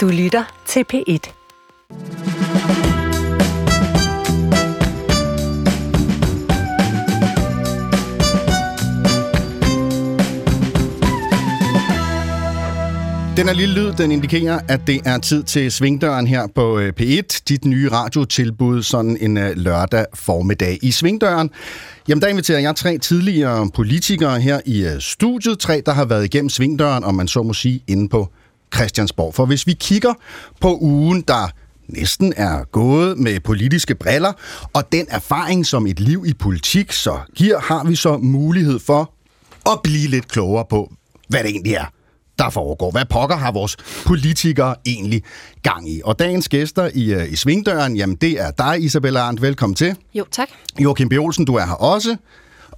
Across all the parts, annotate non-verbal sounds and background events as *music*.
Du lytter til P1. Den her lille lyd, den indikerer, at det er tid til Svingdøren her på øh, P1, dit nye radiotilbud sådan en øh, lørdag formiddag. I Svingdøren, jamen der inviterer jeg tre tidligere politikere her i øh, studiet, tre der har været igennem Svingdøren, om man så må sige, inde på Christiansborg. For hvis vi kigger på ugen, der næsten er gået med politiske briller, og den erfaring, som et liv i politik så giver, har vi så mulighed for at blive lidt klogere på, hvad det egentlig er, der foregår. Hvad pokker har vores politikere egentlig gang i? Og dagens gæster i, uh, i Svingdøren, jamen det er dig, Isabella Arndt. Velkommen til. Jo, tak. Joachim B. Olsen, du er her også.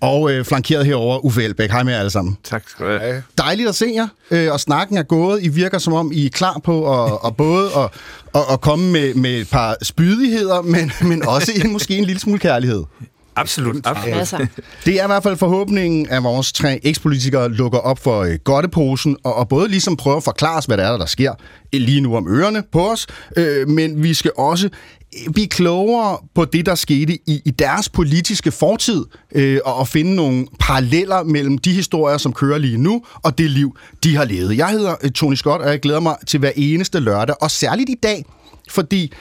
Og øh, flankeret herover Uffe Elbæk. Hej med jer alle sammen. Tak skal du have. Dejligt at se jer, øh, og snakken er gået. I virker som om, I er klar på at, at både at, at, at komme med, med et par spydigheder, men, men også en, måske en lille smule kærlighed. Absolut, absolut. Masser. *laughs* Det er i hvert fald forhåbningen, at vores tre ekspolitikere lukker op for øh, godteposen, og, og både ligesom prøver at forklare os, hvad der er, der sker lige nu om ørerne på os, øh, men vi skal også øh, blive klogere på det, der skete i, i deres politiske fortid, øh, og, og finde nogle paralleller mellem de historier, som kører lige nu, og det liv, de har levet. Jeg hedder øh, Tony Scott, og jeg glæder mig til hver eneste lørdag, og særligt i dag, fordi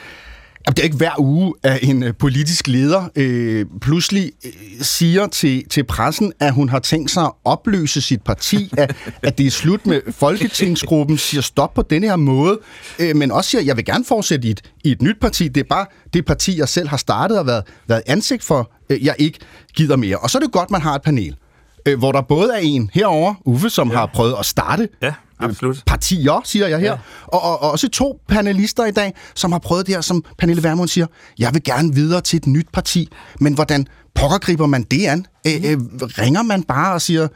Jamen, det er ikke hver uge, at en øh, politisk leder øh, pludselig øh, siger til, til pressen, at hun har tænkt sig at opløse sit parti, *laughs* at, at det er slut med Folketingsgruppen, siger stop på denne her måde, øh, men også siger, at jeg vil gerne fortsætte i et, i et nyt parti. Det er bare det parti, jeg selv har startet og været, været ansigt for, øh, jeg ikke gider mere. Og så er det godt, man har et panel, øh, hvor der både er en herover Uffe, som ja. har prøvet at starte Ja, absolut. partier, siger jeg her. Ja. Og, og, og også to panelister i dag, som har prøvet det her, som Pernille Vermund siger, jeg vil gerne videre til et nyt parti, men hvordan pokker griber man det an? Øh, øh, ringer man bare og siger,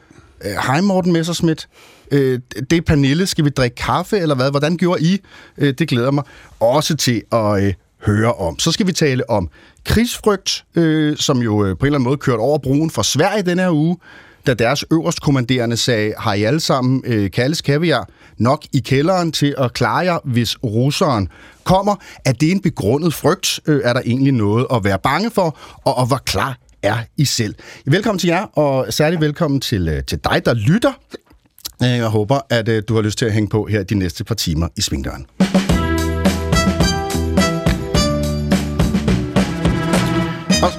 øh, hej Morten Messerschmidt, øh, det er Pernille, skal vi drikke kaffe, eller hvad? Hvordan gjorde I? Øh, det glæder mig også til at øh, høre om. Så skal vi tale om krigsfrygt, øh, som jo øh, på en eller anden måde kørte over broen for Sverige denne her uge, da deres øverstkommanderende sagde, har I alle sammen øh, kaldes kaviar nok i kælderen til at klare jer, hvis russeren kommer? Er det en begrundet frygt? Øh, er der egentlig noget at være bange for? Og, og hvor klar er I selv? Velkommen til jer, og særligt velkommen til, øh, til dig, der lytter. Øh, jeg håber, at øh, du har lyst til at hænge på her de næste par timer i Svingdøren. Og,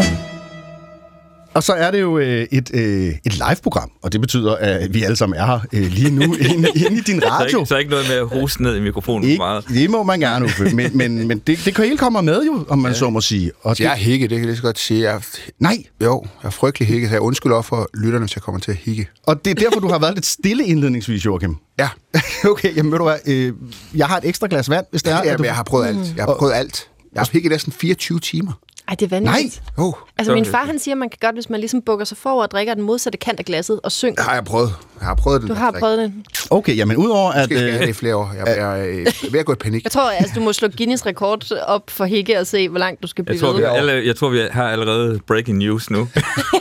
og så er det jo øh, et, øh, et live-program, og det betyder, at vi alle sammen er her øh, lige nu *laughs* inde, inde i din Så radio. ikke, så ikke noget med at hoste ned i mikrofonen for Ikke, meget. det må man gerne, Uffe. Men, men, men det, det kan hele komme med jo, om man ja. så må sige. Og det, Jeg er hikke, det kan jeg lige så godt sige. Jeg er, nej, jo, jeg er frygtelig hikke, så jeg undskylder også for lytterne, hvis jeg kommer til at hikke. og det er derfor, du har været lidt stille indledningsvis, Joachim. Ja, *laughs* okay, jamen ved du hvad, øh, jeg har et ekstra glas vand, hvis det er. ja at du... men jeg har prøvet alt. Jeg har prøvet alt. Jeg har hikket næsten 24 timer. Ej, det er vanvittigt. Nej, Oh, Altså, min far han siger, at man kan godt, hvis man ligesom bukker sig forover og drikker den modsatte kant af glasset og synger. det har jeg prøvet. Jeg har prøvet det. Du har prøvet det. Okay, jamen udover at... Måske skal jeg have Øh, det i flere år. Jeg, jeg, jeg er ved at gå i panik. Jeg tror, altså, du må slå Guinness rekord op for Hikke og se, hvor langt du skal Jeg blive tror, vi, ved. alle, jeg tror, vi har allerede breaking news nu.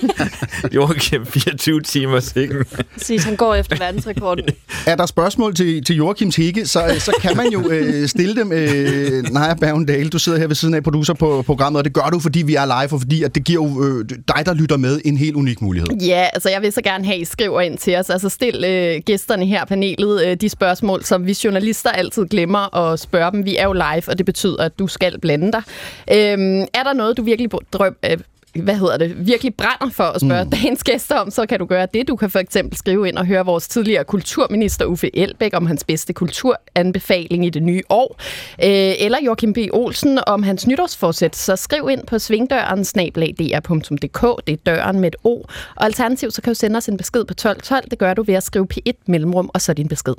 *laughs* Joachim, 24 timer sikken. Præcis, han går efter verdensrekorden. *laughs* er der spørgsmål til, til Joachims Hikke, så, så kan man jo øh, stille dem. Øh, Naja Bergendal, du sidder her ved siden af producer på programmet, og det gør du, fordi vi er live, og fordi at det giver jo øh, dig, der lytter med, en helt unik mulighed. Ja, altså jeg vil så gerne have, at I skriver ind til os. Altså stil øh, gæsterne her, panelet, øh, de spørgsmål, som vi journalister altid glemmer at spørge dem. Vi er jo live, og det betyder, at du skal blande dig. Øh, er der noget, du virkelig drøm, øh, hvad hedder det, virkelig brænder for at spørge mm. dagens gæster om, så kan du gøre det. Du kan for eksempel skrive ind og høre vores tidligere kulturminister Uffe Elbæk om hans bedste kulturanbefaling i det nye år, øh, eller Joachim B. Olsen om hans nytårsforsæt. Så skriv ind på svingdøren snablag.dr.dk, det er døren med et O. Og alternativt, så kan du sende os en besked på 1212. Det gør du ved at skrive P1 mellemrum, og så din besked.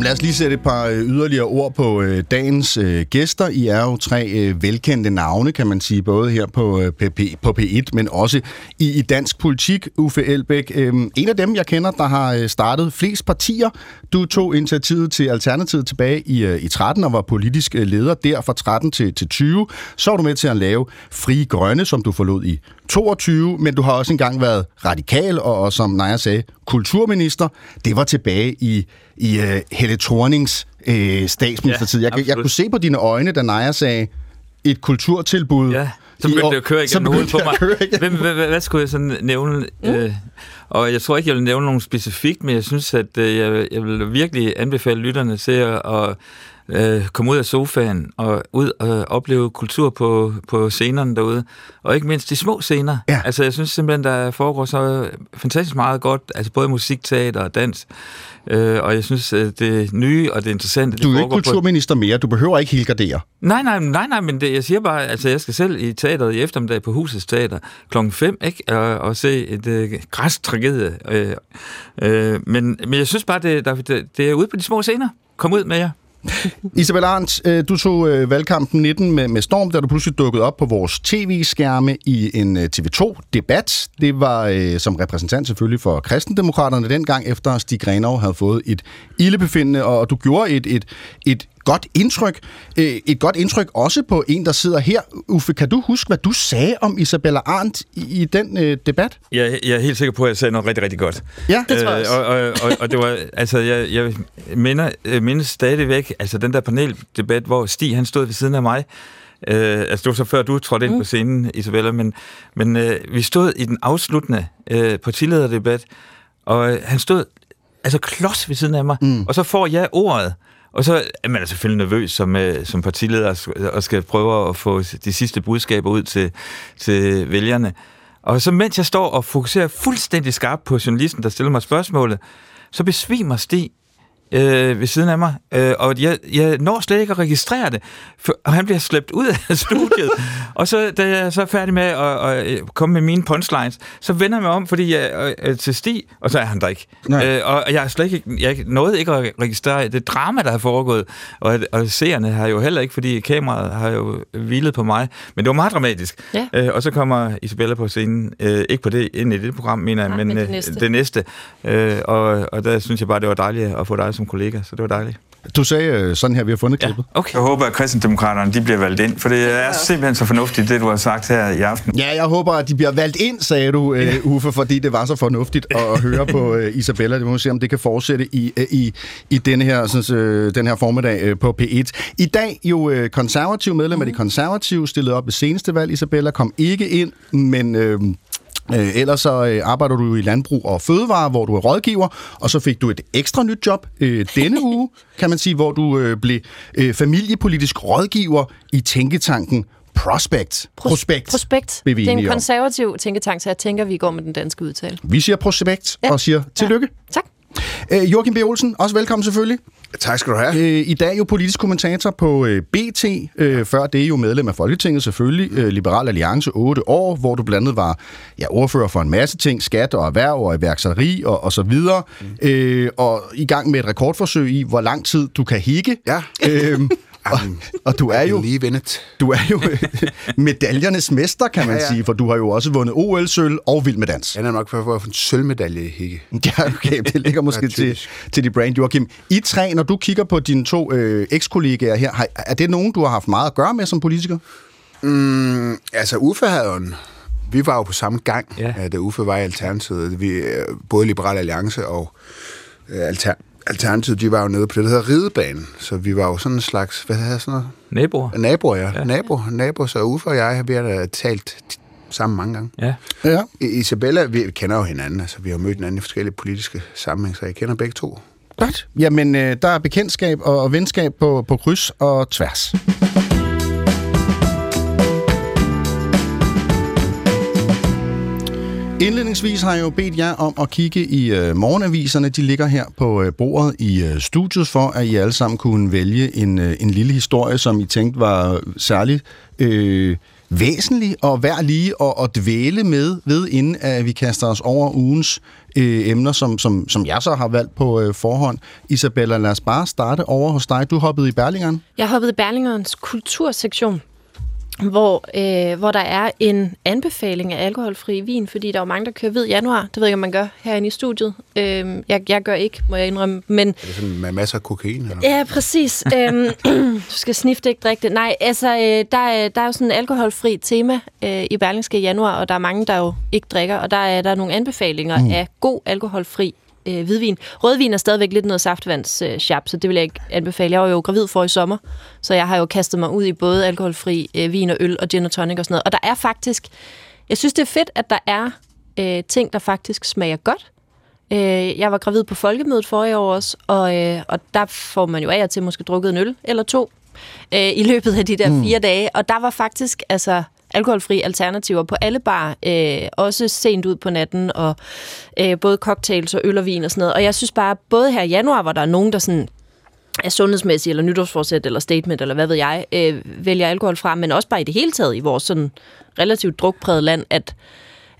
Jamen lad os lige sætte et par øh, yderligere ord på øh, dagens øh, gæster. I er jo tre øh, velkendte navne, kan man sige, både her på, øh, PP, på P1, men også i, i dansk politik. Uffe Elbæk, øh, en af dem, jeg kender, der har øh, startet flest partier. Du tog initiativet til Alternativet tilbage i, øh, i 13 og var politisk øh, leder der fra 13 til, til 20. Så var du med til at lave Fri Grønne, som du forlod i 22, men du har også engang været radikal og, og som Naja sagde, kulturminister. Det var tilbage i, i uh, Helle Thornings uh, statsministertid. Ja, jeg, jeg kunne se på dine øjne, da Naja sagde, et kulturtilbud. Ja, så begyndte det at køre så igennem hovedet på mig. Hvem, hvad, hvad skulle jeg sådan nævne? Mm. Øh, og jeg tror ikke, jeg vil nævne nogen specifikt, men jeg synes, at øh, jeg, jeg vil virkelig anbefale lytterne til at, at øh, komme ud af sofaen og ud og opleve kultur på, på scenerne derude. Og ikke mindst de små scener. Ja. Altså, jeg synes simpelthen, der foregår så fantastisk meget godt, altså både musik, teater og dans. Øh, og jeg synes, at det nye og det interessante, det Du er jo ikke foregår på kulturminister mere. Du behøver ikke helgardere. Nej, nej, nej, nej, men det, jeg siger bare, altså jeg skal selv i teateret i eftermiddag på Husets Teater klokken 5, ikke? Og, og se et øh, græstragedie. Øh, øh, men, men jeg synes bare, det, der, det, det er ude på de små scener. Kom ud med jer. *laughs* Isabel Arndt, øh, du tog øh, valgkampen 19 med, med storm, da du pludselig dukkede op på vores tv-skærme i en øh, TV2-debat. Det var øh, som repræsentant selvfølgelig for kristendemokraterne dengang, efter Stig Grenov havde fået et ildebefindende, og du gjorde et, et, et godt indtryk. Øh, et godt indtryk også på en, der sidder her. Uffe, kan du huske, hvad du sagde om Isabella Arndt i, i den øh, debat? Jeg, jeg er helt sikker på, at jeg sagde noget rigtig, rigtig godt. Ja, Det tror jeg også. og, og, og, og det var, altså, jeg, jeg minder, jeg mindes stadigvæk, altså den der paneldebat, hvor Stig, han stod ved siden af mig, Øh, altså det var så før du trådte ind mm. på scenen, Isabella, men, men øh, vi stod i den afsluttende øh, partilederdebat, og øh, han stod altså klods ved siden af mig, mm. og så får jeg ordet, og så er man altså selvfølgelig nervøs som, øh, som partileder og skal prøve at få de sidste budskaber ud til, til vælgerne. Og så mens jeg står og fokuserer fuldstændig skarpt på journalisten, der stiller mig spørgsmålet, så besvimer Stig øh, ved siden af mig, øh, og jeg, jeg når slet ikke at registrere det, for, og han bliver slæbt ud af *laughs* studiet. og så, da jeg så er færdig med at, at komme med mine punchlines, så vender jeg mig om, fordi jeg øh, til Stig, og så er han der ikke. Øh, og jeg har slet ikke, jeg nåede ikke at registrere det drama, der har foregået, og, og seerne har jo heller ikke, fordi kameraet har jo hvilet på mig, men det var meget dramatisk. Ja. Øh, og så kommer Isabella på scenen, øh, ikke på det, ind i det program, mener jeg, men, men det øh, næste. det næste. Øh, og, og der synes jeg bare, det var dejligt at få dig som kollega, så det var dejligt. Du sagde øh, sådan her, vi har fundet klippet. okay. Jeg håber, at kristendemokraterne de bliver valgt ind, for det er simpelthen så fornuftigt, det du har sagt her i aften. Ja, jeg håber, at de bliver valgt ind, sagde du, øh, Uffe, fordi det var så fornuftigt at, høre på øh, Isabella. Det må vi se, om det kan fortsætte i, i, i denne her, sådan, den her formiddag på P1. I dag jo øh, konservativ medlem af de konservative, stillet op ved seneste valg. Isabella kom ikke ind, men... Øh, Øh, ellers så øh, arbejder du i landbrug og fødevare, hvor du er rådgiver, og så fik du et ekstra nyt job øh, denne *laughs* uge, kan man sige, hvor du øh, blev øh, familiepolitisk rådgiver i tænketanken Prospect. Prospect. Vi Det er en konservativ tænketank, så jeg tænker, vi går med den danske udtale. Vi siger prospekt Ja. og siger tillykke. Tak. Øh, Joachim B. Olsen, også velkommen selvfølgelig. Tak skal du have. Øh, I dag jo politisk kommentator på øh, BT. Øh, før det er jo medlem af Folketinget selvfølgelig. Øh, Liberal Alliance 8 år, hvor du blandt andet var ja, ordfører for en masse ting. Skat og erhverv og iværksætteri og, og så videre. Mm. Øh, og i gang med et rekordforsøg i, hvor lang tid du kan hikke. Ja. Øhm, *laughs* og, og du er jo Lige vendet. du er jo øh, *laughs* medaljernes mester, kan man Ja, ja. sige, for du har jo også vundet OL-sølv og Vild med Dans. Jeg er nok for at få en sølvmedalje i. *laughs* Ja, okay, det ligger måske Ja, til, til dit brand, Joachim. I tre, når du kigger på dine to øh, ekskollegaer her, har, er det nogen, du har haft meget at gøre med som politiker? Mm, altså, Uffe havde jo en... Vi var jo på samme gang, Ja. ja. da Uffe var i Alternativet. Vi, øh, både Liberal Alliance og øh, Alter, Alternativet, de var jo nede på det, der hedder Ridebanen. Så vi var jo sådan en slags, hvad hedder sådan noget? Naboer. Naboer, ja. ja. Nabo, nabo, så Uffe og jeg, vi har da talt sammen mange gange. Ja. Ja. Isabella, vi kender jo hinanden, altså vi har mødt hinanden i forskellige politiske sammenhæng, så jeg kender begge to. Godt. Jamen, øh, der er bekendtskab og, og venskab på, på kryds og tværs. Indledningsvis har jeg jo bedt jer om at kigge i øh, morgenaviserne. De ligger her på øh, bordet i øh, studiet for, at I alle sammen kunne vælge en, øh, en lille historie, som I tænkte var særligt øh, væsentlig og værd lige at, at dvæle med, ved, inden at vi kaster os over ugens øh, emner, som, som, som jeg så har valgt på øh, forhånd. Isabella, lad os bare starte over hos dig. Du hoppede i Berlingeren. Jeg hoppede i Berlingerens kultursektion hvor, øh, hvor der er en anbefaling af alkoholfri vin, fordi der er jo mange, der kører hvid januar. Det ved jeg ikke, om man gør herinde i studiet. Øh, jeg, jeg gør ikke, må jeg indrømme. Men, er det sådan med masser af kokain? Eller? Ja, præcis. øhm, *clears throat* du skal snifte ikke drikke det. Nej, altså, øh, der, er, der er jo sådan en alkoholfri tema øh, i Berlingske i januar, og der er mange, der jo ikke drikker, og der er der er nogle anbefalinger mm. af god alkoholfri øh, hvidvin. Rødvin er stadigvæk lidt noget saftvands øh, så det vil jeg ikke anbefale. Jeg var jo gravid for i sommer, så jeg har jo kastet mig ud i både alkoholfri øh, vin og øl og gin og tonic og sådan noget. Og der er faktisk, jeg synes det er fedt, at der er øh, ting, der faktisk smager godt. Øh, jeg var gravid på folkemødet forrige år også, og, øh, og der får man jo af og til måske drukket en øl eller to øh, i løbet af de der mm. fire dage. Og der var faktisk, altså alkoholfri alternativer på alle bar, øh, også sent ud på natten, og øh, både cocktails og øl og vin og sådan noget. Og jeg synes bare, både her i januar, hvor der er nogen, der sådan er sundhedsmæssigt, eller nytårsforsæt, eller statement, eller hvad ved jeg, øh, vælger alkohol fra, men også bare i det hele taget i vores sådan relativt drukpræget land, at,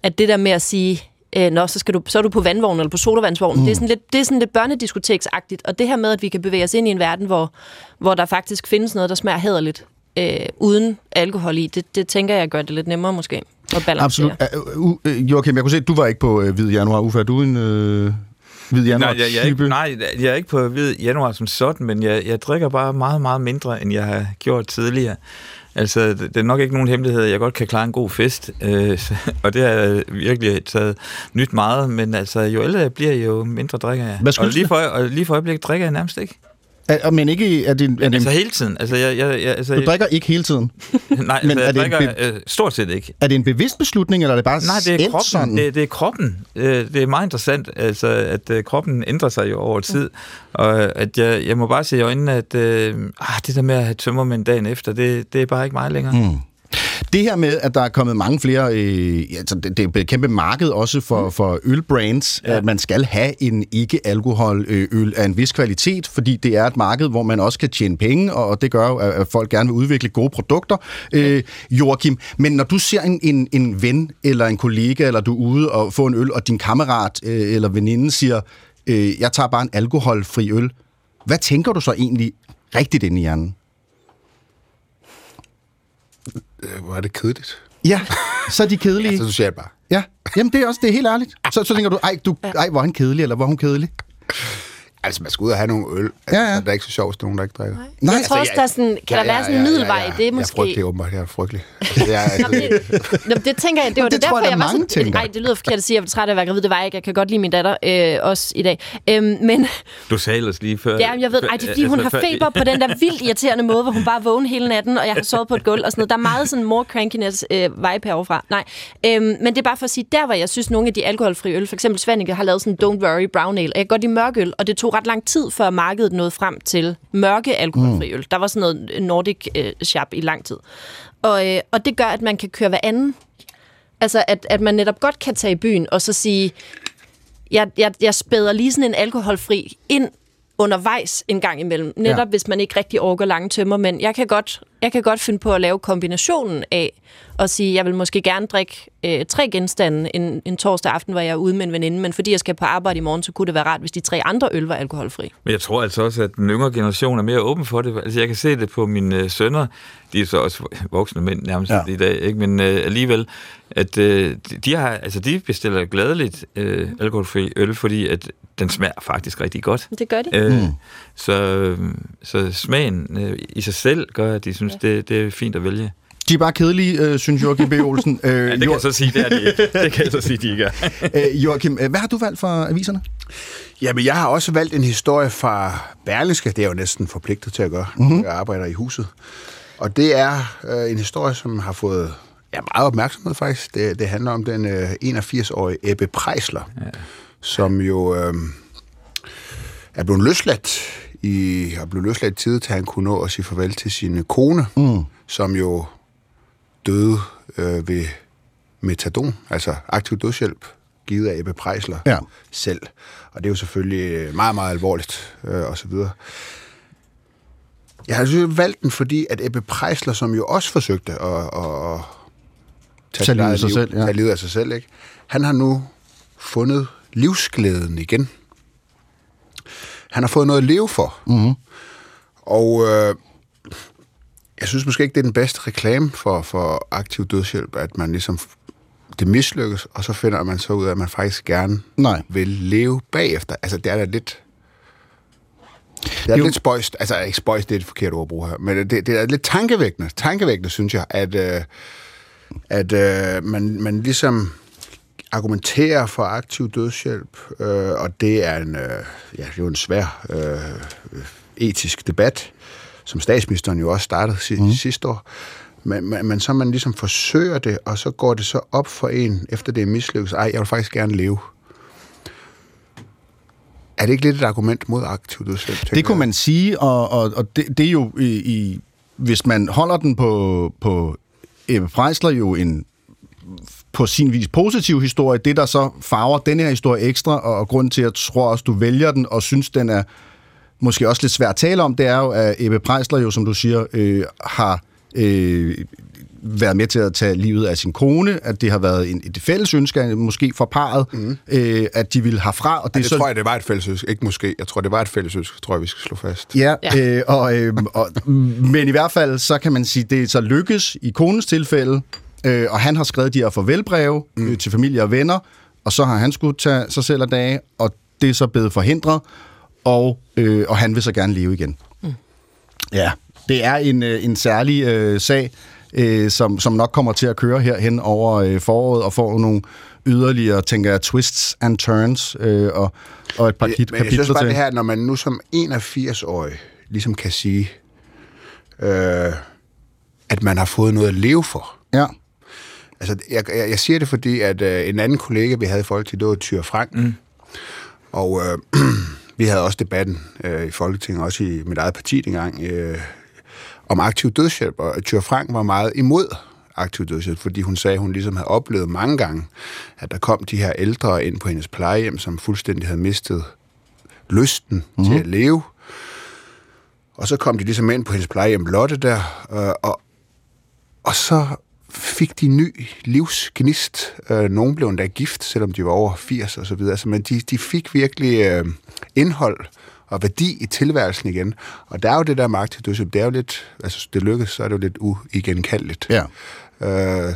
at det der med at sige, øh, nå, så, skal du, så er du på vandvognen eller på sodavandsvognen. Mm. Det, er sådan lidt, det er sådan lidt børnediskoteksagtigt, og det her med, at vi kan bevæge os ind i en verden, hvor, hvor der faktisk findes noget, der smager hederligt, øh, uden alkohol i, det, det tænker jeg gør det lidt nemmere måske at balancere. Absolut. Uh, uh, Joachim, jeg kunne se, at du var ikke på uh, Hvid Januar. Uffe, er du en uh, Hvid Januar nej, jeg, jeg er ikke, nej, jeg er ikke på Hvid Januar som sådan, men jeg, jeg drikker bare meget, meget mindre, end jeg har gjort tidligere. Altså, det er nok ikke nogen hemmelighed, jeg godt kan klare en god fest, øh, *laughs* og det har jeg virkelig taget nyt meget, men altså, jo ældre jeg bliver, jo mindre drikker jeg. Hvad og lige for, og lige for øjeblikket drikker jeg nærmest ikke. Er, men ikke... Er det, er det, altså hele tiden. Altså, jeg, jeg, jeg, altså, du drikker ikke hele tiden? *laughs* nej, men altså, jeg drikker øh, stort set ikke. Er det en bevidst beslutning, eller er det bare Nej, det er kroppen. Sådan? Det, det er kroppen. Øh, det er meget interessant, altså, at øh, kroppen ændrer sig jo over tid. Og at jeg, jeg må bare se i øjnene, at øh, ah, det der med at have tømmermænd dagen efter, det, det er bare ikke mig længere. Mm. Det her med, at der er kommet mange flere, øh, altså det, det er et kæmpe marked også for, mm. for ølbrands, ja. at man skal have en ikke-alkohol-øl af en vis kvalitet, fordi det er et marked, hvor man også kan tjene penge, og det gør jo, at folk gerne vil udvikle gode produkter. Øh, Joachim, men når du ser en, en, en ven eller en kollega, eller du er ude og få en øl, og din kammerat øh, eller veninde siger, øh, jeg tager bare en alkoholfri øl, hvad tænker du så egentlig rigtigt ind i hjernen? Øh, hvor er det kedeligt. Ja, så er de kedelige. ja, så siger jeg bare. Ja, jamen det er også det er helt ærligt. Så, så tænker du, ej, du, ej, hvor er han kedelig, eller hvor er hun kedelig? Altså, man skal ud og have nogle øl. Altså, ja, ja. Det er ikke så sjovt, hvis nogen, der ikke drikker. Nej, Nej jeg tror også, der er sådan, kan ja, der være sådan en middelvej ja, ja, ja. det er måske... Jeg er frygtelig, åbenbart. Jeg er frygtelig. Altså, jeg, altså, det, det, det, tænker jeg, det var det, det derfor, jeg, jeg var sådan... Tænker. Nej, det lyder forkert at sige, at jeg var træt af at være gravid. Det var jeg ikke. Jeg kan godt lide min datter øh, også i dag. Øhm, men... Du sagde ellers lige før... Ja, jeg ved, ej, det er fordi, hun altså, har feber på den der vildt irriterende måde, hvor hun bare vågner hele natten, og jeg har sovet på et gulv og sådan noget. Der er meget sådan more crankiness øh, vibe herovre Nej, øhm, men det er bare for at sige, der hvor jeg synes, nogle af de alkoholfri øl, for eksempel Svanike har lavet sådan Don't Worry Brown Ale, og jeg kan godt lide mørkøl, og det tog ret lang tid før markedet nåede frem til mørke alkoholfri øl. Mm. Der var sådan noget Nordic øh, shop i lang tid. Og, øh, og det gør, at man kan køre hver anden. Altså, at, at man netop godt kan tage i byen og så sige, jeg, jeg, jeg spæder lige sådan en alkoholfri ind undervejs en gang imellem. Netop ja. hvis man ikke rigtig orker lange tømmer. Men jeg kan, godt, jeg kan godt finde på at lave kombinationen af at sige, jeg vil måske gerne drikke øh, tre genstande en, en torsdag aften, hvor jeg er ude med en veninde, men fordi jeg skal på arbejde i morgen, så kunne det være rart, hvis de tre andre øl var alkoholfri. Men jeg tror altså også, at den yngre generation er mere åben for det. Altså jeg kan se det på mine øh, sønner, de er så også voksne mænd nærmest ja. i dag, ikke? men øh, alligevel, at øh, de, har, altså, de bestiller gladeligt øh, alkoholfri øl, fordi at den smager faktisk rigtig godt. Det gør de. Øh, mm. så, så smagen øh, i sig selv gør, at de synes, ja. det, det er fint at vælge. De er bare kedelige, øh, synes Joachim B. Olsen. Øh, *laughs* ja, det kan jeg så sige, det er de ikke. Det kan jeg så sige, de ikke er. *laughs* øh, Joachim, øh, hvad har du valgt for aviserne? Jamen, jeg har også valgt en historie fra Berlingske. Det er jo næsten forpligtet til at gøre. Mm-hmm. Jeg arbejder i huset. Og det er øh, en historie, som har fået ja, meget opmærksomhed faktisk. Det, det handler om den øh, 81-årige Ebbe Preisler, ja. som jo øh, er blevet løsladt i, og blev løsladt tid til, at han kunne nå at sige farvel til sin kone, mm. som jo døde øh, ved metadon, altså aktiv dødshjælp, givet af Ebbe Preisler ja. selv. Og det er jo selvfølgelig meget, meget alvorligt, øh, og så videre. Jeg har selvfølgelig valgt den, fordi at Ebbe Preisler, som jo også forsøgte at, at, tage, Tage livet af sig liv, selv, ja. tage livet af sig selv. Ikke? Han har nu fundet livsglæden igen. Han har fået noget at leve for. Mm-hmm. Og øh, jeg synes måske ikke, det er den bedste reklame for, for aktiv dødshjælp, at man ligesom det mislykkes, og så finder man så ud af, at man faktisk gerne Nej. vil leve bagefter. Altså, det er da lidt... Det er Jo. lidt spøjst, altså ikke spøjst, det er et forkert ord at bruge her, men det, det er lidt tankevækkende, tankevækkende synes jeg, at, øh, at øh, man, man ligesom argumenterer for aktiv dødshjælp, øh, og det er en, øh, ja, det er jo en svær øh, etisk debat, som statsministeren jo også startede si- mm. sidste år. Men, men, men så man ligesom forsøger det, og så går det så op for en, efter det er mislykket, ej, jeg vil faktisk gerne leve. Er det ikke lidt et argument mod aktiv dødshjælp? Det kunne man sige, og, og, og det, det er jo i, i... Hvis man holder den på, på Ebbe Preisler jo en på sin vis positiv historie. Det, der så farver den her historie ekstra, og, og grund til, at jeg tror også, du vælger den, og synes, den er måske også lidt svær at tale om, det er jo, at Ebbe Preisler jo, som du siger, øh, har øh, været med til at tage livet af sin kone, at det har været en, et fælles ønske, måske for parret, mm. øh, at de vil herfra. Og Det, er det tror jeg, det var et fælles ønske. Ikke måske. Jeg tror, det var et fælles ønske, tror jeg, vi skal slå fast. Ja, Ja. ja. Øh, og, øh, og, men i hvert fald, så kan man sige, det er så lykkes i konens tilfælde, øh, og han har skrevet de her farvelbreve mm. øh, til familie og venner, og så har han skulle tage sig selv af dage, og det er så blevet forhindret, og, øh, og han vil så gerne leve igen. Mm. Ja, det er en, øh, en særlig øh, sag, øh, som, som nok kommer til at køre herhen over øh, foråret, og får nogle yderligere, tænker jeg, twists and turns, øh, og, og et par kit, Men jeg kapitler synes bare til. det her, når man nu som 81-årig ligesom kan sige, øh, at man har fået noget at leve for. Ja. Altså, jeg, jeg, jeg siger det, fordi at øh, en anden kollega, vi havde i Folketinget, det var Tyre Frank. Mm. Og øh, *clears throat* vi havde også debatten øh, i Folketinget, også i mit eget parti dengang, øh, om aktiv dødshjælp. Og Tyre Frank var meget imod aktiv dødshjælp, fordi hun sagde, at hun ligesom havde oplevet mange gange, at der kom de her ældre ind på hendes plejehjem, som fuldstændig havde mistet lysten mm. til at leve. Og så kom de ligesom ind på hendes plejehjem Lotte der, øh, og, og så fik de ny livsgnist. Øh, nogle blev endda gift, selvom de var over 80 og så videre. Altså, men de, de fik virkelig øh, indhold og værdi i tilværelsen igen. Og der er jo det der dødshjælp, det er jo lidt, altså det lykkes, så er det jo lidt uigenkaldeligt. Ja. Øh,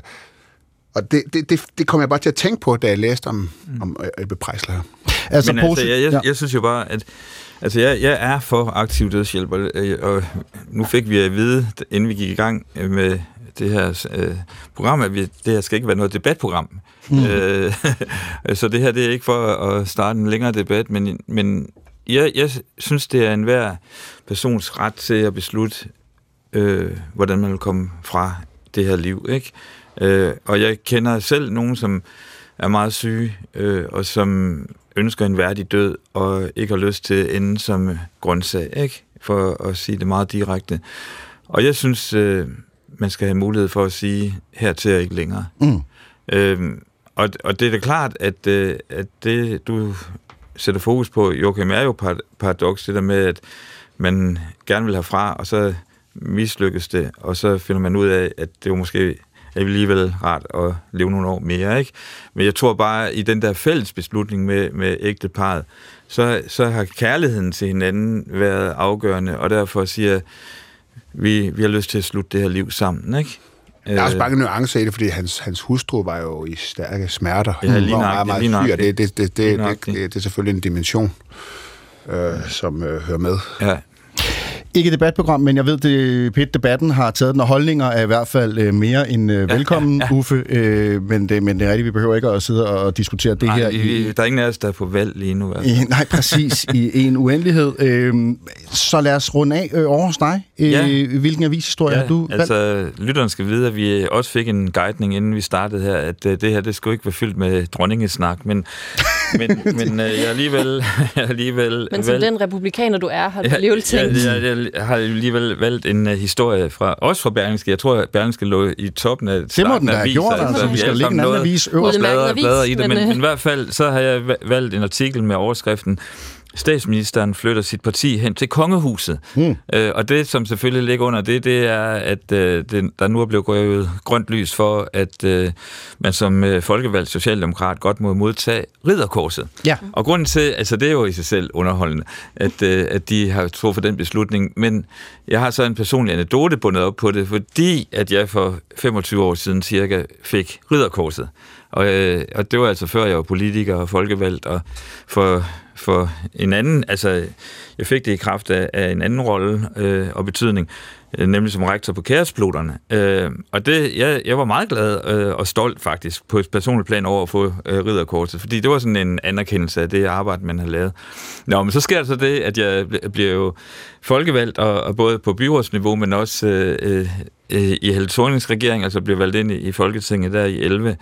og det, det, det, det kom jeg bare til at tænke på, da jeg læste om, mm. om Ebbe Preisler her. Altså, Men altså, jeg, jeg, ja. jeg synes jo bare, at altså, jeg, jeg er for aktiv dødshjælp, og, øh, og nu fik vi at vide, inden vi gik i gang med det her øh, program, at vi, det her skal ikke være noget debatprogram. Mm. Øh, *laughs* så det her det er ikke for at starte en længere debat, men, men jeg, jeg synes, det er enhver persons ret til at beslutte, øh, hvordan man vil komme fra det her liv. Ikke? Øh, og jeg kender selv nogen, som er meget syge, øh, og som ønsker en værdig død, og ikke har lyst til at ende som grundsag, ikke? for at sige det meget direkte. Og jeg synes, øh, man skal have mulighed for at sige, hertil er ikke længere. Mm. Øhm, og, og det er da klart, at, øh, at det, du sætter fokus på, Joachim, er jo par- paradoks, det der med, at man gerne vil herfra, og så mislykkes det, og så finder man ud af, at det jo måske er alligevel rart at leve nogle år mere, ikke? Men jeg tror bare, i den der fælles beslutning med, med ægteparet, så, så har kærligheden til hinanden været afgørende, og derfor siger vi, vi har lyst til at slutte det her liv sammen, ikke? Der er også Øh, mange nuancer i det, fordi hans, hans hustru var jo i stærke smerter. Ja, lige var nøjagtigt, meget, lige meget syg, og det, det, det, Lige det, det, det, det er selvfølgelig en dimension, øh, som øh, hører med. Ja, Ikke et debatprogram, men jeg ved, det pit debatten har taget den, og holdninger er i hvert fald øh, mere end øh, velkommen, ja, ja. Uffe. Øh, men, det, men det er rigtigt, vi behøver ikke at sidde og diskutere det Nej, her vi, i, der er ingen af os, der er på valg lige nu. Altså. i, nej, præcis, i, i en uendelighed. Øh, så lad os runde af øh, over hos dig. Øh, Ja. Hvilken avishistorie har du valgt? altså, lytteren skal vide, at vi også fik en guidning, inden vi startede her, at uh, det her, det skulle ikke være fyldt med dronningesnak, men, *laughs* men, men uh, jeg alligevel, *laughs* jeg alligevel Men som valgt, den republikaner, du er, har du alligevel tænkt. jeg, jeg, jeg, har alligevel valgt en uh, historie fra, også fra Berlingske. Jeg tror, at Berlingske lå i toppen af Det må den da have gjort, altså. Vi skal lægge en anden avis øverst. Bladre, avis, bladre i det, men, men, øh, men i hvert fald så har jeg va- valgt en artikel med overskriften statsministeren flytter sit parti hen til kongehuset. Mm. Øh, og det, som selvfølgelig ligger under det, det er, at øh, det, der nu er blevet gået grønt lys for, at øh, man som øh, folkevalgt socialdemokrat godt må modtage ridderkorset. Ja. Og grunden til, altså det er jo i sig selv underholdende, at, øh, at de har truffet den beslutning, men jeg har så en personlig anekdote bundet op på det, fordi at jeg for 25 år siden cirka fik ridderkorset. Og, øh, og det var altså før jeg var politiker og folkevalgt, og for, for en anden, altså jeg fik det i kraft af, af en anden rolle øh, og betydning, øh, nemlig som rektor på Kærespiloterne. Øh, og det, jeg, jeg var meget glad øh, og stolt faktisk på et personligt plan over at få øh, ridderkortet, fordi det var sådan en anerkendelse af det arbejde, man har lavet. Nå, men så sker der så det, at jeg bliver jo folkevalgt, og, og både på byrådsniveau, men også øh, øh, øh i Helle regering, altså bliver valgt ind i, i Folketinget der i 11.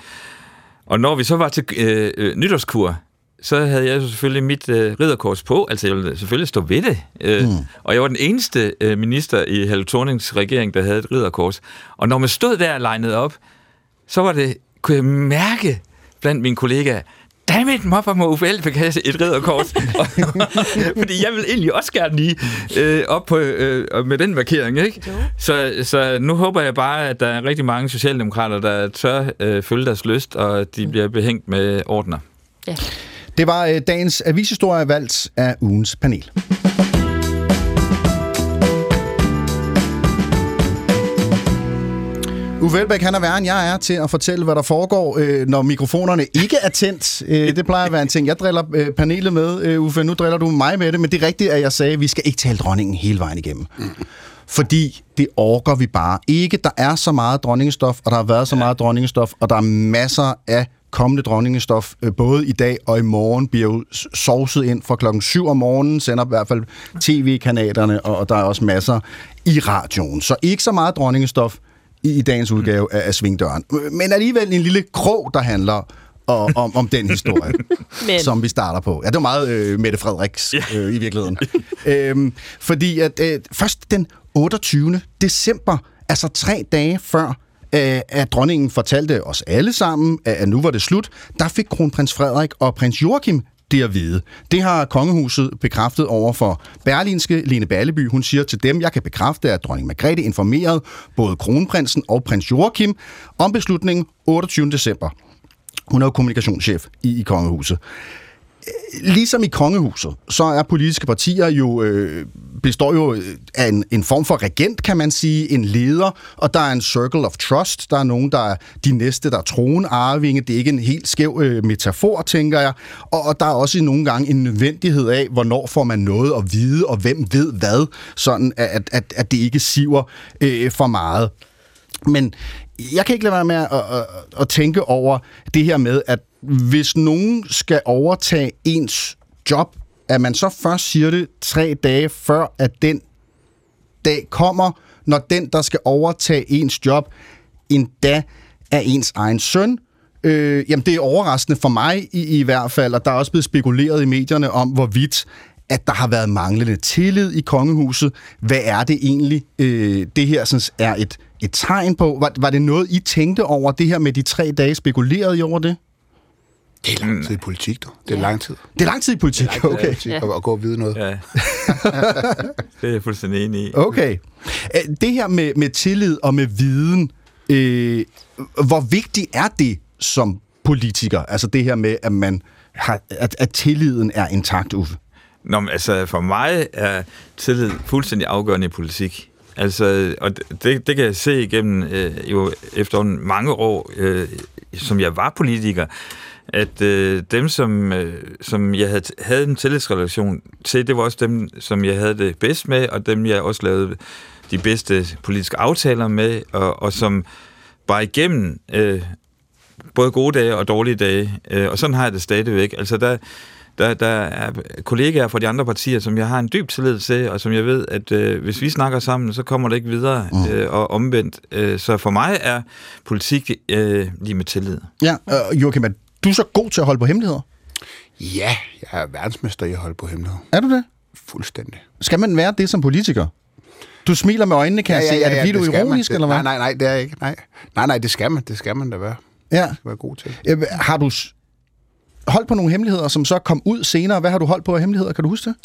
Og når vi så var til øh, øh, nytårskur, så havde jeg selvfølgelig mit øh, ridderkors på, altså jeg ville selvfølgelig stå ved det. Øh, mm. Og jeg var den eneste øh, minister i Helle Thornings regering, der havde et ridderkors. Og når man stod der og legnede op, så var det, kunne jeg mærke blandt mine kollegaer, dammit, hvorfor må Uffe Elbæk have et ridderkors? *laughs* *laughs* Fordi jeg vil egentlig også gerne lige øh, op på, øh, med den markering, ikke? Så, så nu håber jeg bare, at der er rigtig mange socialdemokrater, der tør øh, følge deres lyst, og de bliver behængt med ordner. Ja. Det var øh, dagens avishistorie valgt af ugens panel. Uffe Elbæk, han er værre end jeg er til at fortælle, hvad der foregår, øh, når mikrofonerne ikke er tændt. Øh, det plejer at være en ting, jeg driller øh, panelet med. Øh, Uffe, nu driller du mig med det, men det er rigtigt, at jeg sagde, at vi skal ikke tale dronningen hele vejen igennem. Fordi det orker vi bare ikke. Der er så meget dronningestof, og der har været så meget dronningestof, og der er masser af kommende dronningestof, øh, både i dag og i morgen, bliver jo sovset ind fra klokken 7 om morgenen, sender i hvert fald tv-kanalerne, og der er også masser i radioen. Så ikke så meget dronningestof i, i dagens udgave af, af Svingdøren. Men alligevel en lille krog, der handler og, om, om den historie, *laughs* Men. som vi starter på. Ja, det var meget øh, Mette Frederiks øh, i virkeligheden. *laughs* øhm, fordi at øh, først den 28. december, altså tre dage før at dronningen fortalte os alle sammen, at nu var det slut, der fik kronprins Frederik og prins Joachim det at vide. Det har kongehuset bekræftet over for Berlinske Lene Balleby. Hun siger til dem, jeg kan bekræfte, at dronning Margrethe informerede både kronprinsen og prins Joachim om beslutningen 28. december. Hun er jo kommunikationschef i, i kongehuset ligesom i kongehuset, så er politiske partier jo øh, består jo øh, af en, en form for regent, kan man sige, en leder, og der er en circle of trust. Der er nogen, der er de næste, der er troen arvinge. Det er ikke en helt skæv øh, metafor, tænker jeg. Og, og der er også nogle gange en nødvendighed af, hvornår får man noget at vide, og hvem ved hvad, sådan at, at, at det ikke siver øh, for meget. Men jeg kan ikke lade være med at, at, at tænke over det her med, at hvis nogen skal overtage ens job, at man så først siger det tre dage før, at den dag kommer, når den, der skal overtage ens job, endda er ens egen søn. Øh, jamen, det er overraskende for mig i, i hvert fald, og der er også blevet spekuleret i medierne om, hvorvidt at der har været manglende tillid i kongehuset. Hvad er det egentlig, øh, det her sådan, er et, et tegn på? Var, var det noget, I tænkte over det her med de tre dage? Spekulerede I over det? Det er lang tid i politik, du. Det er ja. lang tid. Det er lang tid i politik, det er okay. Tid ja. at, at gå og vide noget. Ja. *laughs* det er jeg fuldstændig enig i. Okay. Det her med, med tillid og med viden, øh, hvor vigtigt er det som politiker? Altså det her med, at man har, at, at tilliden er intakt, Uffe? Nå, men altså for mig er tillid fuldstændig afgørende i politik. Altså, og det, det kan jeg se igennem øh, jo efter mange år, øh, som jeg var politiker, at øh, dem, som, øh, som jeg havde, havde en tillidsrelation til, det var også dem, som jeg havde det bedst med, og dem, jeg også lavede de bedste politiske aftaler med, og, og som bare igennem øh, både gode dage og dårlige dage, øh, og sådan har jeg det stadigvæk. Altså, der, der, der er kollegaer fra de andre partier, som jeg har en dyb tillid til, og som jeg ved, at øh, hvis vi snakker sammen, så kommer det ikke videre mm. øh, og omvendt. Øh, så for mig er politik øh, lige med tillid. Ja, øh, Joachim, er du så god til at holde på hemmeligheder? Ja, jeg er verdensmester i at holde på hemmeligheder. Er du det? Fuldstændig. Skal man være det som politiker? Du smiler med øjnene, kan ja, jeg ja, ja, se. Er det fordi, ja, du er ironisk, det, eller hvad? Nej, nej, nej, det er ikke. Nej. nej, nej, det skal man. Det skal man da være. Ja. Det skal være god til. Ja, har du holdt på nogle hemmeligheder, som så kom ud senere. Hvad har du holdt på af hemmeligheder? Kan du huske det?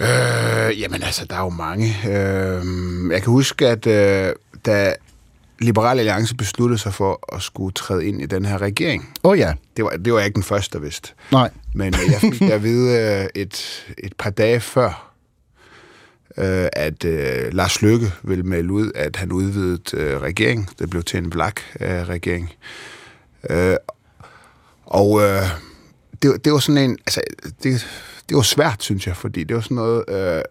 Øh, jamen altså, der er jo mange. Øh, jeg kan huske, at øh, da Liberal Alliance besluttede sig for at skulle træde ind i den her regering, Åh oh, ja. det var, det var jeg ikke den første, der vidste. Nej. Men jeg fik at vide øh, et, et par dage før, øh, at øh, Lars Løkke ville melde ud, at han udvidede øh, regering. Det blev til en blak øh, regering. Øh, og øh, det, det var sådan en... Altså, det, det var svært, synes jeg, fordi det var sådan noget... Øh,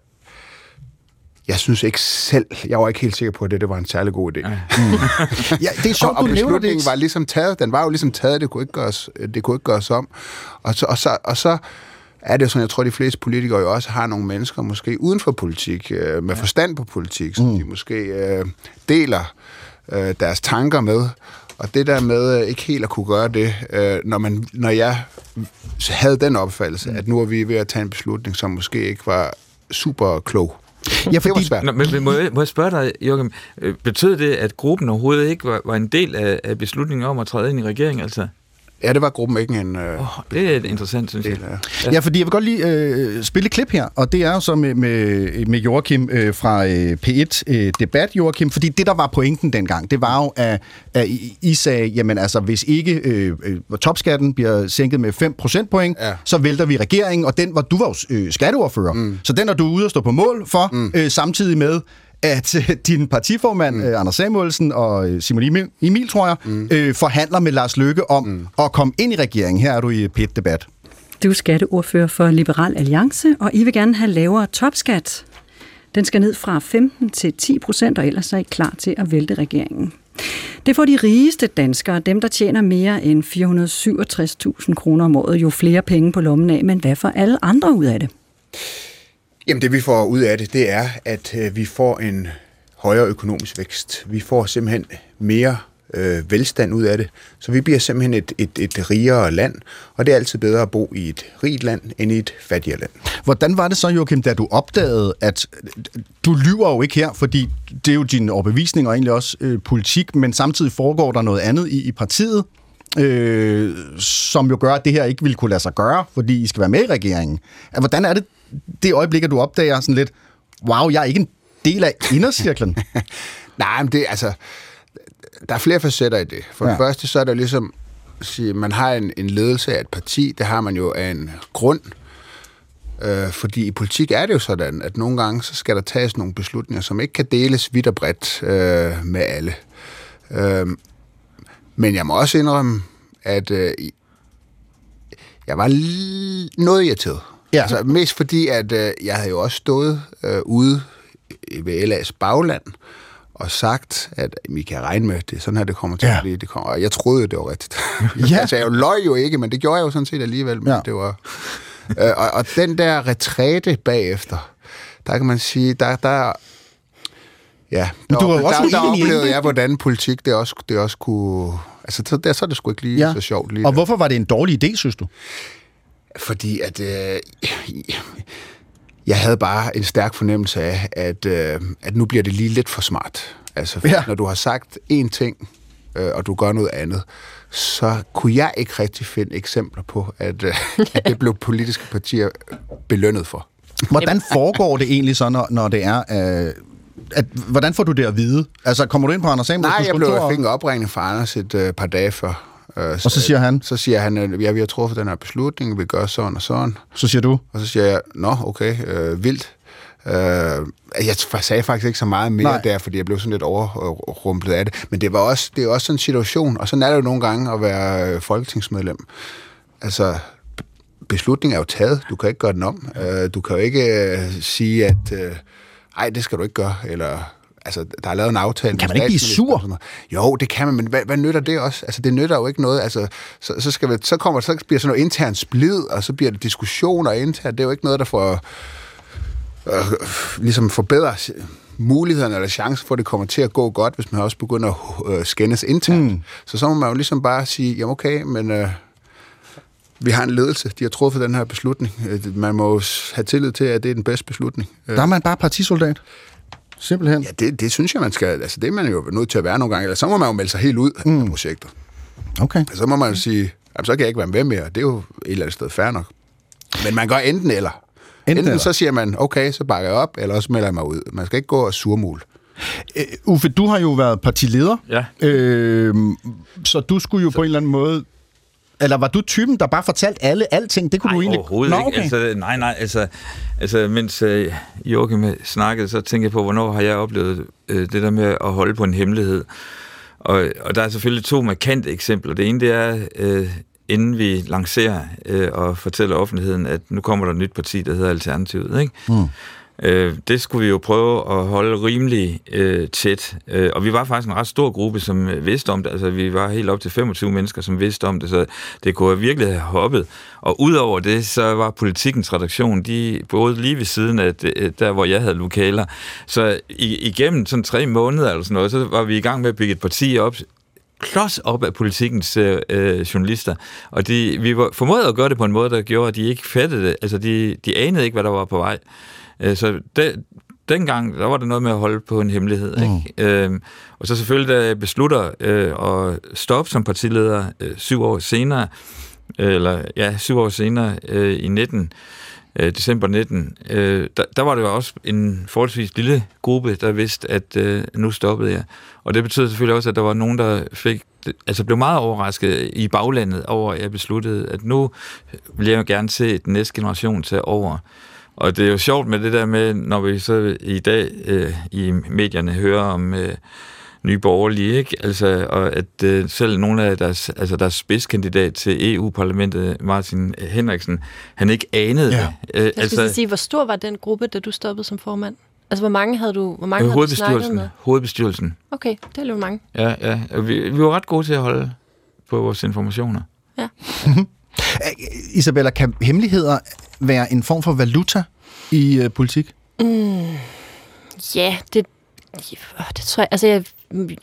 jeg synes ikke selv, jeg var ikke helt sikker på, at det, det var en særlig god idé. Ja, det er Og, sjovt, og du beslutningen det. var ligesom taget. Den var jo ligesom taget. Det kunne ikke gøres, det kunne ikke gøres om. Og så, og så, og så er det sådan, jeg tror, de fleste politikere jo også har nogle mennesker, måske uden for politik, øh, med forstand på politik, som mm. de måske øh, deler øh, deres tanker med. Og det der med øh, ikke helt at kunne gøre det, øh, når, man, når jeg havde den opfattelse, mm. at nu er vi ved at tage en beslutning, som måske ikke var super klog. Ja, Det var fordi, svært. Nå, men, men må, jeg, må jeg spørge dig, Jørgen, øh, betød det, at gruppen overhovedet ikke var, var en del af, af beslutningen om at træde ind i regeringen? Altså? Ja, det var gruppen ikke en øh, Oh, det er interessant, synes jeg. af. Ja, fordi jeg vil godt lige øh, spille et klip her, og det er jo så med, med, med Joachim øh, fra øh, P1 øh, Debat, Joachim, fordi det, der var pointen dengang, det var jo, at, at I, sagde, jamen altså, hvis ikke øh, øh, topskatten bliver sænket med 5 procentpoint, Ja. så vælter vi regeringen, og den var, du var jo øh, skatteordfører, mm. så den er du ude og stå på mål for, mm. øh, samtidig med, at øh, din partiformand, mm. øh, Anders Samuelsen og øh, Simon Emil, Emil tror jeg, mm. øh, forhandler med Lars Løkke om mm. at komme ind i regeringen. Her er du i P1 Debat. Du er skatteordfører for Liberal Alliance, og I vil gerne have lavere topskat. Den skal ned fra 15 til 10 procent, og ellers er I klar til at vælte regeringen. Det får de rigeste danskere, dem der tjener mere end 467.000 kroner om året, jo flere penge på lommen af, men hvad får alle andre ud af det? Jamen det vi får ud af det, det er, at øh, vi får en højere økonomisk vækst. Vi får simpelthen mere øh, velstand ud af det. Så vi bliver simpelthen et, et, et rigere land, og det er altid bedre at bo i et rigt land end i et fattigere land. Hvordan var det så, Joachim, da du opdagede, at du lyver jo ikke her, fordi det er jo din overbevisning og egentlig også øh, politik, men samtidig foregår der noget andet i, i partiet, øh, som jo gør, at det her ikke ville kunne lade sig gøre, fordi I skal være med i regeringen. Hvordan er det det øjeblik, at du opdager sådan lidt, wow, jeg er ikke en del af indercirklen? *laughs* Nej, men det altså... Der er flere facetter i det. For ja. Det første, så er det ligesom... Sige, man har en, en ledelse af et parti, det har man jo af en grund. Øh, fordi i politik er det jo sådan, at nogle gange, så skal der tages nogle beslutninger, som ikke kan deles vidt og bredt øh, med alle. Øh, men jeg må også indrømme, at øh, jeg var noget irriteret. Ja. Altså, mest fordi, at øh, jeg havde jo også stået øh, ude ved LA's bagland og sagt, at vi kan regne med, det sådan her, det kommer til Ja. at blive. Det kommer. Og jeg troede jo, det var rigtigt. *laughs* Ja. altså, jeg løj jo ikke, men det gjorde jeg jo sådan set alligevel. Men Ja. det var... øh, og, og den der retræte bagefter, der kan man sige, der, der Ja, Men du var der, også der, der oplevede jeg, hvordan politik det også, det også kunne... Altså, så, der, så er det sgu ikke lige ja. så sjovt lige Og der. hvorfor var det en dårlig idé, synes du? Fordi at... Øh, jeg havde bare en stærk fornemmelse af, at, øh, at nu bliver det lige lidt for smart. Altså, Ja. når du har sagt én ting, øh, og du gør noget andet, så kunne jeg ikke rigtig finde eksempler på, at, øh, *laughs* at det blev politiske partier belønnet for. Hvordan foregår det egentlig så, når, når det er... Øh, at, hvordan får du det at vide? Altså, kommer du ind på Anders Samuelsens Nej, jeg, blev, kontor fik en opringning fra Anders et øh, par dage før. Øh, Og så siger han? Så siger han, at ja, vi har truffet den her beslutning, vi gør sådan og sådan. Så siger du, Og så siger jeg, nå, okay, øh, vildt. Øh, jeg sagde faktisk ikke så meget mere Nej. Der, fordi jeg blev sådan lidt overrumplet af det. Men det var også, det er også sådan en situation, og sådan er det jo nogle gange at være øh, folketingsmedlem. Altså, beslutningen er jo taget. Du kan ikke gøre den om. Øh, du kan jo ikke øh, sige, at øh, ej, det skal du ikke gøre, eller... Altså, der er lavet en aftale. Kan man ikke blive sur? Jo, det kan man, men hvad, hvad nytter det også? Altså, det nytter jo ikke noget. Altså, så, så, skal vi, så, kommer, så bliver sådan noget intern splid, og så bliver det diskussioner internt. Det er jo ikke noget, der får øh, ligesom forbedrer mulighederne eller chancen for, at det kommer til at gå godt, hvis man også begynder at øh, skændes internt. Mm. Så så må man jo ligesom bare sige, jamen okay, men øh, vi har en ledelse, de har truffet den her beslutning. Øh, Man må have tillid til, at det er den bedste beslutning. Øh, der er man bare partisoldat. Simpelthen. Ja, det, det synes jeg, man skal. Altså, det er man jo nødt til at være nogle gange. Eller så må man jo melde sig helt ud mm. af projektet. Okay. Så må man jo sige, jamen, så kan jeg ikke være med mere. Det er jo et eller andet sted fair nok. Men man gør enten eller. Enten Enten, eller. så siger man, okay, så bakker jeg op, eller også melder jeg mig ud. Man skal ikke gå og surmule. Øh, Uffe, du har jo været partileder, Ja. øh, så du skulle jo så... på en eller anden måde... Eller var du typen, der bare fortalte alle alting? Det kunne Nej, du egentlig... overhovedet Nå, ikke. okay. Altså, nej, nej, altså, altså mens øh, Joachim snakkede, så tænkte jeg på, hvornår har jeg oplevet øh, det der med at holde på en hemmelighed. Og, og der er selvfølgelig to markante eksempler. Det ene, det er, øh, inden vi lancerer øh, og fortæller offentligheden, at nu kommer der et nyt parti, der hedder Alternativet, ikke? Mm. Øh, det skulle vi jo prøve at holde rimelig øh, tæt. Øh, og vi var faktisk en ret stor gruppe, som øh, vidste om det. Altså, vi var helt op til 25 mennesker, som vidste om det, så det kunne virkelig have hoppet. Og udover det, så var politikens redaktion, de boede lige ved siden af det, der, hvor jeg havde lokaler. Så igennem sådan tre måneder eller sådan noget, så var vi i gang med at bygge et parti op, klods op af politikens øh, øh, journalister. Og de, vi var formået at gøre det på en måde, der gjorde, at de ikke fattede det. Altså, de, de anede ikke, hvad der var på vej. Øh, så det, dengang, der var det noget med at holde på en hemmelighed. Mm. Ikke? Øhm, og så selvfølgelig, da jeg beslutter øh, at stoppe som partileder øh, syv år senere, øh, eller ja, syv år senere øh, i 19, øh, december 19, øh, der, der var det jo også en forholdsvis lille gruppe, der vidste, at øh, nu stoppede jeg. Og det betød selvfølgelig også, at der var nogen, der fik, altså blev meget overrasket i baglandet over, at jeg besluttede, at nu vil jeg jo gerne se den næste generation tage over. Og det er jo sjovt med det der med, når vi så i dag øh, i medierne hører om øh, nye borgerlige, ikke? Altså, og at øh, selv nogle af deres, altså deres spidskandidat til EU-parlamentet, Martin Henriksen, han ikke anede Ja. det. Øh, Jeg skulle altså, sige, hvor stor var den gruppe, da du stoppede som formand? Altså, hvor mange havde du, hvor mange øh, havde du snakket hovedbestyrelsen. med? Hovedbestyrelsen. Okay, det er jo mange. Ja, ja. Vi, vi var ret gode til at holde på vores informationer. *laughs* Isabella, kan hemmeligheder være en form for valuta i øh, politik? Ja, det, øh, det tror jeg, altså jeg,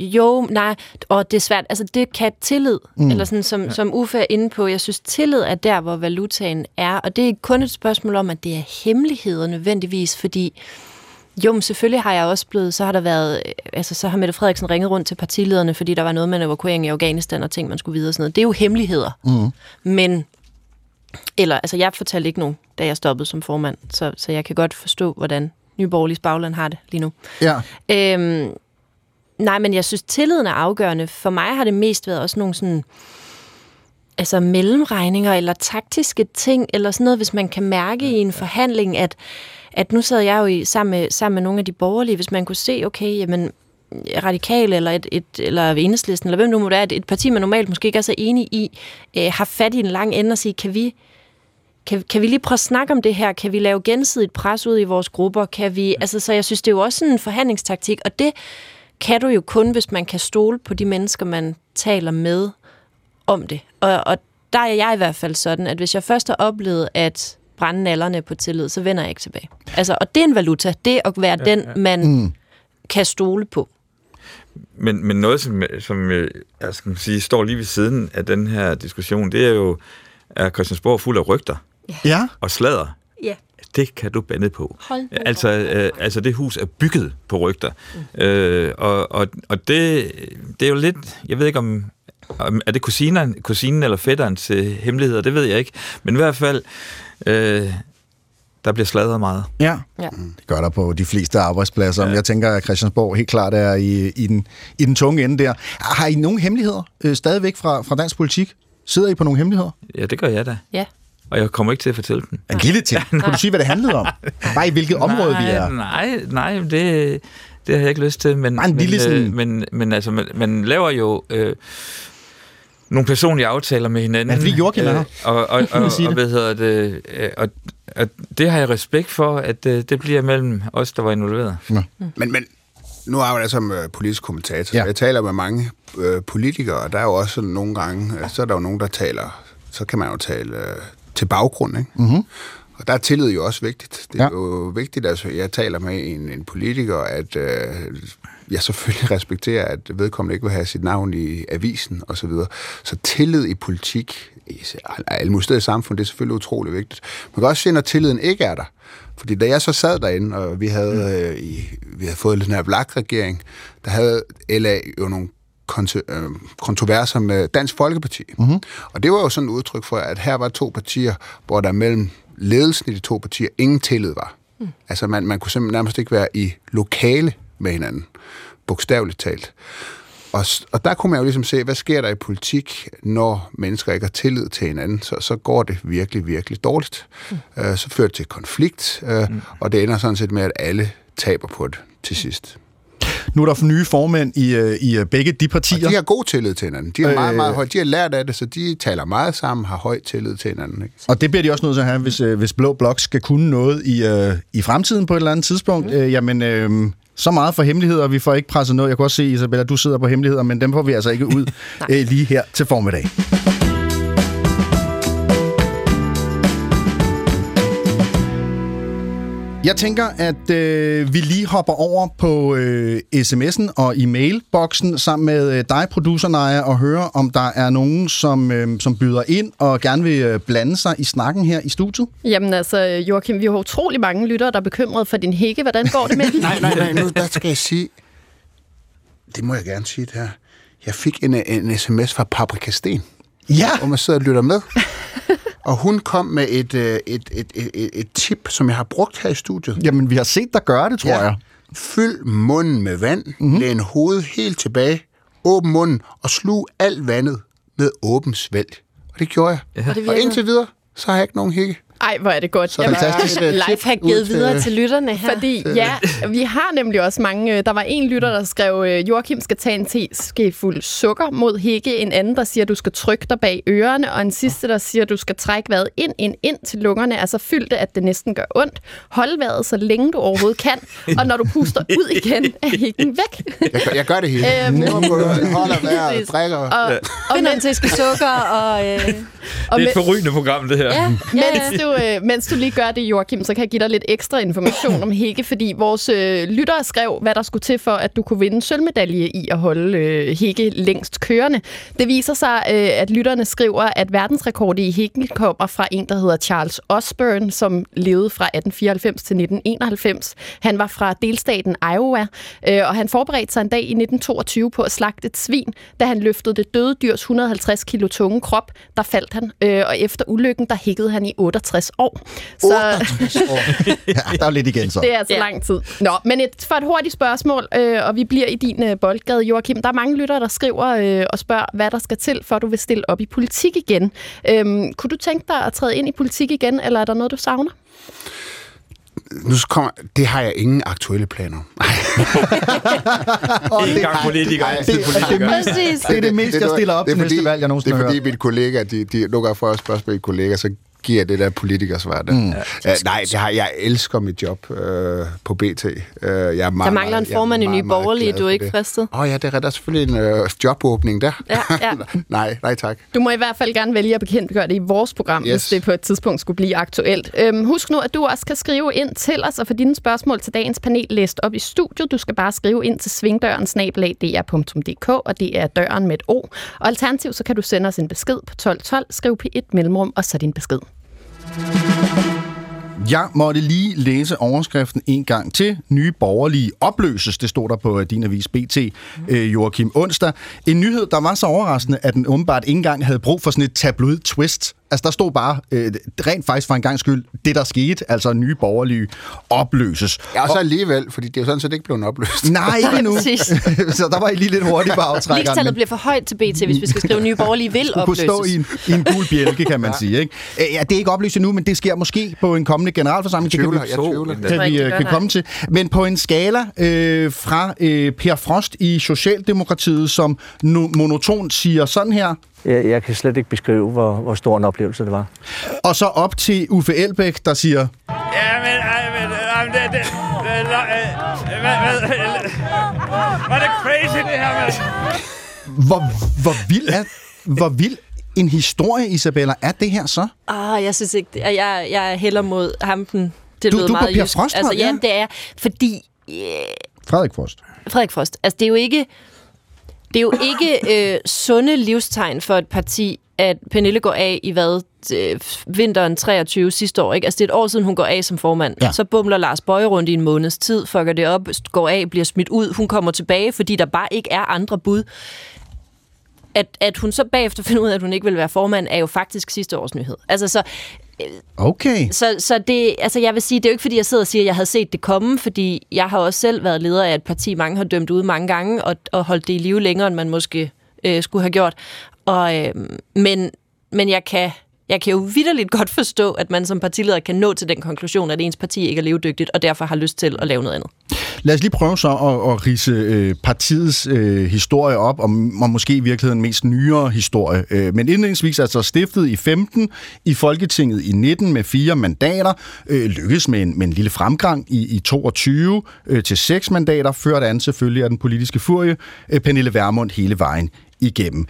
jo, nej, og det er svært, altså det kan tillid, mm. eller sådan som, som Uffe er inde på, jeg synes tillid er der, hvor valutaen er, og det er ikke kun et spørgsmål om, at det er hemmeligheder nødvendigvis, fordi jo, men selvfølgelig har jeg også blevet, så har der været, øh, altså så har Mette Frederiksen ringet rundt til partilederne, fordi der var noget med en evakuering i Afghanistan og ting, man skulle videre og sådan noget. Det er jo hemmeligheder. Mm. Men, eller, altså jeg fortalte ikke nogen, da jeg stoppede som formand, så, så jeg kan godt forstå, hvordan Nyborgerligs bagland har det lige nu. Ja. Øhm, nej, men jeg synes, tilliden er afgørende. For mig har det mest været også nogle sådan, altså mellemregninger eller taktiske ting, eller sådan noget, hvis man kan mærke i en forhandling, at, at nu sad jeg jo i, sammen, med, sammen med nogle af de borgerlige, hvis man kunne se, okay, jamen, radikale eller et, et eller enhedslisten, eller hvem nu må det er, et, et parti, man normalt måske ikke er så enig i, øh, har fat i en lang ende og sige, kan vi, kan, kan vi lige prøve at snakke om det her? Kan vi lave gensidigt pres ud i vores grupper? Kan vi, altså, så jeg synes, det er jo også sådan en forhandlingstaktik, og det kan du jo kun, hvis man kan stole på de mennesker, man taler med om det. Og, og der er jeg i hvert fald sådan, at hvis jeg først har oplevet at brænde nallerne på tillid, så vender jeg ikke tilbage. Altså, og det er en valuta. Det at være ja, den, man mm. kan stole på. Men, men noget, som, som øh, jeg skal sige, står lige ved siden af den her diskussion, det er jo, er Christiansborg fuld af rygter Ja. og slader. Ja. Det kan du bande på. Hold altså, øh, altså, det hus er bygget på rygter. Mm. Øh, og og, og det, det er jo lidt, jeg ved ikke om, om er det kusinen, kusinen eller fætteren til hemmeligheder, det ved jeg ikke. Men i hvert fald, øh, der bliver sladret meget. Ja. Ja. Det gør der på de fleste arbejdspladser. Ja. Jeg tænker, at Christiansborg helt klart er i, i, den, i den tunge ende der. Har I nogle hemmeligheder øh, stadigvæk fra, fra dansk politik? Sidder I på nogle hemmeligheder? Ja, det gør jeg da. Ja. Og jeg kommer ikke til at fortælle dem. En lille ting. *laughs* Kan du sige, hvad det handlede om? Bare i hvilket område nej, vi er? Nej, nej, det, det har jeg ikke lyst til. Men, Bare en men, lille sådan- øh, men, men altså, man, man laver jo øh, nogle personlige aftaler med hinanden. Er det fordi Joachim er her? og, og, *laughs* og, og, og, det. hvad hedder det, øh, og, og det har jeg respekt for, at øh, det bliver mellem os, der var involveret. Men, men nu arbejder jeg som øh, politisk kommentator, Ja. så jeg taler med mange øh, politikere, og der er jo også sådan nogle gange, øh, så er der jo nogen, der taler, så kan man jo tale øh, til baggrund, ikke? Mm-hmm. Og der er tillid jo også vigtigt. Det er Ja. ja. jo vigtigt, at jeg taler med en, en politiker, at øh, jeg selvfølgelig *laughs* respekterer, at vedkommende ikke vil have sit navn i avisen osv. Så, videre. så tillid i politik, i alle mulige steder i samfundet, det er selvfølgelig utrolig vigtigt. Man kan også se, når tilliden ikke er der. Fordi da jeg så sad derinde, og vi havde, øh, i, vi havde fået den her vlak-regering, der havde LA jo nogle øh, kontroverser med Dansk Folkeparti. Mm-hmm. Og det var jo sådan et udtryk for, at her var to partier, hvor der mellem ledelsen i de to partier ingen tillid var. Mm. Altså man, man kunne simpelthen nærmest ikke være i lokale med hinanden, bogstaveligt talt. Og, og der kunne man jo ligesom se, hvad sker der i politik, når mennesker ikke har tillid til hinanden, så, så går det virkelig, virkelig dårligt. Mm. Uh, så fører det til konflikt, uh, mm. og det ender sådan set med, at alle taber på det til sidst. Nu er der for nye formænd i, øh, i begge de partier. Og de har god tillid til hinanden. De, er øh, meget, meget højt. de har lært af det, så de taler meget sammen, har høj tillid til hinanden. Ikke? Og det bliver de også nødt til at have, hvis, hvis Blå Blok skal kunne noget i, øh, i fremtiden på et eller andet tidspunkt. Mm. Øh, jamen, øh, så meget for hemmeligheder, vi får ikke presset noget. Jeg kan også se, Isabella, du sidder på hemmeligheder, men dem får vi altså ikke ud *laughs* øh, lige her til formiddag. Jeg tænker, at øh, vi lige hopper over på øh, sms'en og e-mailboksen sammen med øh, dig, producer Naja, og høre, om der er nogen, som, øh, som byder ind og gerne vil øh, blande sig i snakken her i studiet. Jamen altså, Joachim, vi har utrolig mange lyttere, der er bekymret for din hække. Hvordan går det med *laughs* den? nej, nej, nej, nu der skal jeg sige, det må jeg gerne sige det her. Jeg fik en, en sms fra Paprika Sten. Ja! Hvor man sidder og lytter med. *laughs* Og hun kom med et, øh, et, et, et, et, tip, som jeg har brugt her i studiet. Jamen, vi har set dig gøre det, tror ja. jeg. Fyld munden med vand, mm-hmm. læn hovedet helt tilbage, åbn munden og slug alt vandet med åben svælg. Og det gjorde jeg. Ja. Og, det og indtil videre, så har jeg ikke nogen hække. Ej, hvor er det godt. Så fantastisk. har givet videre til lytterne her. Fordi, ja, vi har nemlig også mange... Øh, der var en lytter, der skrev, øh, Joachim skal tage en teskefuld sukker mod hække. En anden, der siger, du skal trykke dig bag ørerne. Og en sidste, der siger, du skal trække vejret ind, ind, ind til lungerne. Altså fyld det, at det næsten gør ondt. Hold vejret så længe du overhovedet kan. Og når du puster ud igen, er hækken væk. Jeg, jeg gør det hele. Øhm, holder vejret, drikker. Og, og, og en teske sukker. Og, øh, og det er et forrygende program, det her. Ja, ja, mens, du, øh, mens du lige gør det, Joachim, så kan jeg give dig lidt ekstra information om Hække, fordi vores øh, lyttere skrev, hvad der skulle til for, at du kunne vinde sølvmedalje i at holde øh, Hække længst kørende. Det viser sig, øh, at lytterne skriver, at verdensrekorden i Hække kommer fra en, der hedder Charles Osborne, som levede fra 1894 til 1991. Han var fra delstaten Iowa, øh, og han forberedte sig en dag i 1922 på at slagte et svin. Da han løftede det døde dyrs 150 kilo tunge krop, der faldt han, øh, og efter ulykken, der hækkede han i 68 år. Så... 68 år. *laughs* ja, der er lidt igen så. Det er altså ja. lang tid. Nå, men et, for et hurtigt spørgsmål, øh, og vi bliver i din øh, boldgade, Joachim. Der er mange lyttere, der skriver øh, og spørger, hvad der skal til, for at du vil stille op i politik igen. Øh, kunne du tænke dig at træde ind i politik igen, eller er der noget, du savner? nu kommer, det har jeg ingen aktuelle planer. *laughs* *laughs* Ikke gang politiker. Det, det, det, det, det er det mindste, jeg stiller op det, til næste valg, jeg nogensinde Det er fordi mine kollegaer, de, de, nu går jeg spørgsmål mine kollegaer, så giver det der politikersvar. Mm. Uh, nej, det har, jeg elsker mit job uh, på BT. Uh, jeg er meget, der mangler en formand i Nye Borgerlige, du er ikke fristet? Åh oh, ja, det er der selvfølgelig en uh, jobåbning der. Ja, ja. *laughs* nej, nej tak. Du må i hvert fald gerne vælge at bekendtgøre det i vores program, yes. hvis det på et tidspunkt skulle blive aktuelt. Øhm, husk nu, at du også kan skrive ind til os og få dine spørgsmål til dagens panel læst op i studiet. Du skal bare skrive ind til svingdøren snablag.dr.dk, og det er døren med et O. Og alternativt så kan du sende os en besked på 1212, skriv på et mellemrum og så din besked. Jeg måtte lige læse overskriften en gang til. Nye borgerlige opløses, det stod der på din avis BT, øh, Joachim Onsdag. En nyhed, der var så overraskende, at den åbenbart ikke engang havde brug for sådan et tabloid twist. Altså, der stod bare, øh, rent faktisk for en gang skyld, det der skete, altså nye borgerlige opløses. Ja, og så alligevel, fordi det er jo sådan, så det ikke blev opløst. *laughs* Nej, ikke endnu. *laughs* så der var I lige lidt hurtigt på aftrækkeren. Ligestallet bliver for højt til BT, hvis vi skal skrive nye borgerlige vil opløses. kunne stå i en, i en gul bjælke, kan man sige. Ikke? Ja, det er ikke oplyst endnu, men det sker måske på en kommende generalforsamling. Jeg tvivler, det kan vi, jeg tvivler. Kan vi, kan komme til. Men på en skala øh, fra øh, Per Frost i Socialdemokratiet, som monotont siger sådan her, jeg, jeg kan slet ikke beskrive, hvor, hvor stor en oplevelse det var. Og så op til Uffe Elbæk, der siger... Ja, men, ej, men, ej, men det, det, det, hvad, hvad, hvad, er det crazy, det her, mand? Hvor, hvor vild er... Hvor vild en historie, Isabella, er det her så? Ah, jeg synes ikke, det, jeg, jeg hælder mod hampen. Det du, du meget på Per Frost, altså, ja, det er, fordi... Yeah, Frederik Frost. Frederik Frost. Altså, det er jo ikke det er jo ikke øh, sunde livstegn for et parti, at Pernille går af i hvad? Øh, vinteren 23 sidste år, ikke? Altså, det er et år siden, hun går af som formand. Ja. Så bumler Lars Bøje rundt i en måneds tid, fucker det op, går af, bliver smidt ud. Hun kommer tilbage, fordi der bare ikke er andre bud. at, at hun så bagefter finder ud af, at hun ikke vil være formand, er jo faktisk sidste års nyhed. Altså, så, Okay. så, så det, altså jeg vil sige, det er jo ikke, fordi jeg sidder og siger, at jeg havde set det komme, fordi jeg har også selv været leder af et parti, mange har dømt ud mange gange, og, og holdt det i live længere, end man måske øh, skulle have gjort. Og, øh, men, men jeg kan, jeg kan jo vidderligt godt forstå, at man som partileder kan nå til den konklusion, at ens parti ikke er levedygtigt, og derfor har lyst til at lave noget andet. Lad os lige prøve så at, at rise øh, partiets øh, historie op, og, og måske i virkeligheden mest nyere historie. Øh, men indledningsvis altså stiftet i 15, i Folketinget i 19 med fire mandater, øh, lykkedes med en, med en lille fremgang i, i 22 øh, til seks mandater, ført an selvfølgelig af den politiske furie, øh, Pernille Vermund hele vejen igennem.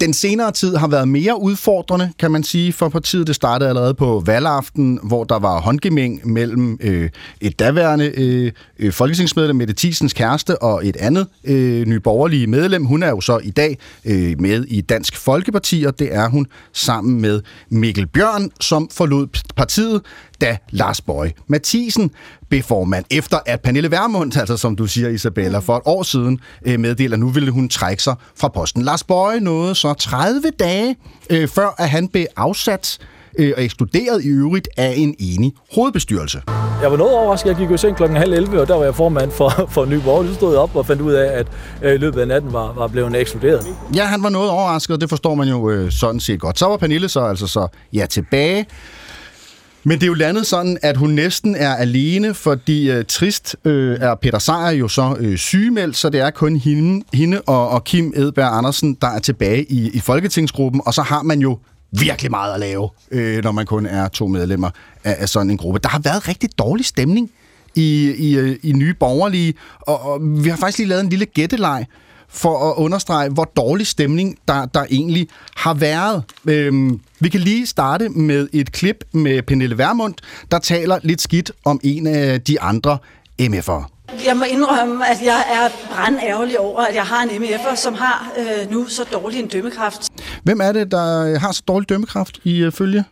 Den senere tid har været mere udfordrende, kan man sige, for partiet. Det startede allerede på valgaften, hvor der var håndgemæng mellem øh, et daværende øh, øh, folketingsmedlem, Mette Thiesens kæreste, og et andet øh, nyborgerlige medlem. Hun er jo så i dag øh, med i Dansk Folkeparti, og det er hun sammen med Mikkel Bjørn, som forlod partiet, da Lars Bøje Mathisen blev formand, efter at Pernille Vermund, altså som du siger Isabella, for et år siden øh, meddeler, at nu ville hun trække sig fra posten. Lars Bøje nåede så 30 dage øh, før, at han blev afsat øh, og ekskluderet i øvrigt af en enig hovedbestyrelse. Jeg var noget overrasket. Jeg gik jo seng klokken halv 11, og der var jeg formand for, for Ny Borg. Så stod jeg op og fandt ud af, at øh, i løbet af natten var, var blevet ekskluderet. Ja, han var noget overrasket, og det forstår man jo øh, sådan set godt. Så var Pernille så altså så ja tilbage. Men det er jo landet sådan, at hun næsten er alene, fordi øh, trist øh, er Peter Sejer jo så øh, sygemeldt, så det er kun hende, hende og, og Kim Edberg Andersen, der er tilbage i, i Folketingsgruppen, og så har man jo virkelig meget at lave, øh, når man kun er to medlemmer af, af sådan en gruppe. Der har været rigtig dårlig stemning i, i, øh, i nye borgerlige, og, og vi har faktisk lige lavet en lille gætteleg, for at understrege, hvor dårlig stemning der, der egentlig har været. Øhm, vi kan lige starte med et klip med Pernille Vermund, der taler lidt skidt om en af de andre MF'ere. Jeg må indrømme, at jeg er brandærgerlig over, at jeg har en MF'er, som har øh, nu så dårlig en dømmekraft. Hvem er det, der har så dårlig dømmekraft i øh, følge?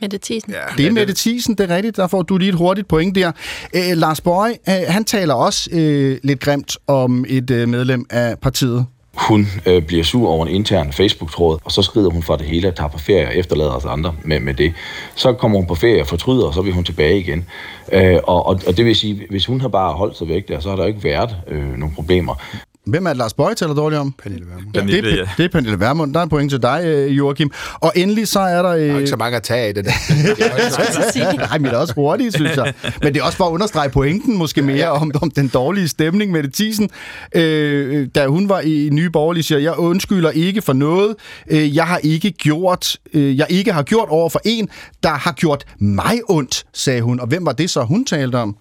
Mette Thiesen. Ja, det er Mette Thiesen, det er rigtigt. Der får du lige et hurtigt point der. Æ, Lars Bøje, øh, han taler også øh, lidt grimt om et øh, medlem af partiet. Hun øh, bliver sur over en intern Facebook-tråd, og så skrider hun fra det hele og tager på ferie og efterlader os andre med, med det. Så kommer hun på ferie og fortryder, og så vil hun tilbage igen. Øh, og, og, og det vil sige, hvis hun har bare holdt sig væk der, så har der ikke været øh, nogen problemer. Hvem er det, Lars Bøje taler dårligt om? Pernille Vermund. Ja, det, ja. er, det er Pernille Vermund. Der er en point til dig, øh, Joachim. Og endelig så er der... Der er jo Øh, ikke så mange at tage af det der. *laughs* Nej, men det er også hurtigt, synes jeg. Men det er også for at understrege pointen måske mere om, om den dårlige stemning med det Thiesen. Øh, da hun var i Nye Borgerlige, siger, jeg undskylder ikke for noget. Øh, jeg har ikke gjort, øh, jeg ikke har gjort over for en, der har gjort mig ondt, sagde hun. Og hvem var det så, hun talte om?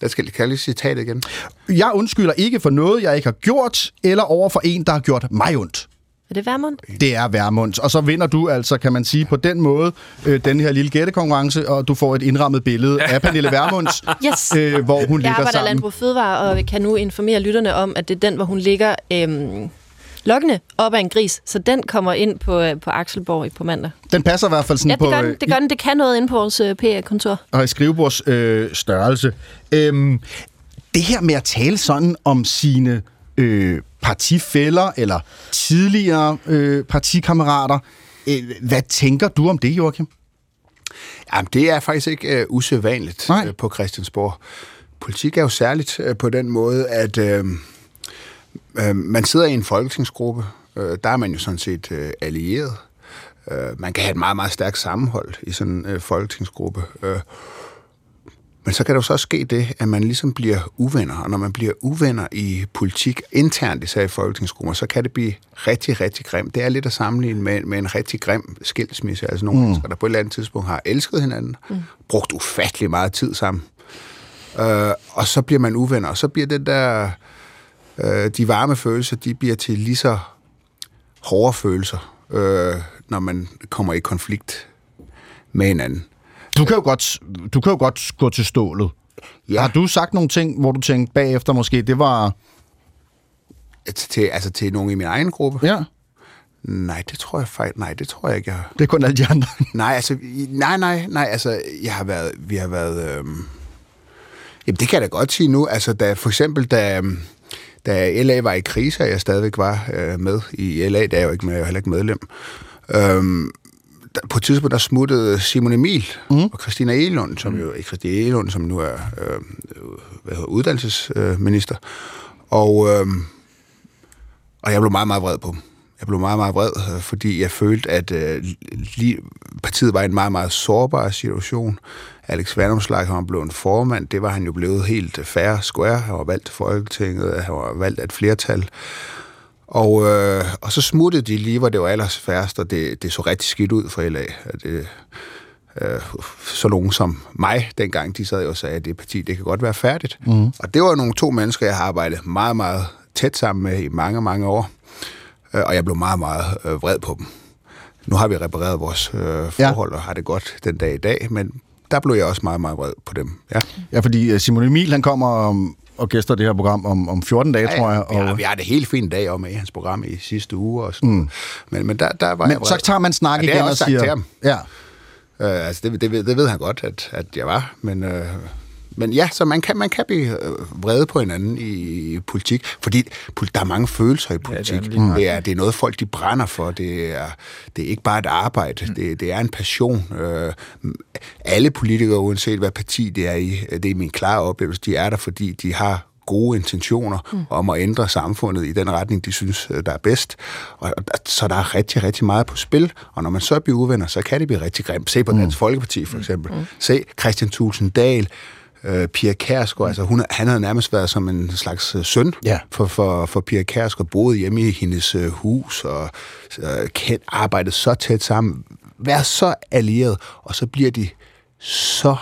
Der skal, jeg lige citat igen. Jeg undskylder ikke for noget, jeg ikke har gjort, eller over for en, der har gjort mig ondt. Er det Værmund? Det er Værmunds. Og så vinder du altså, kan man sige, på den måde, øh, den her lille gættekonkurrence, og du får et indrammet billede af Pernille Værmunds, *laughs* Yes. øh, hvor hun Jeg ligger arbejder i sammen. Landbrug Fødevare, og kan nu informere lytterne om, at det er den, hvor hun ligger øhm, lokkende op af en gris. Så den kommer ind på, øh, på Akselborg på mandag. Den passer i hvert fald sådan Ja, på det gør, øh, den, det gør den. Det kan noget inde på vores øh, PR-kontor. og i skrivebords øh, størrelse. Øhm, det her med at tale sådan om sine øh, partifælder eller tidligere øh, partikammerater, øh, hvad tænker du om det, Joachim? Jamen, det er faktisk ikke øh, usædvanligt Nej. øh, på Christiansborg. Politik er jo særligt øh, på den måde, at øh, øh, man sidder i en folketingsgruppe. Øh, der er man jo sådan set øh, allieret. Øh, man kan have et meget, meget stærkt sammenhold i sådan en øh, folketingsgruppe. Øh, men så kan der jo så også ske det, at man ligesom bliver uvenner, og når man bliver uvenner i politik internt, især i folketingsgrupper, så kan det blive rigtig, rigtig grimt. Det er lidt at sammenligne med, med en rigtig grim skilsmisse. Altså nogle mm. mennesker, der på et eller andet tidspunkt har elsket hinanden, mm. brugt ufattelig meget tid sammen, øh, og så bliver man uvenner, og så bliver det der, øh, de varme følelser, de bliver til lige så hårde følelser, øh, når man kommer i konflikt med hinanden. Du kan jo godt, du kan jo godt gå til stålet. Ja. Har du sagt nogle ting, hvor du tænkte bagefter måske, det var... Til, altså til nogen i min egen gruppe? Ja, Nej, det tror jeg faktisk, nej, det tror jeg ikke, jeg det er kun alle de andre. *laughs* Nej, altså, nej, nej, nej, altså, jeg har været, vi har været, øhm, jamen det kan jeg da godt sige nu, altså, da, for eksempel, da, øhm, da LA var i krise, og jeg stadigvæk var øh, med i LA, der er jeg jo ikke med, jeg er heller ikke medlem. Øhm, der, på et tidspunkt, der smuttede Simon Emil mm. og Christina Elund, som jo ikke Christina Elund, som nu er øh, hvad hedder, uddannelsesminister. Og, øh, og jeg blev meget, meget vred på dem. Jeg blev meget, meget vred, øh, fordi jeg følte, at øh, lige, partiet var i en meget, meget sårbar situation. Alex Vandomslag, han blev en formand, det var han jo blevet helt færre square. Han var valgt til Folketinget, han var valgt af et flertal. Og, øh, og så smuttede de lige, hvor det var allers færrest, og det, det så rigtig skidt ud for LA. Det, øh, så nogen som mig dengang, de sad jo og sagde, at det parti, det kan godt være færdigt. Mm. Og det var nogle to mennesker, jeg har arbejdet meget, meget tæt sammen med i mange, mange år. Øh, og jeg blev meget, meget øh, vred på dem. Nu har vi repareret vores øh, forhold ja. og har det godt den dag i dag, men der blev jeg også meget, meget vred på dem. Ja, ja fordi øh, Simon Emil, han kommer om, og gæster det her program om, om 14 dage, ja, tror jeg. Og... Ja, vi har det helt fint dag om i hans program i sidste uge. Og sådan mm. Men, men der, der var men jeg vred. så tager man snak ja, igen og siger... Til ham. Ja. Øh, altså, det, det, ved, det ved han godt, at, at jeg var, men... Øh, men ja, så man kan, man kan blive øh, vrede på hinanden i, politik, fordi der er mange følelser i politik. Ja, det, er det, er, det er noget, folk de brænder for. Det er, det er ikke bare et arbejde. Mm. Det, det er en passion. Øh, alle politikere, uanset hvad parti det er i, det er min klare oplevelse, de er der, fordi de har gode intentioner mm. om at ændre samfundet i den retning, de synes, der er bedst. Og, så der er rigtig, rigtig meget på spil, og når man så bliver uvenner, så kan det blive rigtig grimt. Se på mm. Dansk Folkeparti for eksempel. Mm. Se Christian Thulsen Dahl, øh, Pia Kærsgaard, altså hun, han havde nærmest været som en slags øh, søn ja. for, for, for Pia Kærsgaard, boede hjemme i hendes øh, hus og øh, kendt, arbejdet så tæt sammen, været så allieret, og så bliver de så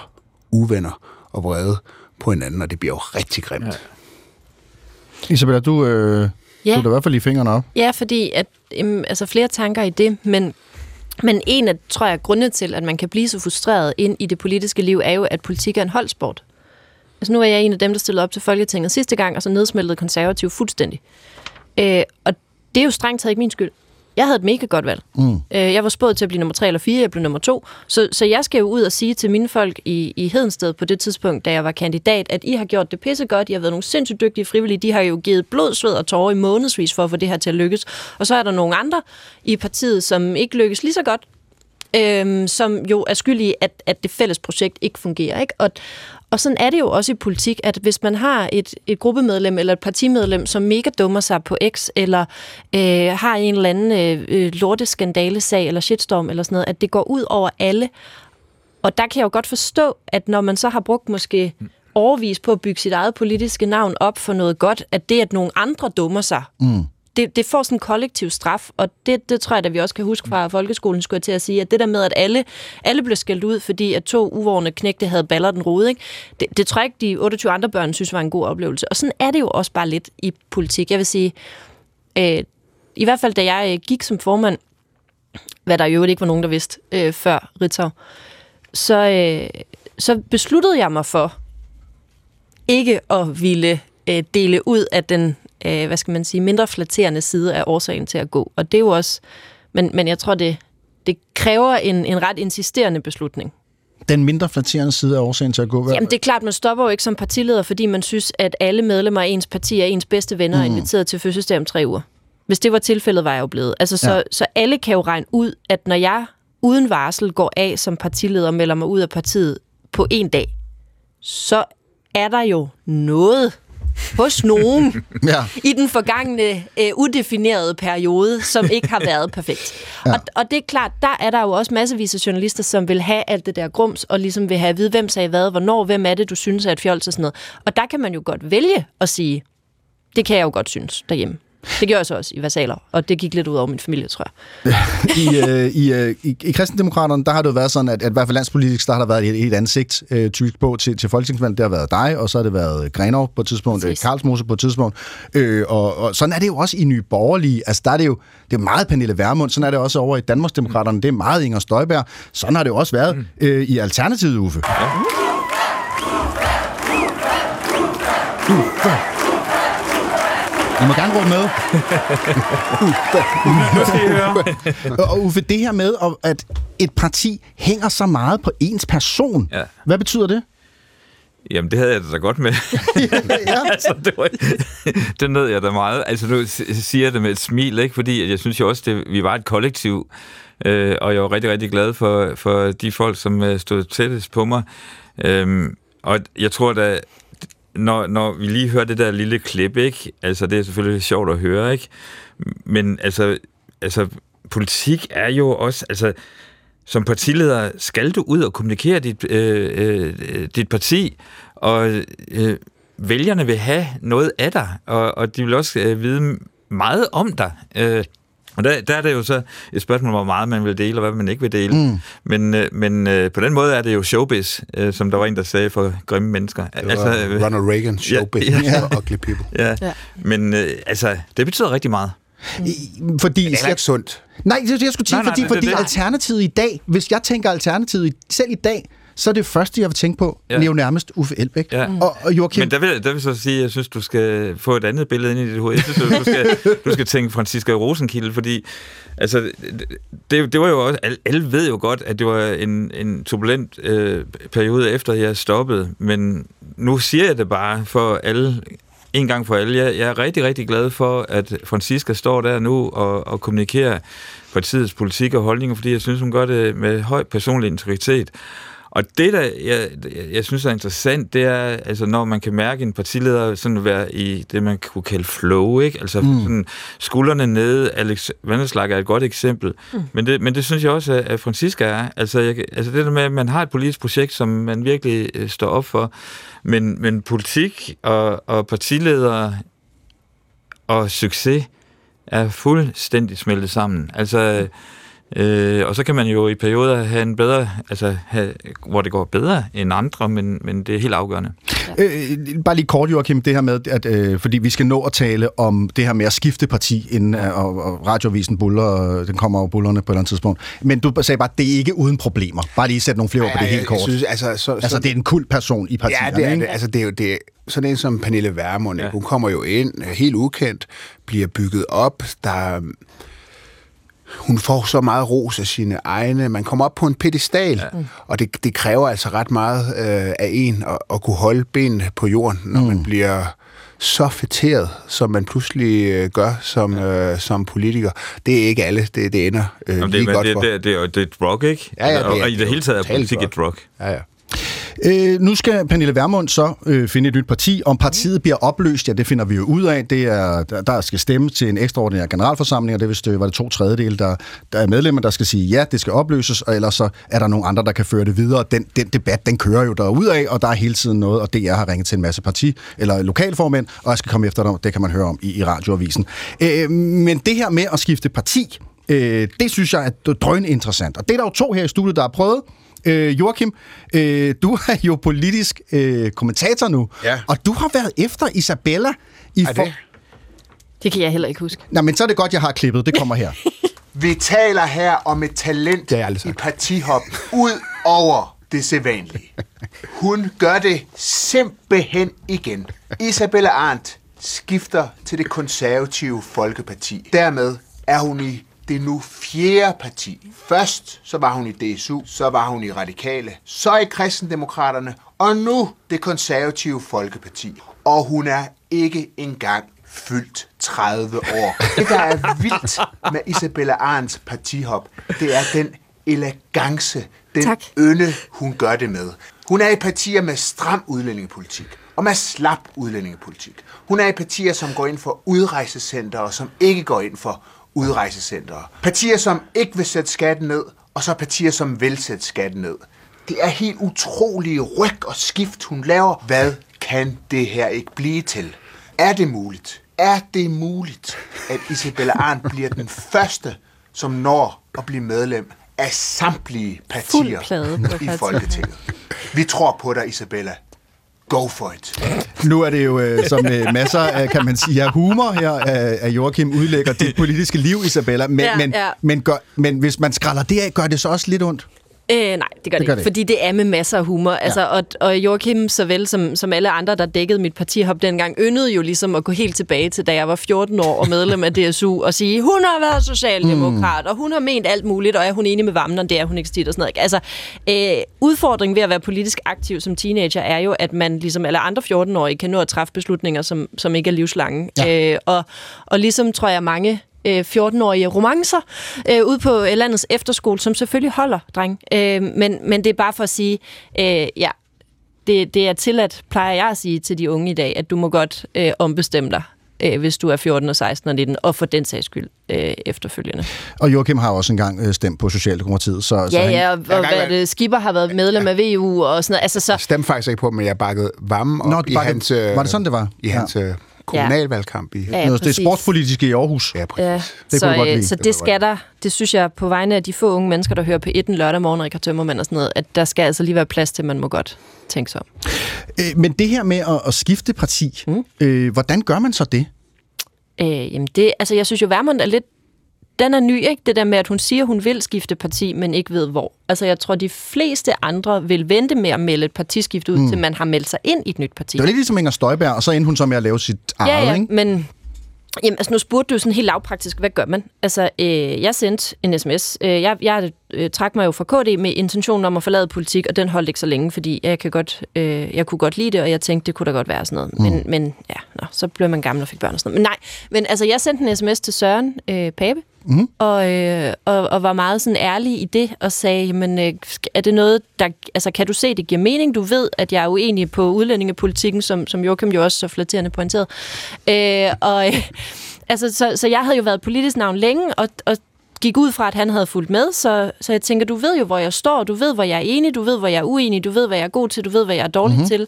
uvenner og vrede på hinanden, og det bliver jo rigtig grimt. Ja. Isabella, du, øh, ja. du er i hvert fald lige fingrene op. Ja, fordi at, øhm, altså flere tanker i det, men men en af, tror jeg, grunde til, at man kan blive så frustreret ind i det politiske liv, er jo, at politik er en holdsport. Altså nu er jeg en af dem, der stillede op til Folketinget sidste gang, og så nedsmeltede konservativ fuldstændig. Øh, og det er jo strengt taget ikke min skyld. Jeg havde et mega godt valg. Mm. Øh, jeg var spået til at blive nummer tre eller fire, jeg blev nummer to. Så, så jeg skal jo ud og sige til mine folk i, i Hedensted på det tidspunkt, da jeg var kandidat, at I har gjort det pissegodt, I har været nogle sindssygt dygtige frivillige, de har jo givet blod, sved og tårer i månedsvis for at få det her til at lykkes. Og så er der nogle andre i partiet, som ikke lykkes lige så godt, øhm, som jo er skyldige, at, at det fælles projekt ikke fungerer. Ikke? Og, og sådan er det jo også i politik, at hvis man har et, et gruppemedlem eller et partimedlem, som mega dummer sig på X, eller øh, har en eller anden øh, lorteskandalesag eller shitstorm eller sådan noget, at det går ud over alle. Og der kan jeg jo godt forstå, at når man så har brugt måske overvis på at bygge sit eget politiske navn op for noget godt, at det, at nogle andre dummer sig, mm det, det får sådan en kollektiv straf, og det, det tror jeg, at vi også kan huske fra folkeskolen, skulle jeg til at sige, at det der med, at alle, alle blev skældt ud, fordi at to uvågne knægte havde baller den rode, ikke? Det, det tror jeg ikke, de 28 andre børn synes var en god oplevelse. Og sådan er det jo også bare lidt i politik. Jeg vil sige, øh, i hvert fald da jeg øh, gik som formand, hvad der jo ikke var nogen, der vidste øh, før Ritzau, så, øh, så besluttede jeg mig for ikke at ville øh, dele ud af den øh, hvad skal man sige, mindre flatterende side af årsagen til at gå. Og det er jo også, men, men jeg tror, det, det kræver en, en ret insisterende beslutning. Den mindre flatterende side af årsagen til at gå? Jamen det er klart, man stopper jo ikke som partileder, fordi man synes, at alle medlemmer af ens parti er ens bedste venner mm. inviteret til fødselsdag om tre uger. Hvis det var tilfældet, var jeg jo blevet. Altså, så, ja. så alle kan jo regne ud, at når jeg uden varsel går af som partileder og melder mig ud af partiet på en dag, så er der jo noget hos nogen *laughs* ja. i den forgangne øh, udefinerede periode, som ikke har været perfekt. Ja. Og, og det er klart, der er der jo også massevis af journalister, som vil have alt det der grums, og ligesom vil have at vide, hvem sagde hvad, hvornår, hvem er det, du synes er et fjols og sådan noget. Og der kan man jo godt vælge at sige, det kan jeg jo godt synes derhjemme. Det gjorde jeg så også i Versaler, og det gik lidt ud over min familie, tror jeg. I, øh, i, øh, i, I kristendemokraterne, der har det jo været sådan, at, at i hvert fald landspolitisk, der har der været et, et ansigt øh, tysk på til, til folketingsvalget. Det har været dig, og så har det været Grenov på et tidspunkt, øh, Karlsmose på et tidspunkt. Øh, og, og sådan er det jo også i Nye Borgerlige. Altså, der er det jo det er meget Pernille Vermund. Sådan er det også over i Danmarksdemokraterne. Det er meget Inger Støjberg. Sådan har det jo også været mm. øh, i Alternativet, Uffe. Ja. Uffe. I må gerne råbe med. *laughs* og Uffe, det her med, at et parti hænger så meget på ens person, ja. hvad betyder det? Jamen, det havde jeg det da godt med. *laughs* altså, det, var, det nød jeg da meget. Altså, nu siger jeg det med et smil, ikke? fordi jeg synes jo også, det, vi var et kollektiv, øh, og jeg var rigtig, rigtig glad for, for de folk, som øh, stod tættest på mig. Øhm, og jeg tror da, når, når vi lige hører det der lille klip, ikke? altså det er selvfølgelig sjovt at høre, ikke? men altså, altså politik er jo også, altså som partileder skal du ud og kommunikere dit, øh, øh, dit parti, og øh, vælgerne vil have noget af dig, og, og de vil også øh, vide meget om dig. Øh, og der, der er det jo så et spørgsmål, hvor meget man vil dele, og hvad man ikke vil dele. Mm. Men, øh, men øh, på den måde er det jo showbiz, øh, som der var en, der sagde for grimme mennesker. Det altså, øh, Ronald Reagan, showbiz ja, ja. for ugly people. Ja, ja. men øh, altså, det betyder rigtig meget. Mm. Fordi, det er ikke sundt. Nej, det, jeg skulle sige, nej, nej, fordi, det, fordi det, det. alternativet i dag, hvis jeg tænker alternativet selv i dag, så er det første, jeg vil tænke på, ja. det er jo nærmest Uffe Elbæk. Ja. Og, og Joachim... Men der vil, der vil så sige, at jeg synes, du skal få et andet billede ind i dit hoved. Jeg synes, du skal, du skal tænke Franziska Rosenkilde, fordi altså, det, det var jo også, alle ved jo godt, at det var en, en turbulent øh, periode efter, jeg stoppede, men nu siger jeg det bare for alle en gang for alle. Jeg, jeg er rigtig, rigtig glad for, at Franziska står der nu og, og kommunikerer partiets politik og holdninger, fordi jeg synes, hun gør det med høj personlig integritet. Og det, der jeg, jeg synes er interessant, det er, altså, når man kan mærke en partileder sådan være i det, man kunne kalde flow, ikke? Altså mm. sådan skuldrene nede. Alex Vanderslag er et godt eksempel. Mm. Men, det, men det synes jeg også, at Francisca er. Altså, jeg, altså det der med, at man har et politisk projekt, som man virkelig øh, står op for. Men, men politik og, og partiledere og succes er fuldstændig smeltet sammen. Altså... Mm Øh, og så kan man jo i perioder have en bedre, altså have, hvor det går bedre end andre, men, men det er helt afgørende. Ja. Øh, bare lige kort, Joachim, det her med, at, øh, fordi vi skal nå at tale om det her med at skifte parti, inden, ja. og, og radiovisen buller, den kommer over bullerne på et eller andet tidspunkt. Men du sagde bare, at det er ikke uden problemer. Bare lige sætte nogle flere ja, på det helt kort. Synes, altså, så, altså, det er en kul person i partiet. Ja, det er det. Altså, det er jo det, sådan en som Pernille Vermund, ja. hun kommer jo ind, helt ukendt, bliver bygget op, der hun får så meget ros af sine egne. Man kommer op på en pedestal, ja. og det, det kræver altså ret meget øh, af en at, at kunne holde benene på jorden, når mm. man bliver så fætteret, som man pludselig øh, gør som, øh, som politiker. Det er ikke alle, det, det ender øh, Jamen, lige det, godt det, for. Det, det, det, det er et drug, ikke? Ja, ja, det er, og, og i det hele taget er politik et drug. Ja, ja. Øh, nu skal Pernille Vermund så øh, finde et nyt parti. Om partiet bliver opløst, ja, det finder vi jo ud af. Det er, der, skal stemme til en ekstraordinær generalforsamling, og det, hvis det øh, var det to tredjedele, der, der er medlemmer, der skal sige, ja, det skal opløses, og ellers så er der nogle andre, der kan føre det videre. Den, den debat, den kører jo derudad, og der er hele tiden noget, og DR har ringet til en masse parti, eller lokalformænd, og jeg skal komme efter dem, det kan man høre om i, i radioavisen. Øh, men det her med at skifte parti, øh, det synes jeg er drøn interessant. Og det er der jo to her i studiet, der har prøvet. Øh, Joachim, øh, du er jo politisk øh, kommentator nu, ja. og du har været efter Isabella i er for... Det? det kan jeg heller ikke huske. Nej, men så er det godt, jeg har klippet. Det kommer her. *laughs* Vi taler her om et talent i partihop ud over det sædvanlige. Hun gør det simpelthen igen. Isabella Arndt skifter til det konservative Folkeparti. Dermed er hun i det nu fjerde parti. Først så var hun i DSU, så var hun i Radikale, så i Kristendemokraterne, og nu det konservative Folkeparti. Og hun er ikke engang fyldt 30 år. *laughs* Det, der er vildt med Isabella Arns partihop, det er den elegance, den tak. ynde, hun gør det med. Hun er i partier med stram udlændingepolitik og med slap udlændingepolitik. Hun er i partier, som går ind for udrejsecenter og som ikke går ind for udrejsecentre. Partier, som ikke vil sætte skatten ned, og så partier, som vil sætte skatten ned. Det er helt utrolige ryg og skift, hun laver. Hvad kan det her ikke blive til? Er det muligt? Er det muligt, at Isabella Arndt bliver den første, som når at blive medlem af samtlige partier i Folketinget? Vi tror på dig, Isabella. Go for it. Nu er det jo øh, som øh, masser af, kan man sige, humor her af, af Joachim udlægger dit politiske liv, Isabella. Men, ja, men, ja. Men, gør, men hvis man skralder det af, gør det så også lidt ondt? Øh, nej, det gør det, gør ikke, det fordi det er med masser af humor. Ja. Altså, og, og Joachim, såvel som, som alle andre, der dækkede mit partihop dengang, yndede jo ligesom at gå helt tilbage til, da jeg var 14 år og medlem af DSU, og sige, hun har været socialdemokrat, mm. og hun har ment alt muligt, og er hun enig med Vamner, det er hun ikke stit og sådan noget. Altså, øh, udfordringen ved at være politisk aktiv som teenager er jo, at man ligesom alle andre 14-årige kan nå at træffe beslutninger, som, som ikke er livslange. Ja. Øh, og, og ligesom tror jeg mange øh, 14-årige romancer øh, ude på øh, landets efterskole, som selvfølgelig holder, dreng. Øh, men, men det er bare for at sige, øh, ja, det, det er tilladt, plejer jeg at sige til de unge i dag, at du må godt øh, ombestemme dig, øh, hvis du er 14 og 16 og 19, og for den sags skyld øh, efterfølgende. Og Joachim har også engang øh, stemt på Socialdemokratiet. Så, så Ja, han, ja, og, og hvad det, Skipper har været medlem af VU og sådan noget. Altså, så, Jeg stemte faktisk ikke på, men jeg bakkede Vam op Nå, i bakkede- hans, øh, var det sådan, det var? I Ja. hans øh, kommunalvalgkamp. I, Ja, ja, noget, det er sportspolitiske i Aarhus. ja, præcis. Ja, Det så, godt øh, lide. så Det det skal der, det synes jeg på vegne af de få unge mennesker, der hører på et en lørdag morgen, Rikard Tømmermand og sådan noget, at der skal altså lige være plads til, at man må godt tænke sig om. Øh, men det her med at, at skifte parti, mm. øh, hvordan gør man så det? Øh, jamen det, altså jeg synes jo, Vermund er lidt, den er ny, ikke? Det der med, at hun siger, hun vil skifte parti, men ikke ved hvor. Altså jeg tror, de fleste andre vil vente med at melde et partiskift ud, mm. til man har meldt sig ind i et nyt parti. Det var lidt ligesom Inger Støjberg, og så endte hun så med at lave sit eget, Ja, ja, ikke? men jamen, altså, nu spurgte du sådan helt lavpraktisk, hvad gør man? Altså, øh, jeg sendte en sms. Øh, jeg jeg øh, trak mig jo fra KD med intentionen om at forlade politik, og den holdt ikke så længe, fordi jeg, kan godt, øh, jeg kunne godt lide det, og jeg tænkte, det kunne da godt være sådan noget. Men, men ja, nå, så blev man gammel og fik børn og sådan noget. Men nej, men altså, jeg sendte en sms til Søren øh, Pape, Mhm. og, øh, og, og var meget sådan ærlig i det, og sagde, jamen, øh, er det noget, der, altså, kan du se, det giver mening? Du ved, at jeg er uenig på udlændingepolitikken, som, som Joachim jo også så flatterende pointerede. Øh, og, øh, altså, så, så jeg havde jo været politisk navn længe, og, og gik ud fra, at han havde fulgt med, så, så jeg tænker, du ved jo, hvor jeg står, du ved, hvor jeg er enig, du ved, hvor jeg er uenig, du ved, hvad jeg er god til, du ved, hvad jeg er dårlig mm-hmm. til.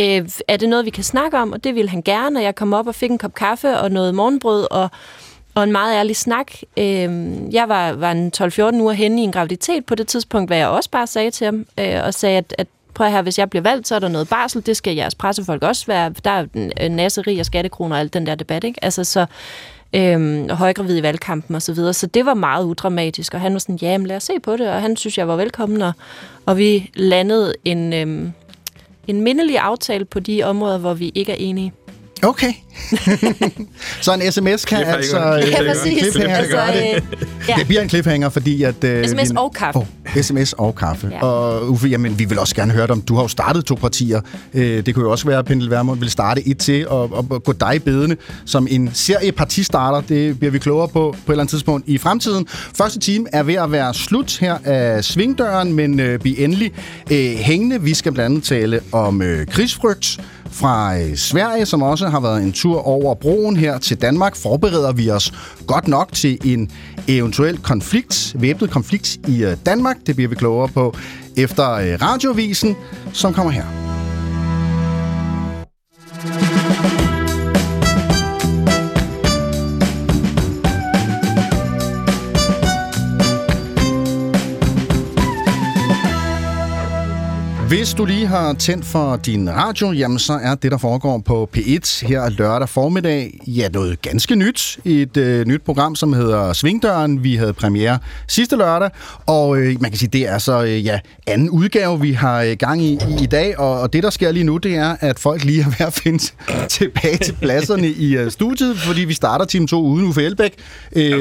Øh, er det noget, vi kan snakke om? Og det ville han gerne, og jeg kom op og fik en kop kaffe og noget morgenbrød, og og en meget ærlig snak. Øh, jeg var, var en 12-14 uger henne i en graviditet på det tidspunkt, hvad jeg også bare sagde til ham, øh, og sagde, at, at prøv her, hvis jeg bliver valgt, så er der noget barsel, det skal jeres pressefolk også være. Der er en- nasseri og skattekroner og alt den der debat, ikke? Altså, så øhm, højgravid i valgkampen og så videre. Så det var meget udramatisk, og han var sådan, ja, men lad os se på det, og han synes, jeg var velkommen, og, og vi landede en, øhm, en mindelig aftale på de områder, hvor vi ikke er enige. Okay. *laughs* så en sms kan altså... Ja, øh, præcis. cliffhanger Altså, øh, ja. Det bliver en cliffhanger, fordi at... Øh, SMS og kaffe. Oh, sms og kaffe. Ja. Og Uffe, jamen, vi vil også gerne høre dig om, du har jo startet to partier. Øh, det kunne jo også være, at Pendel Vermund vil starte et til, og, og, og gå dig i bedene som en serie partistarter. Det bliver vi klogere på på et eller andet tidspunkt i fremtiden. Første time er ved at være slut her af Svingdøren, men øh, vi er endelig øh, hængende. Vi skal blandt andet tale om øh, krigsfrygt, fra øh, Sverige, som også har været en tur over broen her til Danmark, forbereder vi os godt nok til en eventuel konflikt, væbnet konflikt i øh, Danmark. Det bliver vi klogere på efter øh, radiovisen, som kommer her. Hvis du lige har tændt for din radio, jamen så er det, der foregår på P1 her lørdag formiddag, ja, noget ganske nyt. Et øh, nyt program, som hedder Svingdøren. Vi havde premiere sidste lørdag, og øh, man kan sige, det er så øh, ja, anden udgave, vi har øh, gang i, i i dag. Og, og det, der sker lige nu, det er, at folk lige er ved at finde *laughs* tilbage til pladserne i øh, studiet, fordi vi starter time 2 uden Uffe Elbæk. Øh,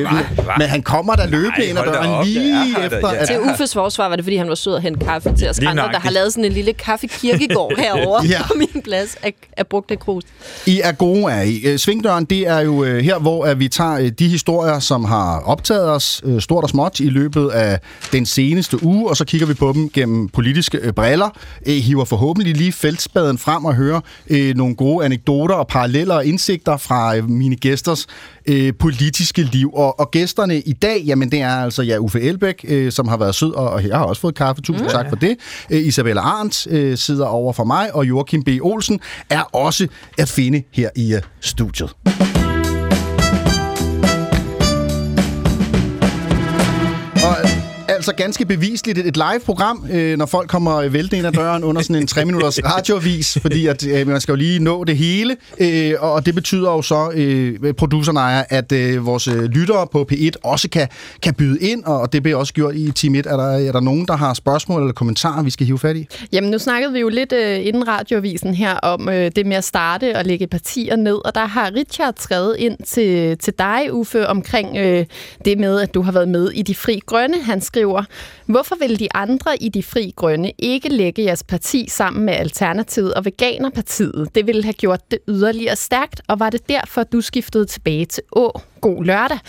men han kommer der løbende ind ad døren op, lige er efter, ja. at Til Uffes forsvar var det, fordi han var sød at hente kaffe til os andre, der har lavet sådan en lille kaffekirkegård *laughs* herovre Ja. på min plads af, af brugte krus. I er gode er I. Øh, Svingdøren, det er jo øh, her, hvor at vi tager øh, de historier, som har optaget os øh, stort og småt i løbet af den seneste uge, og så kigger vi på dem gennem politiske øh, briller, øh, hiver forhåbentlig lige feltspaden frem og hører øh, nogle gode anekdoter og paralleller og indsigter fra øh, mine gæsters øh, politiske liv. Og, og gæsterne i dag, jamen det er altså ja, Uffe Elbæk, øh, som har været sød, og, og jeg har også fået kaffe, tusind mm. tak for det. Øh, Isabella Arndt øh, sidder over for mig, og Joachim B. Olsen er også at finde her i øh, studiet. Altså ganske bevisligt et live-program, øh, når folk kommer væltende ind ad døren under sådan en 3-minutters *laughs* radioavis, fordi at, øh, man skal jo lige nå det hele. Øh, og det betyder jo så, øh, produceren ejer, at øh, vores øh, lyttere på P1 også kan, kan byde ind, og det bliver også gjort i Team 1. Er der, er der nogen, der har spørgsmål eller kommentarer, vi skal hive fat i? Jamen, nu snakkede vi jo lidt øh, inden radioavisen her om øh, det med at starte og lægge partier ned, og der har Richard skrevet ind til, til dig, Uffe, omkring øh, det med, at du har været med i De Fri Grønne. Han skriver, hvorfor vil de andre i De Fri Grønne ikke lægge jeres parti sammen med Alternativet og Veganerpartiet? Det ville have gjort det yderligere stærkt, og var det derfor, du skiftede tilbage til Å? God lørdag.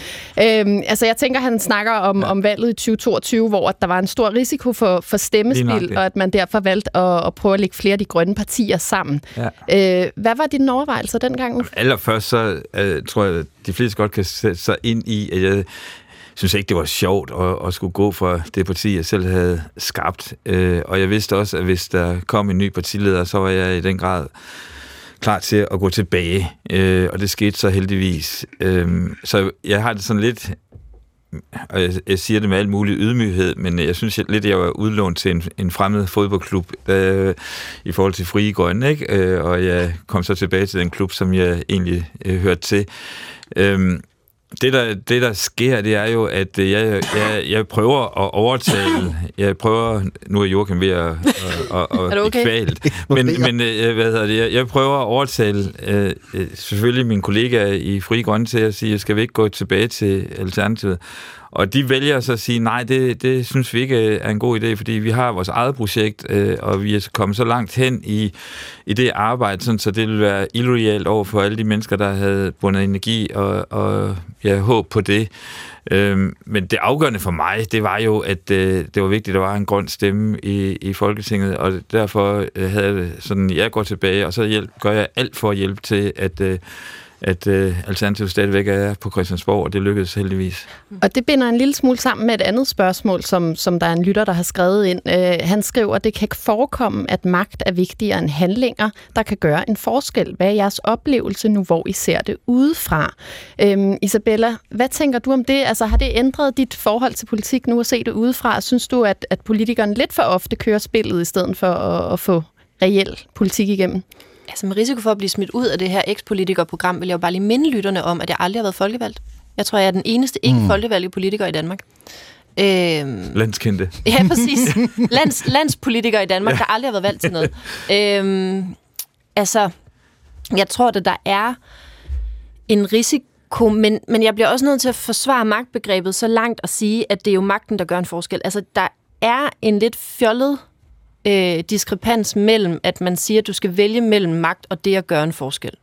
Øhm, altså, jeg tænker, han snakker om, ja. om valget i 2022, hvor der var en stor risiko for, for stemmespil, og at man derfor valgte at, at prøve at lægge flere af de grønne partier sammen. Ja. Øh, hvad var dine overvejelser dengang? Allerførst så uh, tror jeg, at de fleste godt kan sætte sig ind i, at jeg synes ikke, det var sjovt at, at skulle gå fra det parti, jeg selv havde skabt. Øh, og jeg vidste også, at hvis der kom en ny partileder, så var jeg i den grad klar til at gå tilbage, øh, og det skete så heldigvis. Øh, så jeg har det sådan lidt, og jeg, jeg siger det med al mulig ydmyghed, men jeg synes lidt, at jeg var udlånt til en, en fremmed fodboldklub øh, i forhold til Frie Grønne, ikke? Øh, og jeg kom så tilbage til den klub, som jeg egentlig øh, hørte til. Øh, det der, det, der sker, det er jo, at jeg, jeg, jeg prøver at overtale... Jeg prøver... Nu er Joachim ved at, at, at, at er okay? kvalt. *laughs* Men, men øh, hvad hedder det, jeg, jeg prøver at overtale øh, selvfølgelig mine kollegaer i Fri Grønne til at sige, skal vi ikke gå tilbage til Alternativet? Og de vælger så at sige, nej, det, det synes vi ikke øh, er en god idé, fordi vi har vores eget projekt, øh, og vi er kommet så langt hen i, i det arbejde, sådan, så det vil være illoyalt over for alle de mennesker, der havde bundet energi og, og ja, håb på det. Øhm, men det afgørende for mig, det var jo, at øh, det var vigtigt, at der var en grøn stemme i, i Folketinget, og derfor øh, havde jeg sådan, jeg går tilbage, og så hjælp, gør jeg alt for at hjælpe til, at øh, at øh, Alternativet stadigvæk er på Christiansborg, og det lykkedes heldigvis. Mm. Og det binder en lille smule sammen med et andet spørgsmål, som, som der er en lytter, der har skrevet ind. Øh, han skriver, at det kan forekomme, at magt er vigtigere end handlinger, der kan gøre en forskel. Hvad er jeres oplevelse nu, hvor I ser det udefra? Øh, Isabella, hvad tænker du om det? Altså, har det ændret dit forhold til politik nu at se det udefra? Synes du, at, at politikerne lidt for ofte kører spillet, i stedet for at, at få reel politik igennem? Altså med risiko for at blive smidt ud af det her eks-politikerprogram, vil jeg jo bare lige minde lytterne om, at jeg aldrig har været folkevalgt. Jeg tror, jeg er den eneste ikke-folkevalgte politiker i Danmark. Øhm, Landskendte. *laughs* Ja, præcis. Lands, landspolitiker i Danmark, ja. der aldrig har været valgt til noget. Øhm, altså, jeg tror, at der er en risiko, men, men jeg bliver også nødt til at forsvare magtbegrebet så langt og sige, at det er jo magten, der gør en forskel. Altså, der er en lidt fjollet øh, diskrepans mellem, at man siger, at du skal vælge mellem magt og det at gøre en forskel.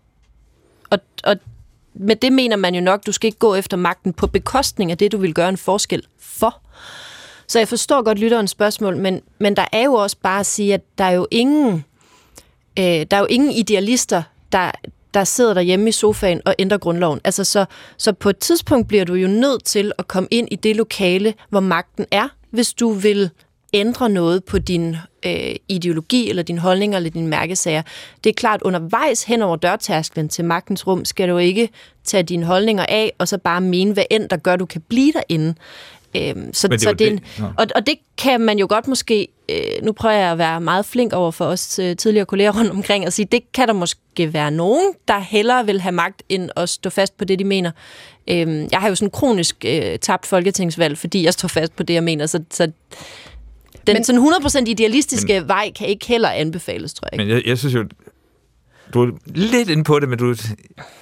Og, og med det mener man jo nok, at du skal ikke gå efter magten på bekostning af det, du vil gøre en forskel for. Så jeg forstår godt lytterens spørgsmål, men, men der er jo også bare at sige, at der er jo ingen, øh, der er jo ingen idealister, der, der sidder derhjemme i sofaen og ændrer grundloven. Altså så, så på et tidspunkt bliver du jo nødt til at komme ind i det lokale, hvor magten er, hvis du vil ændre noget på din øh, ideologi, eller din holdning, eller din mærkesager. Det er klart, undervejs hen over dørtærsklen til magtens rum, skal du ikke tage dine holdninger af, og så bare mene, hvad end der gør, du kan blive derinde. Øhm, så, det så det, det ja. og, og det kan man jo godt måske, øh, nu prøver jeg at være meget flink over for os øh, tidligere kolleger rundt omkring, og sige, det kan der måske være nogen, der hellere vil have magt, end at stå fast på det, de mener. Øhm, jeg har jo sådan kronisk øh, tabt folketingsvalg, fordi jeg står fast på det, jeg mener, så, så den men, sådan 100% idealistiske men, vej kan ikke heller anbefales, tror jeg. Men jeg, jeg synes jo, du er lidt inde på det, men du,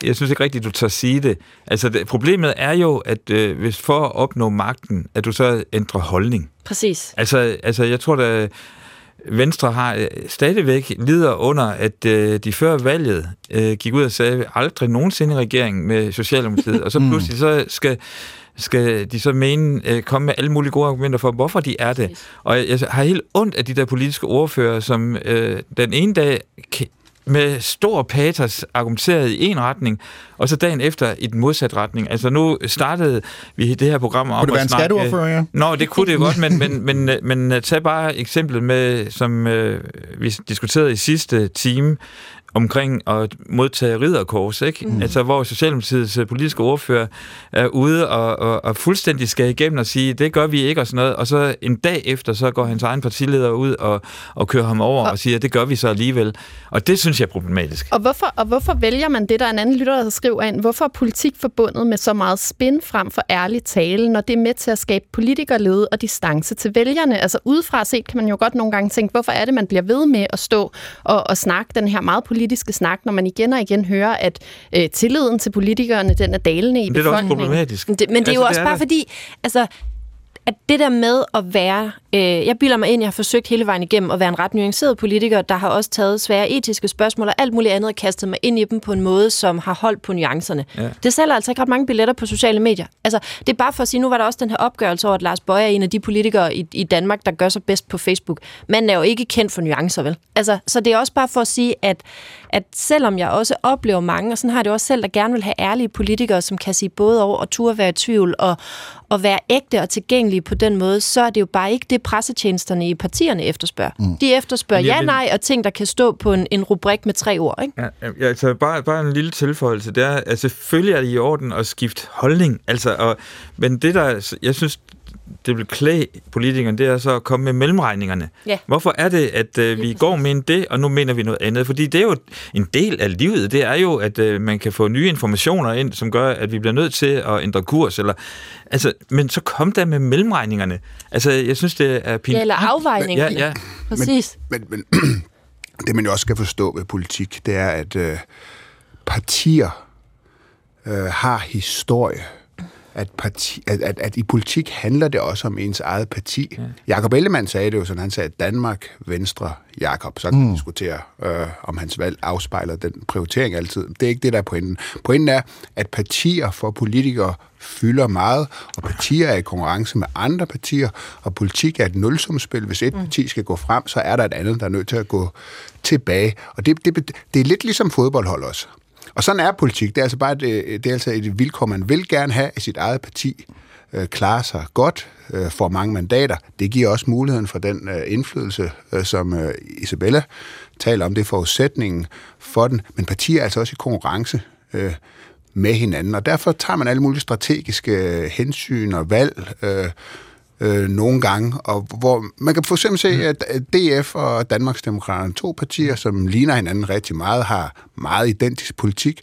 jeg synes ikke rigtigt, du tør sige det. Altså, det, problemet er jo, at øh, hvis for at opnå magten, at du så ændrer holdning. Præcis. Altså, altså jeg tror, at Venstre har øh, stadigvæk lider under, at øh, de før valget øh, gik ud og sagde, aldrig nogensinde regering med Socialdemokratiet, *laughs* og så pludselig så skal skal de så mene, øh, komme med alle mulige gode argumenter for, hvorfor de er det. Og jeg, har helt ondt af de der politiske ordfører, som øh, den ene dag med stor patos argumenterede i en retning, og så dagen efter i den modsatte retning. Altså nu startede vi det her program om kunne det være en skatteordfører, ja? Nå, det kunne det godt, men, men, men, men tag bare eksemplet med, som øh, vi diskuterede i sidste time, omkring at modtage ridderkors, ikke? Mm. Altså, hvor Socialdemokratiets øh, politiske ordfører er ude og, og, og fuldstændig skal igennem og sige, det gør vi ikke og sådan noget, og så en dag efter, så går hans egen partileder ud og, og kører ham over og, og siger, det gør vi så alligevel. Og det synes jeg er problematisk. Og hvorfor, og hvorfor vælger man det, der er en anden lytter, der skriver ind, hvorfor er politik forbundet med så meget spin frem for ærlig tale, når det er med til at skabe politikerlede og distance til vælgerne? Altså udefra set kan man jo godt nogle gange tænke, hvorfor er det, man bliver ved med at stå og, og snakke den her meget politiske snak, når man igen og igen hører, at øh, tilliden til politikerne, den er dalende i Men det er da også befolkningen. problematisk. Det, men det er jo Altså, også er bare det. fordi, altså, at det der med at være, øh, jeg bilder mig ind, jeg har forsøgt hele vejen igennem at være en ret nuanceret politiker, der har også taget svære etiske spørgsmål og alt muligt andet og kastet mig ind i dem på en måde, som har holdt på nuancerne. Ja. Det sælger altså ikke ret mange billetter på sociale medier. Altså, det er bare for at sige, nu var der også den her opgørelse over, at Lars Bøje er en af de politikere i, i Danmark, der gør sig bedst på Facebook. Manden er jo ikke kendt for nuancer, vel? Altså, så det er også bare for at sige, at, at selvom jeg også oplever mange, og sådan har jeg det også selv, der gerne vil have ærlige politikere, som kan sige både over og turde være i tvivl, og, og være ægte og tilgængelige på den måde, så er det jo bare ikke det, pressetjenesterne i partierne efterspørger. Mm. De efterspørger ja, vil- nej og ting, der kan stå på en, en rubrik med tre ord. Ikke? Ja, ja, altså bare, bare en lille tilføjelse, det er, at selvfølgelig er det i orden at skifte holdning, altså, og, men det der, jeg synes, det vil klæde politikerne, det er så at komme med mellemregningerne. Ja. Hvorfor er det, at øh, vi går med det, og nu mener vi noget andet? Fordi det er jo en del af livet. Det er jo, at øh, man kan få nye informationer ind, som gør, at vi bliver nødt til at ændre kurs. Eller, altså, men så kom der med mellemregningerne. Altså, jeg synes, det er pinligt. Ja, eller afvejning. Ja, ja. Præcis. Men, men *clears throat* det, man jo også skal forstå ved politik, det er, at øh, partier øh, har historie. At, parti, at, at, at i politik handler det også om ens eget parti. Ja. Jakob Ellemann sagde det jo sådan, han sagde, Danmark, Venstre, Jakob. Så kan man diskutere, øh, om hans valg afspejler den prioritering altid. Det er ikke det, der er pointen. Pointen er, at partier for politikere fylder meget, og partier er i konkurrence med andre partier, og politik er et nulsumspil. Hvis et parti skal gå frem, så er der et andet, der er nødt til at gå tilbage. Og det, det, det er lidt ligesom fodboldhold også. Og sådan er politik. Det er altså bare et, øh, det er altså et vilkår, man vil gerne have, at sit eget parti øh, klarer sig godt, øh, får mange mandater. Det giver også muligheden for den øh, indflydelse, øh, som øh, Isabella taler om. Det er forudsætningen for den. Men partier er altså også i konkurrence øh, med hinanden, og derfor tager man alle mulige strategiske øh, hensyn og valg øh, øh, nogle gange, og hvor man kan for eksempel se, at at DF og Danmarksdemokraterne, to partier, som ligner hinanden rigtig meget, har meget identisk politik,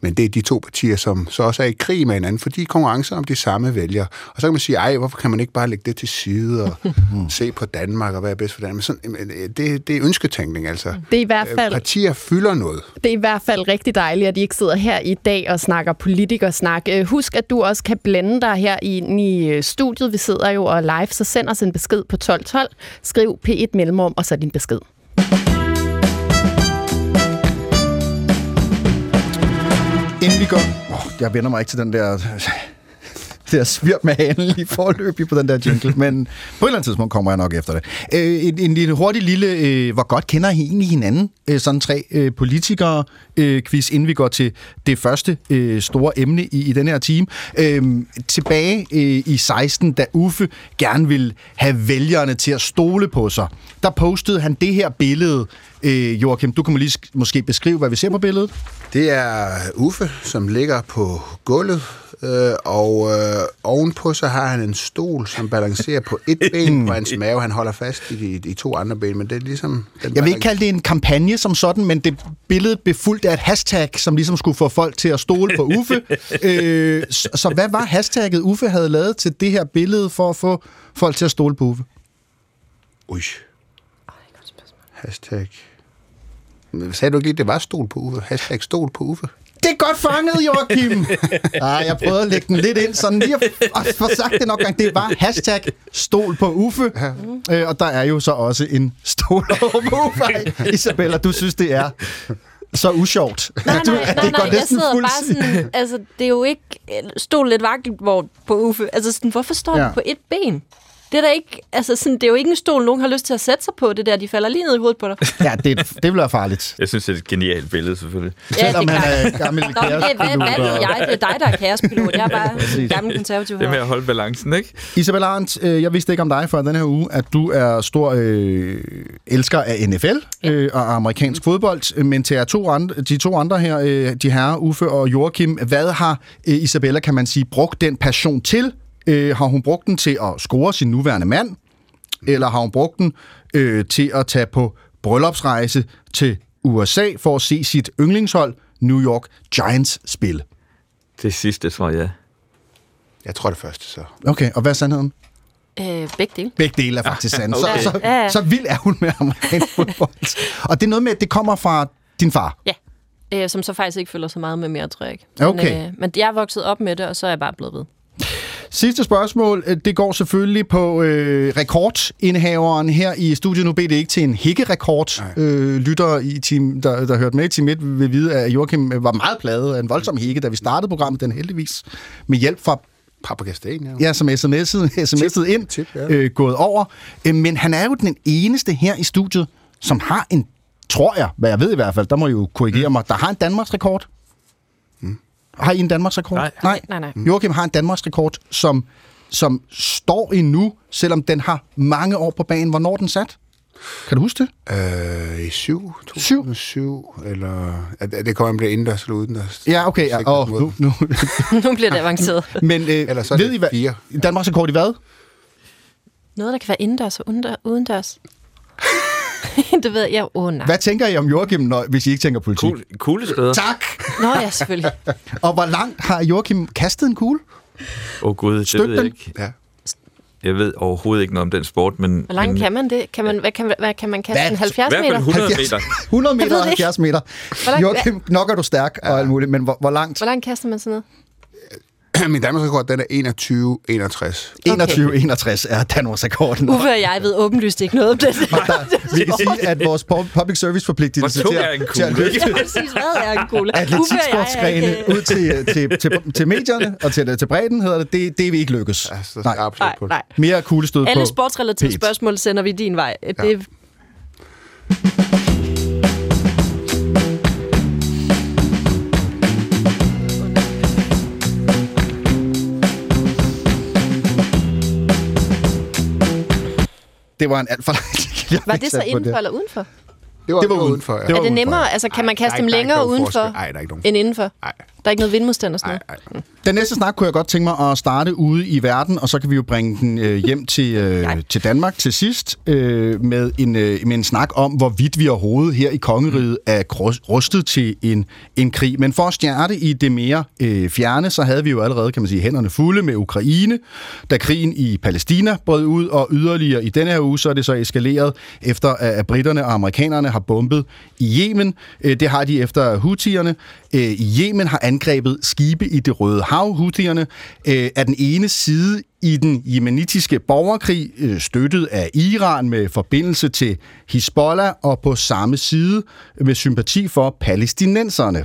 men det er de to partier, som så også er i krig med hinanden, for de er konkurrencer om de samme vælgere. Og så kan man sige, ej, hvorfor kan man ikke bare lægge det til side og *laughs* se på Danmark og hvad er bedst for Danmark? Men sådan, øh, det, det er ønsketænkning, altså. Det er i hvert fald... Øh, Partier fylder noget. Det er i hvert fald rigtig dejligt, at I ikke sidder her i dag og snakker politikersnak. Øh, Husk, at du også kan blande dig her i, i studiet. Vi sidder jo og live, så send os en besked på 1212. Skriv P1 Mellemrum, og så din besked. Inden vi går... Oh, jeg vender mig ikke til den der... *laughs* Det er svirp med hanen lige forløbig på den der jingle, men på et eller andet tidspunkt kommer jeg nok efter det. Øh, en, en lille hurtig lille, øh, hvor godt kender I egentlig hinanden? Øh, sådan tre øh, politikere øh, quiz, inden vi går til det første øh, store emne i, i den her time. Øh, tilbage øh, i 16, da Uffe gerne ville have vælgerne til at stole på sig, der postede han det her billede. Øh, Joachim, du kan må lige sk- måske beskrive, hvad vi ser på billedet. Det er Uffe, som ligger på gulvet, øh, og øh, ovenpå så har han en stol, som balancerer på et *laughs* ben på hans mave. Han holder fast i de, de to andre ben, men det er ligesom... Den Jeg vil ikke kalde det en kampagne som sådan, men det billede befulgt af et hashtag, som ligesom skulle få folk til at stole på Uffe. *laughs* øh, så, så hvad var hashtagget, Uffe havde lavet til det her billede for at få folk til at stole på Uffe? Ui. Hashtag... Sagde du ikke lige, det var stol på Uffe? Hashtag stol på Uffe? Det er godt fanget, Joachim! *laughs* ah, jeg prøvede at lægge den lidt ind, sådan lige at få sagt det nok gang. Det var hashtag stol på Uffe. Ja. Øh, og der er jo så også en stol over på Uffe. Isabella, du synes, det er så usjovt. Nej, du, nej, nej, det går nej, jeg sidder bare fuldstændig- sådan, altså, det er jo ikke, stol lidt vakkelvogn på Uffe. Altså, sådan, hvorfor står ja. Den på et ben? Det er, da ikke, altså sådan, det er jo ikke en stol, nogen har lyst til at sætte sig på, det der. De falder lige ned i hovedet på dig. *laughs* Ja, det, det være farligt. Jeg synes, det er et genialt billede, selvfølgelig. Ja, Selvom det er han er gammel det, hvad, hvad ved jeg? Det er dig, der er kaospilot. Jeg er bare gammel konservativ Det er med at holde balancen, ikke? Isabel Arendt, øh, jeg vidste ikke om dig før den her uge, at du er stor øh, elsker af NFL øh, og amerikansk fodbold, men til to andre, de to andre her, øh, de herrer, Uffe og Joachim, hvad har øh, Isabella, kan man sige, brugt den passion til? Øh, har hun brugt den til at score sin nuværende mand? Eller har hun brugt den øh, til at tage på bryllupsrejse til USA for at se sit yndlingshold, New York Giants, spille? Det sidste, tror jeg. Jeg tror det første, så. Okay, og hvad er sandheden? Øh, begge dele. Begge dele er faktisk *laughs* sandt. Okay. Så, så, Ja, ja. så vild er hun med amerikansk fodbold. *laughs* Og det er noget med, at det kommer fra din far. Ja. Øh, som så faktisk ikke følger så meget med mere, tror jeg ikke. Okay. Men, øh, men jeg er vokset op med det, og så er jeg bare blevet ved. Sidste spørgsmål, øh, det går selvfølgelig på øh, rekordindehaveren her i studiet. Nu blev det ikke til en hækkerekord. Øh, lytter, i team, der, der hørte med i Team 1, vil vide, at Joachim var meget pladet af en voldsom hække, da vi startede programmet, den heldigvis med hjælp fra Paprikasten, ja. Ja, som sms'ede, *laughs* sms'ede ind, Tip, ja. øh, gået over. Øh, men han er jo den eneste her i studiet, som har en, tror jeg, hvad jeg ved i hvert fald, der må I jo korrigere mig, der har en Danmarks rekord. Har I en Danmarks rekord? Nej. Nej. Nej, nej. Joachim har en Danmarks rekord, som, som står endnu, selvom den har mange år på banen. Hvornår er den sat? Kan du huske det? Øh, I 7, 2007, eller... Er, er det kommer an på indendørs eller udendørs? Ja, okay. Ja, mod- nu, nu. *laughs* nu bliver det avanceret. Men øh, Eller så er ved det I hvad? fire. Danmarks rekord i hvad? Noget, der kan være indendørs og udendørs. *laughs* det ved jeg. Ja, Åh, oh, nej. Hvad tænker I om Joachim, når, hvis I ikke tænker politik? Cool, kugleskrider. Tak! Nå ja, selvfølgelig. *laughs* Og hvor langt har Joachim kastet en kugle? Åh oh, gud, det Støt ved jeg ikke. Ja. Jeg ved overhovedet ikke noget om den sport, men... Hvor langt men, kan man det? Kan man, hvad, kan, hvad kan man kaste? Hvad? En 70 I hvert fald meter? 100 70 meter. *laughs* 100 Jeg meter og det ikke. 70 meter. Hvor langt- Joachim, nok er du stærk og alt muligt, men hvor, hvor langt? Hvor langt kaster man sådan noget? *clears throat* Min Danmarks rekord, den er 21 61. 21-61 er Danmarks rekorden. Uffe og jeg ved åbenlyst ikke noget om det. *laughs* Vi kan sige, at vores pu- public service forpligtelse til, er til at løfte Ja, atletiksportsgrene ud til, til, til, til medierne og til, til bredden, hedder det, det, det vil ikke lykkes. Ja, så Nej. nej. absolut Nej. Mere kuglestød på. Alle sportsrelaterede spørgsmål sender vi din vej. Det, Det var en alt for lang *laughs* var det så indenfor eller udenfor? Det var, Det var udenfor. Ja. det var Er det udenfor. nemmere? Altså, kan man Nej, kaste dem er længere udenfor. Nej, der er ikke nogen. end indenfor? Nej, Der er ikke noget vindmodstand og sådan noget? nej. Den næste snak kunne jeg godt tænke mig at starte ude i verden, og så kan vi jo bringe den øh, hjem til, øh, til Danmark til sidst øh, med, en, øh, med en snak om, hvorvidt vi overhovedet her i kongeriget er rustet til en, en krig. Men for at stjerte i det mere øh, fjerne, så havde vi jo allerede, kan man sige, hænderne fulde med Ukraine, da krigen i Palæstina brød ud, og yderligere i denne her uge, så er det så eskaleret efter, at at britterne og amerikanerne har bombet i Yemen. Øh, det har de efter Houthierne. Øh, i Yemen har angrebet skibe i det Røde Hav. Houthierne øh, er den ene side i den jemenitiske borgerkrig, øh, støttet af Iran med forbindelse til Hezbollah, og på samme side med sympati for palæstinenserne.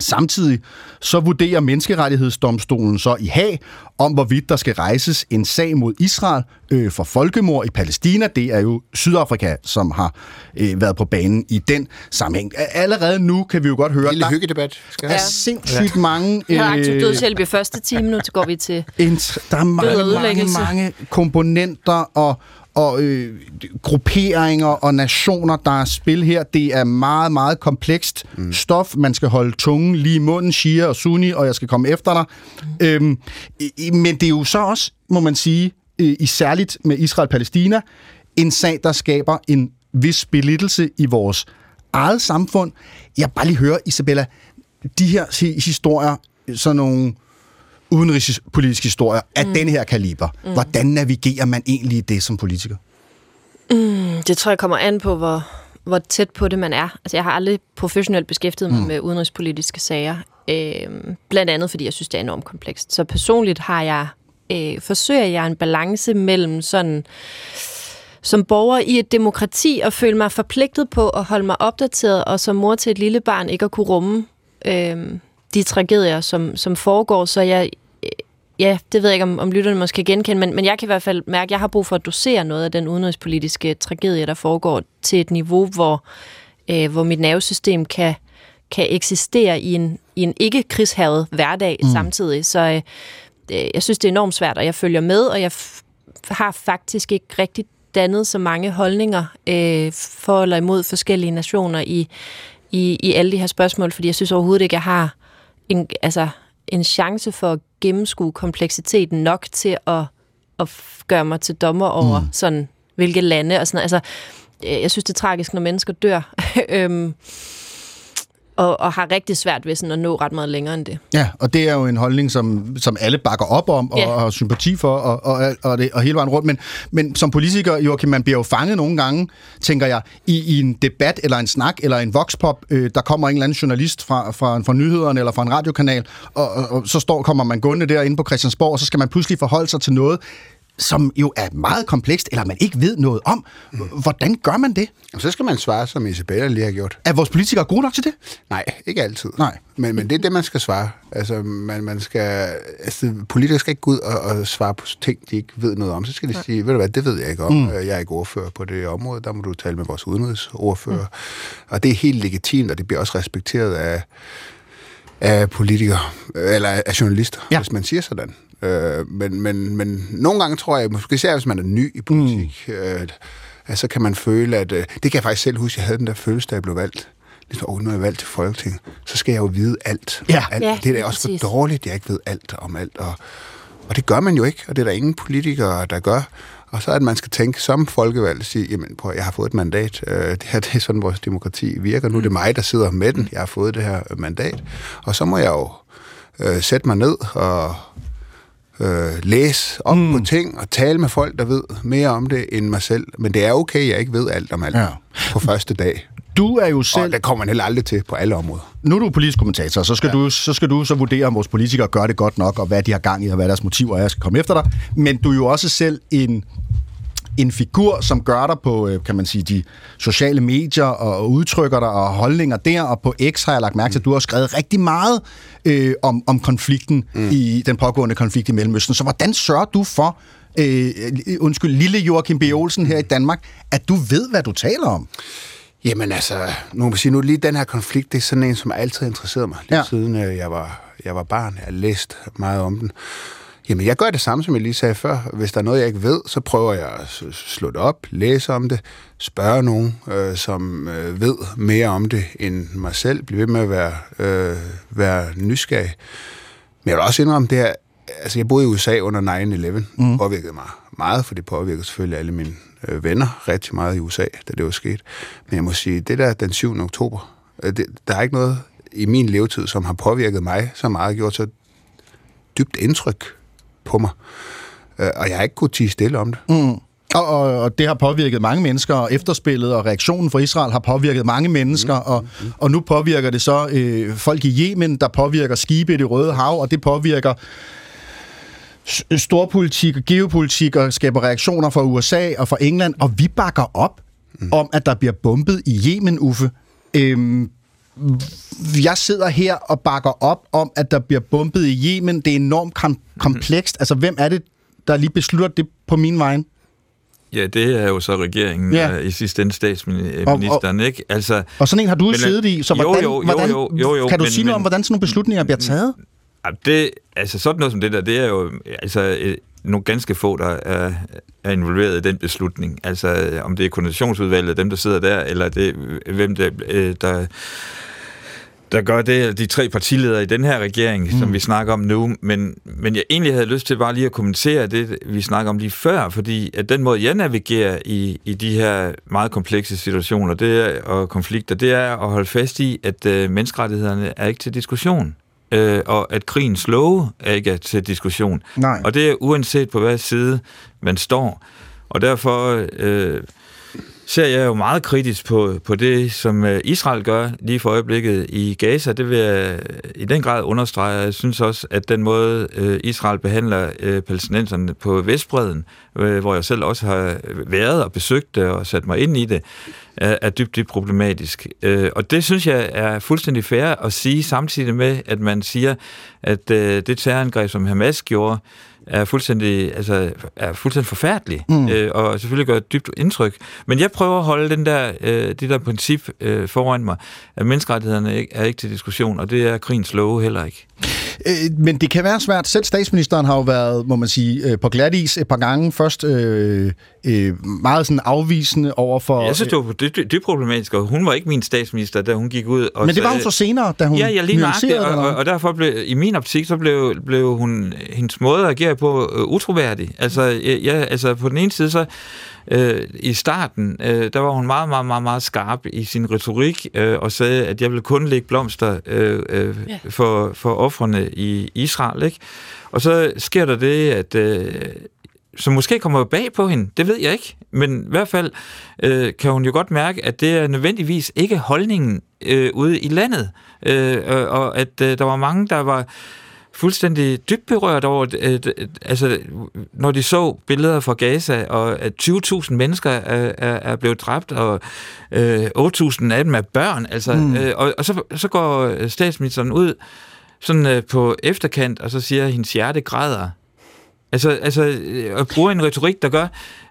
Samtidig så vurderer menneskerettighedsdomstolen så i Haag om, hvorvidt der skal rejses en sag mod Israel øh, for folkemord i Palæstina. Det er jo Sydafrika, som har øh, været på banen i den sammenhæng. Allerede nu kan vi jo godt høre, Lille der hyggedebat. Skal er sindssygt mange... Vi har aktiv øh, dødshjælp i første time, nu går vi til... der er mange, mange, mange komponenter og, og øh, grupperinger og nationer, der er spil her. Det er meget, meget komplekst mm. stof. Man skal holde tungen lige i munden, Shia og Sunni, og jeg skal komme efter dig. Mm. Øhm, men det er jo så også, må man sige, øh, i særligt med Israel-Palæstina, en sag, der skaber en vis belittelse i vores eget samfund. Jeg bare lige høre, Isabella, de her hi- historier, sådan nogle udenrigspolitiske historier af mm. den her kaliber. Mm. Hvordan navigerer man egentlig i det som politiker? Mm, Det tror jeg kommer an på, hvor, hvor tæt på det man er. Altså, jeg har aldrig professionelt beskæftiget mig mm. med udenrigspolitiske sager. Øh, blandt andet, fordi jeg synes, det er enormt komplekst. Så personligt har jeg øh, forsøger jeg en balance mellem sådan som borger i et demokrati at føle mig forpligtet på at holde mig opdateret, og som mor til et lille barn ikke at kunne rumme øh, de tragedier, som, som foregår. Så jeg, ja, det ved jeg ikke, om, om lytterne måske kan genkende, men, men jeg kan i hvert fald mærke, at jeg har brug for at dosere noget af den udenrigspolitiske tragedie, der foregår, til et niveau, hvor, øh, hvor mit nervesystem kan, kan eksistere i en, i en ikke-krigshavet hverdag mm. samtidig. Så øh, øh, jeg synes, det er enormt svært, og jeg følger med, og jeg f- har faktisk ikke rigtig dannet så mange holdninger øh, for eller imod forskellige nationer i, i, i alle de her spørgsmål, fordi jeg synes overhovedet ikke, jeg har en, altså, en chance for at gennemskue kompleksiteten nok til at, at gøre mig til dommer over mm. sådan, hvilke lande og sådan noget. Altså, øh, jeg synes, det er tragisk, når mennesker dør. *laughs* øhm, og, og har rigtig svært ved sådan at nå ret meget længere end det. Ja, og det er jo en holdning, som, som alle bakker op om og, ja. og har sympati for, og, og, og, det, og hele vejen rundt. Men, men som politiker, Joachim, man bliver jo fanget nogle gange, tænker jeg, i, i en debat, eller en snak, eller en voxpop. Øh, der kommer en eller anden journalist fra, fra, fra nyhederne, eller fra en radiokanal, og, og, og så står, kommer man gående derinde på Christiansborg, og så skal man pludselig forholde sig til noget, som jo er meget komplekst, eller man ikke ved noget om. Hvordan gør man det? Og så skal man svare, som Isabella lige har gjort. Er vores politikere gode nok til det? Nej, ikke altid. Nej. Men, men det er det, man skal svare. Altså, man, man skal, altså, politikere skal ikke gå ud og, og svare på ting, de ikke ved noget om. Så skal de sige, ved du hvad, det ved jeg ikke om. Mm. Jeg er ikke ordfører på det område. Der må du tale med vores udenrigsordfører. Mm. Og det er helt legitimt, og det bliver også respekteret af, af politikere, eller af journalister, ja. hvis man siger sådan. Øh, men, men, men nogle gange tror jeg, måske især hvis man er ny i politik, mm. øh, at så kan man føle, at... Øh, det kan jeg faktisk selv huske, jeg havde den der følelse, da jeg blev valgt. Ligesom, oh, nu er jeg valgt til Folketinget, så skal jeg jo vide alt. Ja. alt. Ja, det er da også for præcis. dårligt, at jeg ikke ved alt om alt. Og, og det gør man jo ikke, og det er der ingen politikere, der gør. Og så er det, at man skal tænke som folkevalgt og sige, jamen prøv, jeg har fået et mandat. Øh, det her det er sådan, vores demokrati virker. Nu er det mig, der sidder med den. Jeg har fået det her mandat. Og så må jeg jo øh, sætte mig ned og øh, læse op mm. på ting og tale med folk, der ved mere om det end mig selv. Men det er okay, jeg ikke ved alt om alt Ja. på første dag. Du er jo Og selv... det kommer man heller aldrig til på alle områder. Nu er du politisk kommentator, så skal, ja. du, så skal du så vurdere, om vores politikere gør det godt nok, og hvad de har gang i, og hvad deres motiver er, jeg skal komme efter dig. Men du er jo også selv en, en figur, som gør dig på, øh, kan man sige, de sociale medier, og udtrykker dig, og holdninger der, og på X har jeg lagt mærke til, at du har skrevet rigtig meget øh, om, om konflikten, mm. i den pågående konflikt i Mellemøsten. Så hvordan sørger du for, øh, undskyld, lille Joachim B. Olsen her i Danmark, at du ved, hvad du taler om? Jamen altså, nu må man sige, nu lige den her konflikt, det er sådan en, som altid har interesseret mig, lige Ja. siden øh, jeg var, jeg var barn. Jeg har læst meget om den. Jamen, jeg gør det samme, som jeg lige sagde før. Hvis der er noget, jeg ikke ved, så prøver jeg at slå det op, læse om det, spørge nogen, øh, som øh, ved mere om det end mig selv. Blive ved med at være, øh, være nysgerrig. Men jeg vil også indrømme det her, altså jeg boede i USA under 9-11, mm. påvirkede mig meget, for det påvirkede selvfølgelig alle mine øh, venner rigtig meget i USA, da det var sket. Men jeg må sige, det der den 7. oktober, øh, det, der er ikke noget i min levetid, som har påvirket mig så meget, gjort så dybt indtryk på mig. Øh, og jeg har ikke kunnet tige stille om det. Mm. Og, og, og det har påvirket mange mennesker, og efterspillet og reaktionen fra Israel har påvirket mange mennesker, mm. og, og nu påvirker det så øh, folk i Yemen, der påvirker skibe i det røde hav, og det påvirker storpolitik og geopolitik og skaber reaktioner fra USA og fra England, og vi bakker op mm. om, at der bliver bombet i Yemen, Uffe. Øhm, jeg sidder her og bakker op om, at der bliver bombet i Yemen. Det er enormt kom- komplekst. Altså, hvem er det, der lige beslutter det på min vej? Ja, det er jo så regeringen, Ja. ja. i sidste ende statsministeren, ikke? Altså, Og sådan en har du jo Men, siddet i, så jo, hvordan, jo, jo, hvordan jo, jo, jo, kan du men- sige noget om, hvordan sådan nogle beslutninger bliver taget? Ja, det, altså sådan noget som det der, det er jo altså, øh, nogle ganske få, der er, er involveret i den beslutning. Altså øh, om det er koordinationsudvalget, dem der sidder der, eller det, øh, hvem der, øh, der, der gør det, de tre partiledere i den her regering, mm. som vi snakker om nu. Men, men jeg egentlig havde lyst til bare lige at kommentere det, vi snakker om lige før, fordi at den måde, jeg navigerer i, i de her meget komplekse situationer det er, og konflikter, det er at holde fast i, at øh, menneskerettighederne er ikke til diskussion. Øh, og at krigens love er ikke til diskussion. Nej. Og det er uanset på hvad side man står. Og derfor øh, ser jeg jo meget kritisk på, på det, som øh, Israel gør lige for øjeblikket i Gaza. Det vil jeg øh, i den grad understrege. Jeg synes også, at den måde, øh, Israel behandler palæstinenserne på Vestbreden, hvor jeg selv også har været og besøgt det og sat mig ind i det, er dybt, dybt problematisk. Og det synes jeg er fuldstændig fair at sige, samtidig med, at man siger, at det terrorangreb, som Hamas gjorde, er fuldstændig, altså, er fuldstændig forfærdelig, mm. øh, og selvfølgelig gør et dybt indtryk. Men jeg prøver at holde den der, øh, det der princip øh, foran mig, at menneskerettighederne ikke, er ikke til diskussion, og det er krigens love heller ikke. Øh, men det kan være svært. Selv statsministeren har jo været, må man sige, øh, på glat is et par gange. Først øh, øh, meget sådan afvisende over for... Jeg synes, det, var, det, det problematisk, og hun var ikke min statsminister, da hun gik ud. Og men det var hun så senere, da hun Ja, ja lige nøjagtigt, og, og, og derfor blev, i min optik, så blev, blev hun, hendes måde at agere på uh, utroværdig. Altså, ja, altså, på den ene side, så øh, i starten, øh, der var hun meget, meget, meget, meget skarp i sin retorik øh, og sagde, at jeg vil kun lægge blomster øh, øh, ja. for, for offrene i Israel. Ikke? Og så sker der det, at øh, som måske kommer bag på hende, det ved jeg ikke, men i hvert fald øh, kan hun jo godt mærke, at det er nødvendigvis ikke holdningen øh, ude i landet, øh, og at øh, der var mange, der var fuldstændig dybt berørt over, at, altså, når de så billeder fra Gaza, og at 20.000 mennesker er, er, er blevet dræbt, og øh, 8.000 af dem er børn, altså, mm. øh, og, og så, så går statsministeren ud sådan øh, på efterkant, og så siger, at hendes hjerte græder. Altså, altså at bruge en retorik, der gør,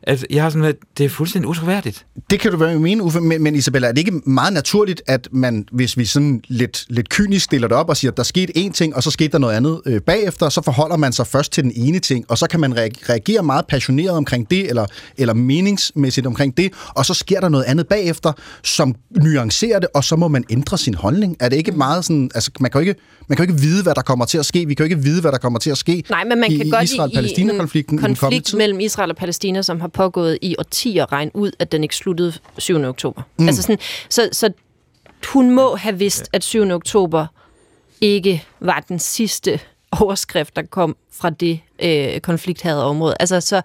at jeg har sådan, at det er fuldstændig utroværdigt. Det kan du være mene, Uffe, men, men Isabella, er det ikke meget naturligt, at man, hvis vi sådan lidt, lidt kynisk stiller det op og siger, at der skete én ting, og så skete der noget andet øh, bagefter, så forholder man sig først til den ene ting, og så kan man reagere meget passioneret omkring det, eller, eller meningsmæssigt omkring det, og så sker der noget andet bagefter, som nuancerer det, og så må man ændre sin holdning. Er det ikke meget sådan, altså man kan jo ikke, man kan jo ikke vide, hvad der kommer til at ske, vi kan jo ikke vide, hvad der kommer til at ske Nej, men man kan i, godt Israel-Palæstina-konflikten i en konflikt mellem Israel og Palæstina, som har pågået i årtier regne ud, at den ikke sluttede 7. oktober. Mm. Altså sådan, så, så hun må have vidst, at 7. oktober ikke var den sidste overskrift, der kom fra det øh, konflikthade område. Altså, så,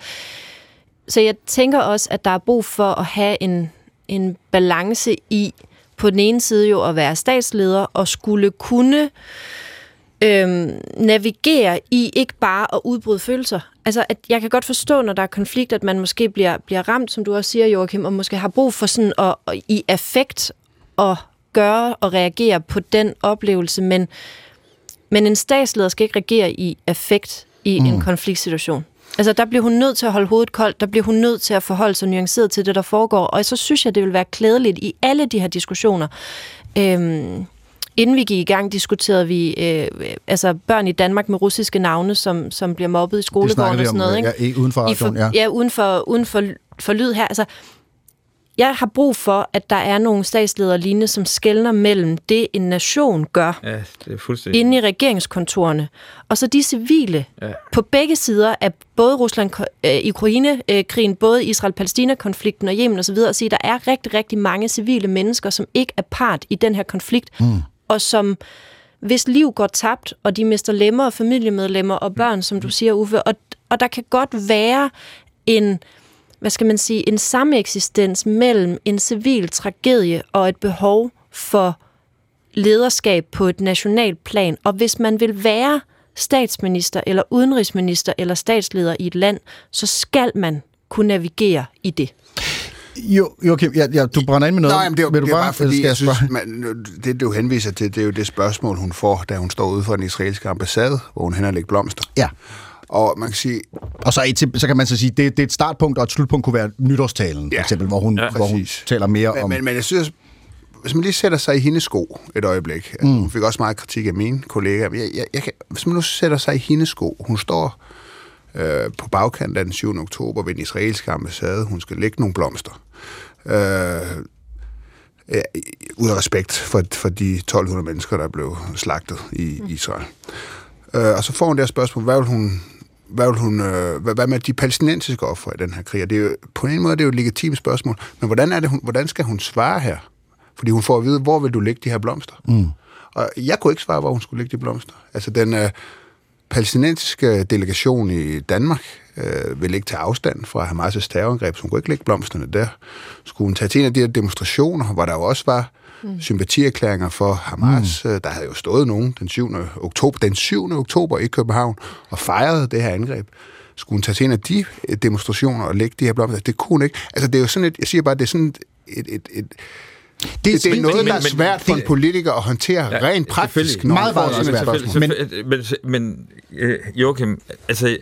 så jeg tænker også, at der er brug for at have en, en balance i på den ene side jo at være statsleder og skulle kunne øhm, navigere i ikke bare at udbryde følelser. Altså, at jeg kan godt forstå, når der er konflikt, at man måske bliver, bliver ramt, som du også siger, Joachim, og måske har brug for sådan at, at i affekt at gøre og reagere på den oplevelse, men, men en statsleder skal ikke reagere i affekt i mm. en konfliktsituation. Altså, der bliver hun nødt til at holde hovedet koldt, der bliver hun nødt til at forholde sig nuanceret til det, der foregår, og så synes jeg, det vil være klædeligt i alle de her diskussioner, øhm, Inden vi gik i gang, diskuterede vi øh, altså børn i Danmark med russiske navne, som, som bliver mobbet i skolegården og sådan noget. Ikke? Ja, uden for radioen, ja. Ja, uden for, uden for, for lyd her. Altså, jeg har brug for, at der er nogle statsledere lignende, som skældner mellem det, en nation gør ja, det er fuldstændig. inde i regeringskontorene, og så de civile ja. på begge sider af både Rusland-Ukraine-krigen, øh, både Israel-Palæstina-konflikten og Yemen osv., og sige, at der er rigtig, rigtig mange civile mennesker, som ikke er part i den her konflikt, mm og som hvis liv går tabt, og de mister lemmer og familiemedlemmer og børn, som du siger, Uffe, og, og der kan godt være en, hvad skal man sige, en sameksistens mellem en civil tragedie og et behov for lederskab på et nationalt plan. Og hvis man vil være statsminister eller udenrigsminister eller statsleder i et land, så skal man kunne navigere i det. Jo, Joachim, ja, ja, du brænder ind med noget. Nej, men det er, det er bare, fordi, jeg synes, man, det du henviser til, det er jo det spørgsmål, hun får, da hun står ude for den israelske ambassade, hvor hun hen og lægger blomster. Ja. Og man kan sige... Og så, et, så kan man så sige, det, det er et startpunkt, og et slutpunkt kunne være nytårstalen, ja. for eksempel, hvor hun, ja, hvor hun taler mere men, om... Men, men jeg synes, hvis man lige sætter sig i hendes sko et øjeblik, mm. hun fik også meget kritik af mine kollegaer, jeg, jeg, jeg kan, hvis man nu sætter sig i hendes sko, hun står øh, på bagkanten af den 7. oktober ved den israelske ambassade, hun skal lægge nogle blomster øh, ja, ud af respekt for, for de 1200 mennesker, der blev slagtet i mm. Israel. Øh, og så får hun det her spørgsmål, hvad vil hun, hvad, vil hun, øh, hvad, hvad med de palæstinensiske ofre i den her krig? Og det er jo, på en måde det er det jo et legitimt spørgsmål, men hvordan, er det, hun, hvordan skal hun svare her? Fordi hun får at vide, hvor vil du lægge de her blomster? Mm. Og jeg kunne ikke svare, hvor hun skulle lægge de blomster. Altså den øh, palæstinensiske delegation i Danmark øh, ville ikke tage afstand fra Hamas' terrorangreb, så hun kunne ikke lægge blomsterne der. Skulle hun tage til en af de her demonstrationer, hvor der jo også var mm. sympatierklæringer for Hamas. Mm. Der havde jo stået nogen den 7. oktober, den 7. oktober i København og fejrede det her angreb. Skulle hun tage til en af de demonstrationer og lægge de her blomster? Det kunne hun ikke. Altså, det er jo sådan et, jeg siger bare, det er sådan et, et, et det, det, det er noget, der er svært for en politiker at håndtere ja, rent praktisk. Meget, meget svært. Men, men, men øh, Joachim, altså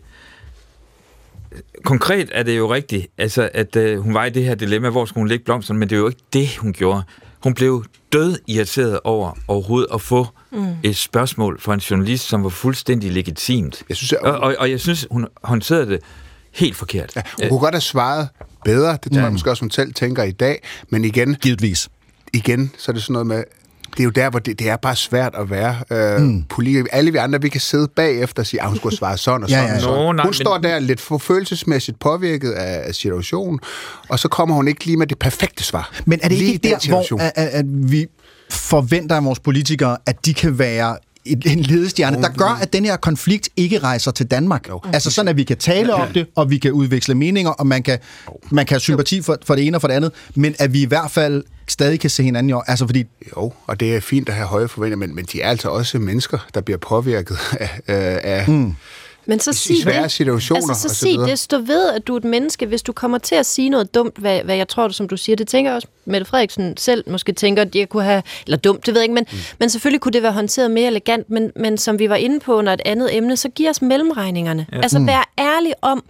konkret er det jo rigtigt, altså, at øh, hun var i det her dilemma, hvor skulle hun lægge blomsterne, men det er jo ikke det, hun gjorde. Hun blev død irriteret over overhovedet at få mm. et spørgsmål fra en journalist, som var fuldstændig legitimt. Jeg synes, jeg... Og, og, og jeg synes, hun håndterede det helt forkert. Ja, hun kunne godt have svaret bedre, det tror ja. jeg måske også, hun selv tænker i dag, men igen... Givetvis. Igen, så er det sådan noget med, det er jo der, hvor det, det er bare svært at være øh, mm. politiker. Alle vi andre, vi kan sidde bagefter og sige, at hun skulle svare sådan og sådan. ja, ja. sådan. Nå, nej, hun men... står der lidt for følelsesmæssigt påvirket af, af situationen, og så kommer hun ikke lige med det perfekte svar. Men er det ikke der, hvor at, at vi forventer af vores politikere, at de kan være en ledestjerne, der gør, at den her konflikt ikke rejser til Danmark. Jo. Altså sådan, at vi kan tale om det, og vi kan udveksle meninger, og man kan, man kan have sympati for, for det ene og for det andet, men at vi i hvert fald stadig kan se hinanden i år. Altså fordi... Jo, og det er fint at have høje forventninger, men, men de er altså også mennesker, der bliver påvirket af... af mm men så sig svære det. situationer. Altså, så, så sig det. Stå ved, at du er et menneske. Hvis du kommer til at sige noget dumt, hvad, hvad jeg tror, som du siger, det tænker også Mette Frederiksen selv måske tænker, at jeg kunne have... Eller dumt, det ved jeg ikke, men, mm. men selvfølgelig kunne det være håndteret mere elegant. Men, men som vi var inde på under et andet emne, så giv os mellemregningerne. Ja. Altså, mm. vær ærlig om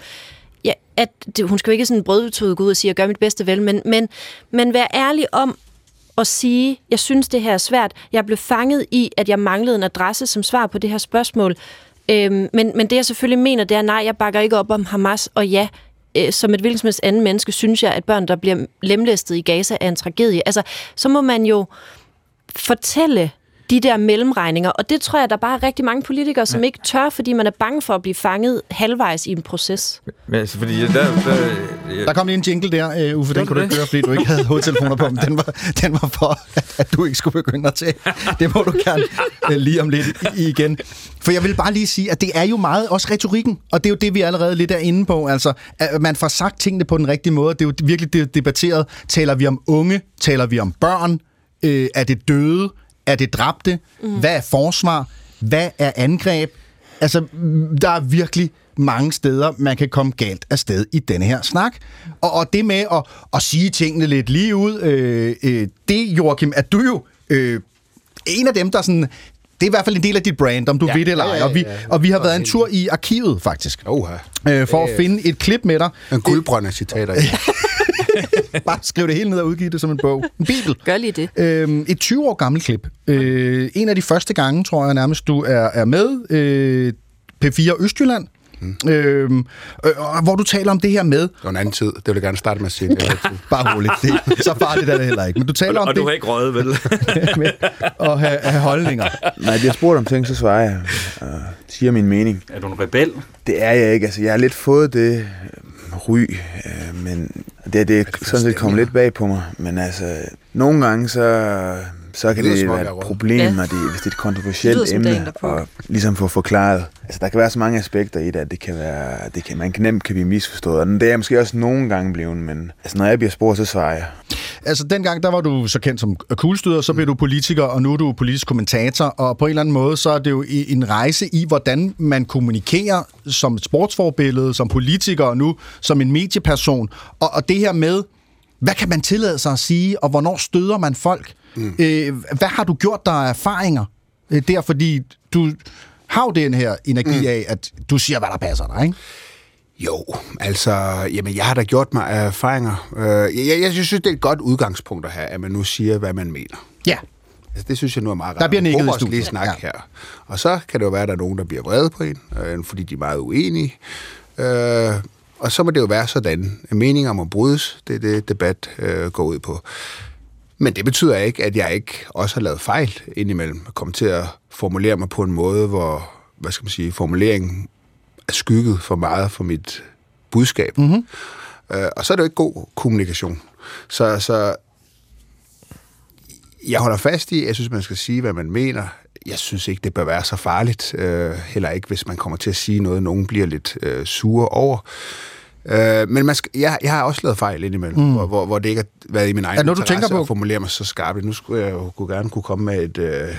ja, at det, hun skal jo ikke sådan brødutøde gå ud og sige, at gør mit bedste vel, men, men, men vær ærlig om at sige, jeg synes, det her er svært. Jeg blev fanget i, at jeg manglede en adresse som svar på det her spørgsmål. Øhm, men, men det jeg selvfølgelig mener, det er, nej, jeg bakker ikke op om Hamas, og ja, øh, som et hvilket som helst andet menneske, synes jeg, at børn, der bliver lemlæstet i Gaza, er en tragedie. Altså, så må man jo fortælle de der mellemregninger. Og det tror jeg, der bare er rigtig mange politikere, som ja. ikke tør, fordi man er bange for at blive fanget halvvejs i en proces. Men altså, fordi der... Der, ja. der kom lige en jingle der, uh, Uffe, den kunne du ikke høre, fordi du ikke havde hovedtelefoner på, men den var, den var for, at, at du ikke skulle begynde at tage. Det må du gerne uh, lige om lidt i, igen. For jeg vil bare lige sige, at det er jo meget også retorikken, og det er jo det, vi allerede lidt er inde på. Altså, at man får sagt tingene på den rigtige måde. Det er jo virkelig debatteret. Taler vi om unge? Taler vi om børn? Øh, er det døde? Er det dræbte? Mm. Hvad er forsvar? Hvad er angreb? Altså, der er virkelig mange steder, man kan komme galt afsted i denne her snak. Og, og det med at, at sige tingene lidt lige ud, øh, øh, det, Joachim, er du jo øh, en af dem, der sådan... Det er i hvert fald en del af dit brand, om du ja, ved det eller ej. Ja, ja, ja, og vi, og vi har været en tur i arkivet, faktisk. Oha. Øh, for at finde et klip med dig. En guldbrønd af citater. *laughs* Bare skriv det hele ned og udgive det som en bog. En bibel. Gør lige det. Øhm, et 20 år gammelt klip. Øh, en af de første gange, tror jeg nærmest, du er, er med. Øh, P4 Østjylland. Mm. Øhm, øh, hvor du taler om det her med... Det var en anden tid. Det vil jeg gerne starte med at sige. *laughs* Bare roligt. Det, så farligt er det heller ikke. Men du taler og, om og det... du har ikke røget, vel? *laughs* med at have, have holdninger. Nej, jeg spurgt om ting, så svarer jeg. Og siger min mening. Er du en rebel? Det er jeg ikke. Altså, jeg har lidt fået det ry, øh, men det, det er sådan set kommet lidt bag på mig. Men altså, nogle gange så, så kan det, det være et problem, ja. når det, hvis det er et kontroversielt emne, og ligesom få forklaret. Altså, der kan være så mange aspekter i det, at det kan være, det kan, man kan nemt kan blive misforstået. Og det er jeg måske også nogle gange blevet, men altså, når jeg bliver spurgt, så svarer jeg. Altså, dengang, der var du så kendt som kuglestøder, så blev du politiker, og nu er du politisk kommentator, og på en eller anden måde, så er det jo en rejse i, hvordan man kommunikerer som et sportsforbillede, som politiker, og nu som en medieperson. Og, og det her med, hvad kan man tillade sig at sige, og hvornår støder man folk? Mm. Øh, hvad har du gjort der erfaringer øh, der, fordi du har jo den her energi mm. af, at du siger, hvad der passer dig, ikke? Jo, altså, jamen, jeg har da gjort mig erfaringer. Øh, jeg, jeg synes, det er et godt udgangspunkt at have, at man nu siger, hvad man mener. Ja. Altså, det synes jeg nu er meget rart. Der bliver nikket i studiet. lige snak ja. her. Og så kan det jo være, at der er nogen, der bliver vrede på en, øh, fordi de er meget uenige. Øh, og så må det jo være sådan. Meninger må brydes. Det er det, debat øh, går ud på. Men det betyder ikke, at jeg ikke også har lavet fejl indimellem. Jeg kommer til at formulere mig på en måde, hvor, hvad skal man sige, formuleringen er skygget for meget for mit budskab. Mm-hmm. Øh, og så er det jo ikke god kommunikation. Så, så jeg holder fast i, jeg synes, man skal sige, hvad man mener. jeg synes ikke, det bør være så farligt. Øh, heller ikke, hvis man kommer til at sige noget, nogen bliver lidt øh, sure over. Øh, men man skal, jeg, jeg har også lavet fejl indimellem, mm. hvor, hvor, hvor det ikke har været i min egen Er noget, du tænker på? at formulere mig så skarpt. Nu skulle jeg jo kunne gerne kunne komme med et, øh,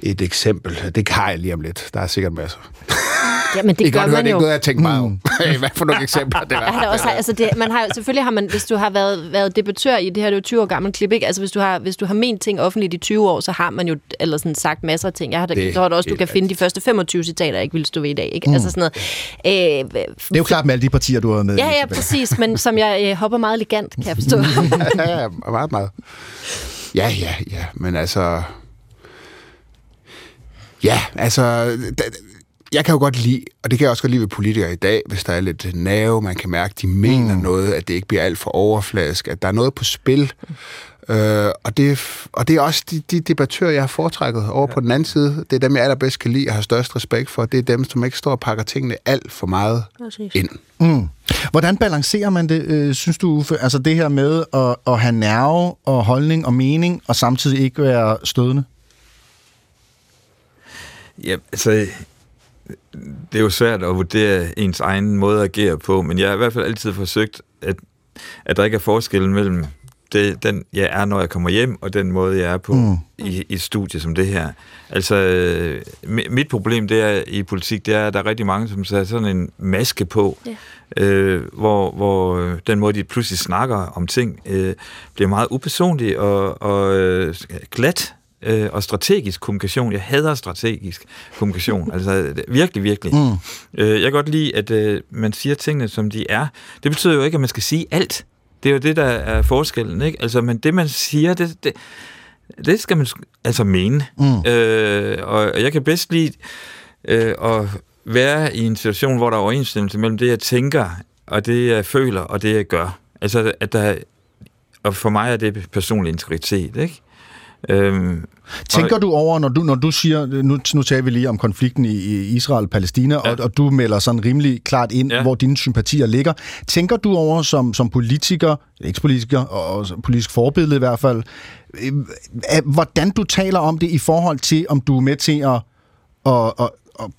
et eksempel. Det kan jeg lige om lidt. Der er sikkert masser. *laughs* Ja, men det I gør godt høre, man det er jo. ikke noget, jeg tænker meget om. Hvad for nogle *laughs* eksempler det Ja, var. der også, altså det, man har, jo- selvfølgelig har man, hvis du har været, været debattør i det her, det er jo 20 år gammelt klip, ikke? Altså hvis du har, hvis du har ment ting offentligt i 20 år, så har man jo eller sådan sagt masser af ting. Jeg har da, Det da også, du kan finde de første 25 citater, jeg ikke ville stå ved i dag, ikke? Mm. Altså sådan noget. Øh, Det er jo klart med alle de partier, du har med. Ja, ja, præcis, men som jeg øh, hopper meget elegant, kan jeg forstå. *laughs* ja, ja, meget, meget. Ja, ja, ja, men altså... Ja, altså... Jeg kan jo godt lide, og det kan jeg også godt lide ved politikere i dag, hvis der er lidt nerve, man kan mærke, de mener mm. noget, at det ikke bliver alt for overfladisk, at der er noget på spil. Øh, og, det, og det er også de, de debattører, jeg har foretrækket over på den anden side. Det er dem, jeg allerbedst kan lide og har størst respekt for. Det er dem, som ikke står og pakker tingene alt for meget ind. Mm. Hvordan balancerer man det, øh, synes du, Uffe? Altså det her med at, at have nerve og holdning og mening, og samtidig ikke være stødende? Ja, altså, det er jo svært at vurdere ens egen måde at agere på, men jeg har i hvert fald altid forsøgt, at, at der ikke er forskel mellem det, den, jeg er, når jeg kommer hjem, og den måde, jeg er på Mm. i, i et studie som det her. Altså, øh, mi- mit problem det er i politik, det er, at der er rigtig mange, som sætter sådan en maske på, Ja. øh, hvor, hvor øh, den måde, de pludselig snakker om ting, øh, bliver meget upersonlig og, og øh, glat øh, og strategisk kommunikation. Jeg hader strategisk kommunikation. altså virkelig, virkelig. Mm. Øh, jeg kan godt lide, at øh, man siger tingene, som de er. Det betyder jo ikke, at man skal sige alt. Det er jo det, der er forskellen. Ikke? Altså, men det, man siger, det, det, det skal man altså mene. Mm. Øh, og jeg kan bedst lide øh, at være i en situation, hvor der er overensstemmelse mellem det, jeg tænker, og det, jeg føler, og det, jeg gør. Altså, at der, og for mig er det personlig integritet, ikke? Øhm, Tænker du over, når du, når du siger, nu, nu taler vi lige om konflikten i, i Israel og Palæstina, ja. og, og du melder sådan rimelig klart ind, ja. hvor dine sympatier ligger. Tænker du over som, som politiker, ikke politiker, og, og politisk forbillede i hvert fald, øh, hvordan du taler om det i forhold til, om du er med til at, at, at, at,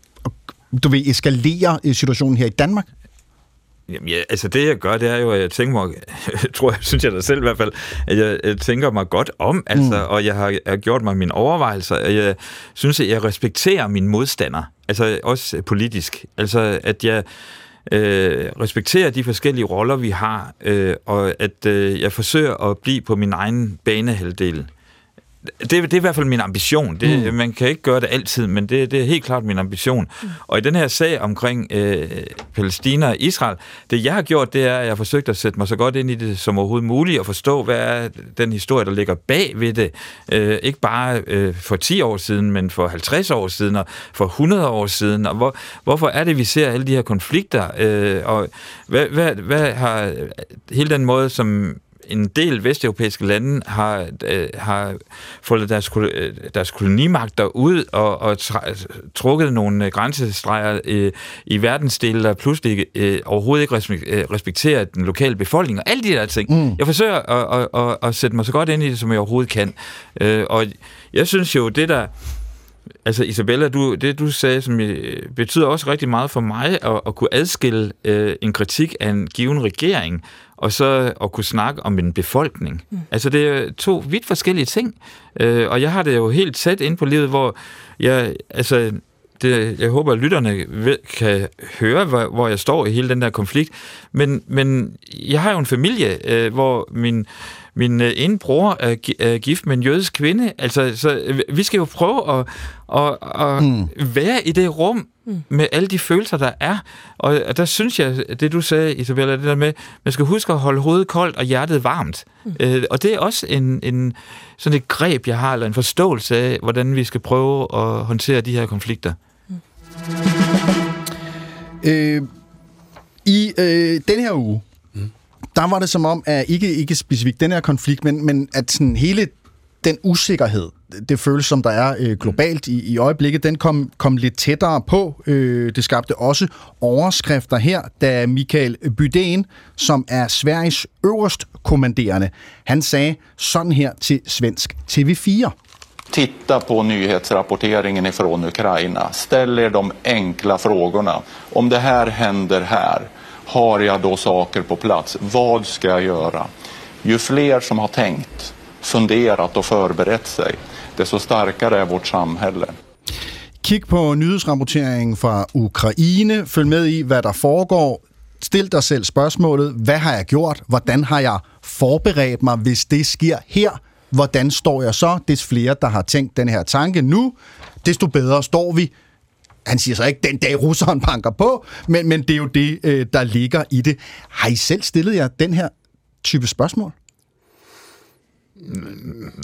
at du vil eskalere øh, situationen her i Danmark? Jamen, ja, altså det jeg gør, det er jo, at jeg tænker mig, *laughs* tror jeg, synes jeg da selv i hvert fald, at jeg, jeg tænker mig godt om, altså, mm. og jeg har, jeg har gjort mig mine overvejelser, og jeg synes, at jeg respekterer mine modstandere, altså også politisk, altså at jeg øh, respekterer de forskellige roller, vi har, øh, og at øh, jeg forsøger at blive på min egen banehalvdel. Det, det er i hvert fald min ambition. Det, mm. Man kan ikke gøre det altid, men det, det er helt klart min ambition. Mm. Og i den her sag omkring øh, Palæstina og Israel, det jeg har gjort, det er, at jeg har forsøgt at sætte mig så godt ind i det som overhovedet muligt, og forstå, hvad er den historie, der ligger bag ved det. Øh, ikke bare øh, for 10 år siden, men for 50 år siden, og for 100 år siden. Og hvor, hvorfor er det, vi ser alle de her konflikter? Øh, og hvad, hvad, hvad har hele den måde, som en del vesteuropæiske lande har, øh, har fået deres, øh, deres kolonimagter ud og, og trukket nogle øh, grænsestreger øh, i verdensdele, der pludselig øh, overhovedet ikke øh, respekterer den lokale befolkning, og alle de der ting. Mm. Jeg forsøger at, at, at, at sætte mig så godt ind i det, som jeg overhovedet kan. Øh, og jeg synes jo, det der... Altså Isabella, du, det du sagde, som betyder også rigtig meget for mig, at, at kunne adskille øh, en kritik af en given regering, og så at kunne snakke om en befolkning. Mm. Altså det er to vidt forskellige ting, øh, og jeg har det jo helt tæt ind på livet, hvor jeg, altså, det, jeg håber, at lytterne ved, kan høre, hvor, hvor jeg står i hele den der konflikt, men, men jeg har jo en familie, øh, hvor min min øh, ene bror er, gi- gift med en jødisk kvinde. Altså, så øh, vi skal jo prøve at, at, at mm. være i det rum mm. med alle de følelser, der er. Og, og der synes jeg, det du sagde, Isabella, det der med, man skal huske at holde hovedet koldt og hjertet varmt. Mm. Øh, og det er også en, en, sådan et greb, jeg har, eller en forståelse af, hvordan vi skal prøve at håndtere de her konflikter. Øh, I øh, den her uge, mm. der var det som om, at ikke, ikke specifikt den her konflikt, men, men at sådan hele den usikkerhed, det føles som der er øh, globalt i, i øjeblikket, den kom, kom lidt tættere på. Øh, det skabte også overskrifter her, da Michael Bydén, som er Sveriges øverst kommanderende, han sagde sådan her til svensk TV4. titta på nyhetsrapporteringen ifrån Ukraina. Ställ er de enkla frågorna. Om det här händer här, har jag då saker på plats? Vad ska jag göra? Ju fler som har tänkt, funderat och förberett sig, desto starkare är vårt samhälle. Kig på nyhedsrapporteringen fra Ukraine. Følg med i, hvad der foregår. Stil dig selv spørgsmålet, hvad har jeg gjort? Hvordan har jeg forberedt mig, hvis det sker her? Hvordan står jeg så? Des flere, der har tænkt den her tanke nu, desto bedre står vi. Han siger så ikke, den dag russeren banker på, men, men det er jo det, øh, der ligger i det. Har I selv stillet jer den her type spørgsmål?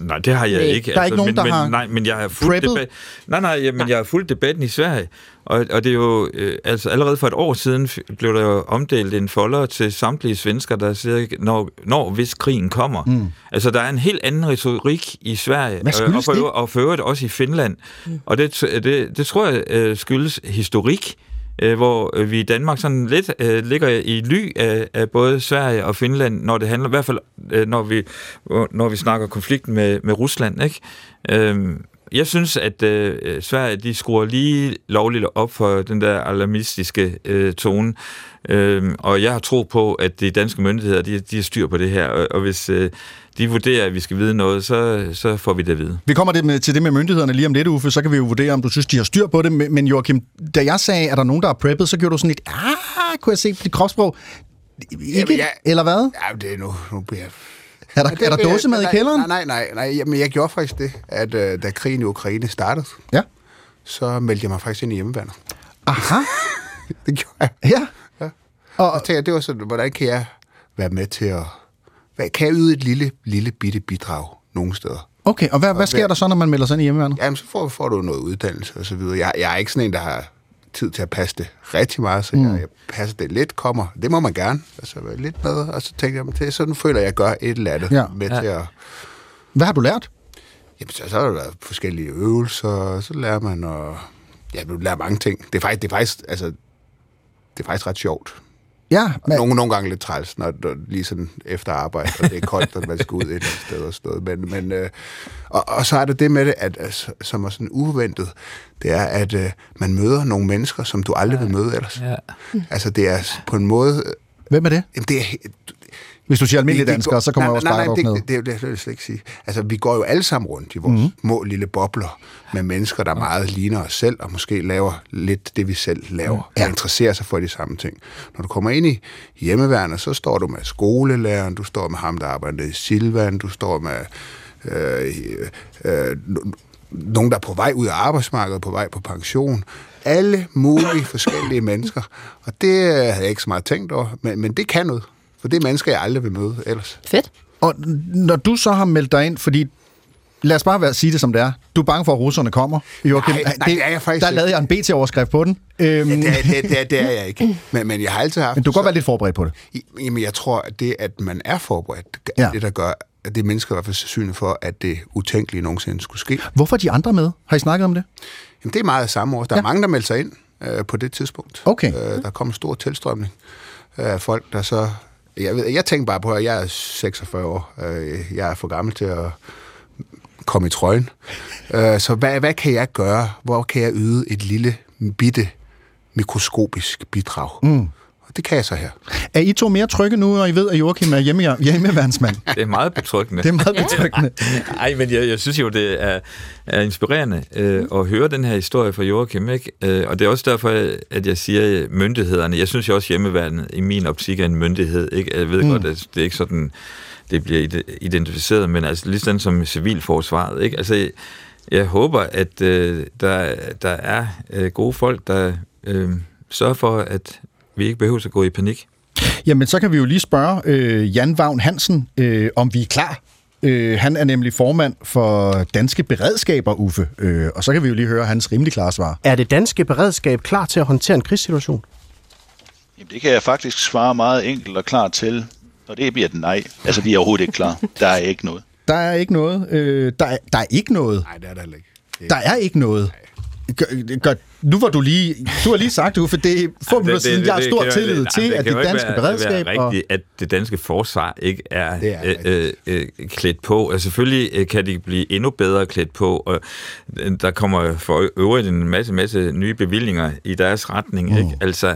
Nej, det har jeg Nej, ikke. der er ikke nogen, men, der men, har Nej, men jeg har fulgt debat. Nej, nej, ja, men jeg har fulgt debatten i Sverige, og, og det er jo, øh, altså allerede for et år siden blev der jo omdelt en folder til samtlige svensker, der siger, når, når hvis krigen kommer. Mm. Altså, der er en helt anden retorik i Sverige, skyldes og, for, og for øvrigt også i Finland. Mm. Og det, det, det tror jeg øh, skyldes historik, øh, hvor øh, vi i Danmark sådan lidt øh, ligger i ly af, af både Sverige og Finland, når det handler, i hvert fald øh, når, vi, når vi snakker konflikten med, med Rusland. Ikke? Øh, jeg synes, at øh, Sverige de skruer lige lovligt op for den der alarmistiske øh, tone, øhm, og jeg har tro på, at de danske myndigheder de, de har styr på det her, og, og hvis øh, de vurderer, at vi skal vide noget, så, så får vi det at vide. Vi kommer det med, til det med myndighederne lige om lidt, Uffe, så kan vi jo vurdere, om du synes, de har styr på det. Men Joachim, da jeg sagde, at der er nogen, der er preppet, så gjorde du sådan lidt, ah, kunne jeg se på dit kropssprog. Ikke, Jamen, jeg- eller hvad? Ja, det er nu, nu bliver jeg... Er der, Ja, det er der dåsemad i nej, kælderen? Nej, nej, nej. nej jamen, jeg gjorde faktisk det, at øh, da krigen i Ukraine startede, Ja. så meldte jeg mig faktisk ind i hjemmeværnet. Aha. *laughs* det gjorde jeg. Ja. ja. Og, og tænkte, jeg, det var sådan, hvordan kan jeg være med til at... Hvad, kan jeg yde et lille, lille bitte bidrag nogle steder? Okay, og hvad, hvad sker der så, når man melder sig ind i hjemmeværnet? Jamen, så får, får du noget uddannelse og så videre. Jeg, jeg er ikke sådan en, der har tid til at passe det rigtig meget, så mm. jeg, jeg passer det lidt, kommer. Det må man gerne. Altså, være lidt med, og så tænker jeg mig til, sådan føler jeg, gør et eller andet Ja. med Ja. ja. til at... Hvad har du lært? Jamen, så, så har der været forskellige øvelser, og så lærer man at... Ja, du lærer mange ting. Det er faktisk, det er faktisk, altså, det er faktisk ret sjovt. Ja, men... nogle, nogle gange lidt træls, når, når lige sådan efter arbejde, og det er koldt, og man skal ud et eller andet sted og sådan noget. Men, men, øh, og, og så er der det med det, at, altså, som er sådan uventet, det er, at øh, man møder nogle mennesker, som du aldrig ja. vil møde ellers. Ja. Altså, det er på en måde... Hvem er det? Jamen, det er, Hvis du siger almindelige vi- vi danskere, går- så kommer nej, jeg også nej, bare nej, op det, det, det, det, det slet ikke sige. Altså, vi går jo alle sammen rundt i vores mm. små lille bobler med mennesker, der meget ligner os selv, og måske laver lidt det, vi selv laver, ja. og interesserer sig for de samme ting. Når du kommer ind i hjemmeværnet, så står du med skolelæreren, du står med ham, der arbejder i Silvan, du står med øh, øh, no- nogen, der er på vej ud af arbejdsmarkedet, på vej på pension. Alle mulige forskellige mennesker. Og det havde jeg ikke så meget tænkt over, men, men det kan noget. For det er mennesker, jeg aldrig vil møde ellers. Fedt. Og når du så har meldt dig ind, fordi lad os bare være, sige det som det er. Du er bange for, at russerne kommer. Joachim, Nej, nej, det er jeg faktisk Der ikke. lavede jeg en BT-overskrift på den. Øhm, Ja, det, er, det, er- det, er, det er jeg ikke. *laughs* Men, men jeg har altid haft... Men du kan godt være lidt forberedt på det. Jamen, jeg tror, at det, at man er forberedt, Ja. ja. det der gør, at det er mennesker i hvert fald sandsynligt for, at det utænkelige nogensinde skulle ske. Hvorfor er de andre med? Har I snakket om det? Jamen, det er meget af samme år. Der er Ja. mange, der melder sig ind øh, på det tidspunkt. Okay. Øh, der kommer stor tilstrømning af folk, der så... Jeg, ved, jeg tænker bare på, at jeg er 46 år. Øh, jeg er for gammel til at komme i trøjen. Øh, så hvad, hvad kan jeg gøre? Hvor kan jeg yde et lille, bitte, mikroskopisk bidrag? Mm. Og det kan jeg så her. Er I to mere trygge nu, når I ved, at Joachim er hjemme, hjemmeværnsmand? Det er meget betryggende. Det er meget betryggende. *laughs* Nej, men jeg, jeg synes jo, det er, er inspirerende øh, at høre den her historie fra Joachim, ikke? Øh, og det er også derfor, at jeg siger øh, myndighederne. Jeg synes jo også, hjemmeværnet i min optik er en myndighed. Ikke? Jeg ved Mm. godt, at det er ikke sådan, det bliver ide- identificeret, men altså lige sådan som civilforsvaret. Ikke? Altså, jeg, jeg håber, at øh, der, der er øh, gode folk, der øh, sørger for, at vi ikke behøver at gå i panik. Jamen, så kan vi jo lige spørge øh, Jan Vagn Hansen, øh, om vi er klar. Øh, han er nemlig formand for Danske Beredskaber, Uffe. Øh, og så kan vi jo lige høre hans rimelig klare svar. Er det danske beredskab klar til at håndtere en krigssituation? Jamen, det kan jeg faktisk svare meget enkelt og klart til, og det bliver den nej. Altså, vi er overhovedet ikke klar. Der er ikke noget. Der er ikke noget. Øh, der, er, der er ikke noget. Nej, det er der ikke. Der er ikke noget. Gør, gør nu var du lige, du har lige sagt, Uffe, det er få minutter siden, jeg har stor tillid til, at det danske være, beredskab... Det rigtigt, og... at det danske forsvar ikke er, er øh, øh, klædt på. Altså, selvfølgelig øh, kan de blive endnu bedre klædt på, og øh, der kommer for øvrigt en masse, masse nye bevillinger i deres retning. Mm. Ikke? Altså,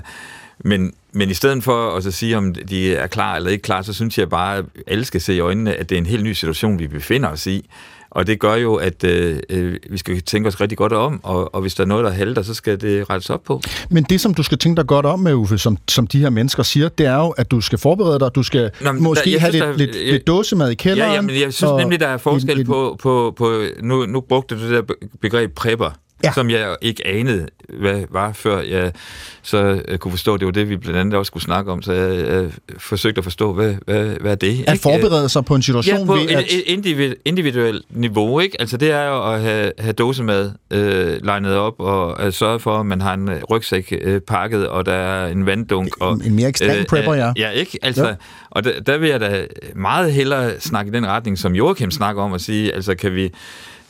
men, men i stedet for at så sige, om de er klar eller ikke klar, så synes jeg bare, at alle skal se i øjnene, at det er en helt ny situation, vi befinder os i. Og det gør jo, at øh, øh, vi skal tænke os rigtig godt om, og, og hvis der er noget, der halter, så skal det rettes op på. Men det, som du skal tænke dig godt om med, Uffe, som, som de her mennesker siger, det er jo, at du skal forberede dig, du skal Nå, måske der, have synes, lidt, der, lidt, lidt dåsemad i kælderen. Ja, ja, men jeg synes nemlig, der er forskel en, på, på, på nu, nu brugte du det der begreb prepper ja. som jeg ikke anede, hvad var, før jeg så jeg kunne forstå, at det var det, vi blandt andet også skulle snakke om, så jeg, jeg forsøgte at forstå, hvad, hvad, hvad er det? At ikke? forberede sig på en situation ja, på ved at... et individuelt niveau, ikke? Altså det er jo at have, have dåsemad øh, legnet op, og at sørge for, at man har en rygsæk øh, pakket, og der er en vanddunk. Og, en mere ekstrem øh, prepper, ja. Ja, ikke? Altså, ja. Og der, der vil jeg da meget hellere snakke i den retning, som Joachim snakker om, at sige, altså kan vi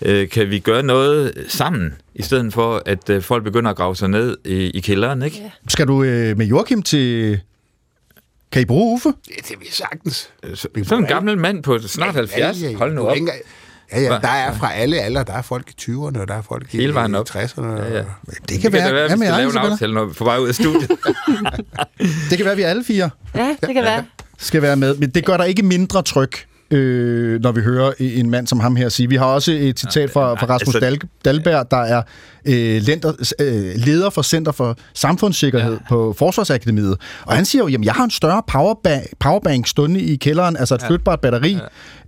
øh, kan vi gøre noget sammen, i stedet for, at øh, folk begynder at grave sig ned i, i kælderen, ikke? Ja. Skal du øh, med Joachim til... Kan I bruge Uffe? Ja, det vil sagtens. Øh, så, sådan en gammel mand på snart 70. Ja, ja, ja. Hold nu op. Ja, ja, der er fra alle aldre. Der er folk i 20'erne, og der er folk i, i 60'erne. Ja, ja. Det kan, være, kan være, vi skal lave en aftale, når vi får vej ud af studiet. *laughs* det kan være, vi alle fire ja, det kan være. skal være med. Men det gør der ikke mindre tryk øh, når vi hører en mand som ham her sige. Vi har også et citat fra, fra Rasmus altså, Dal, Dalberg, der er øh, lender, øh, leder for Center for Samfundssikkerhed ja. på Forsvarsakademiet. Og han siger jo, jamen jeg har en større powerbank, powerbank stående i kælderen, altså et ja. flytbart batteri.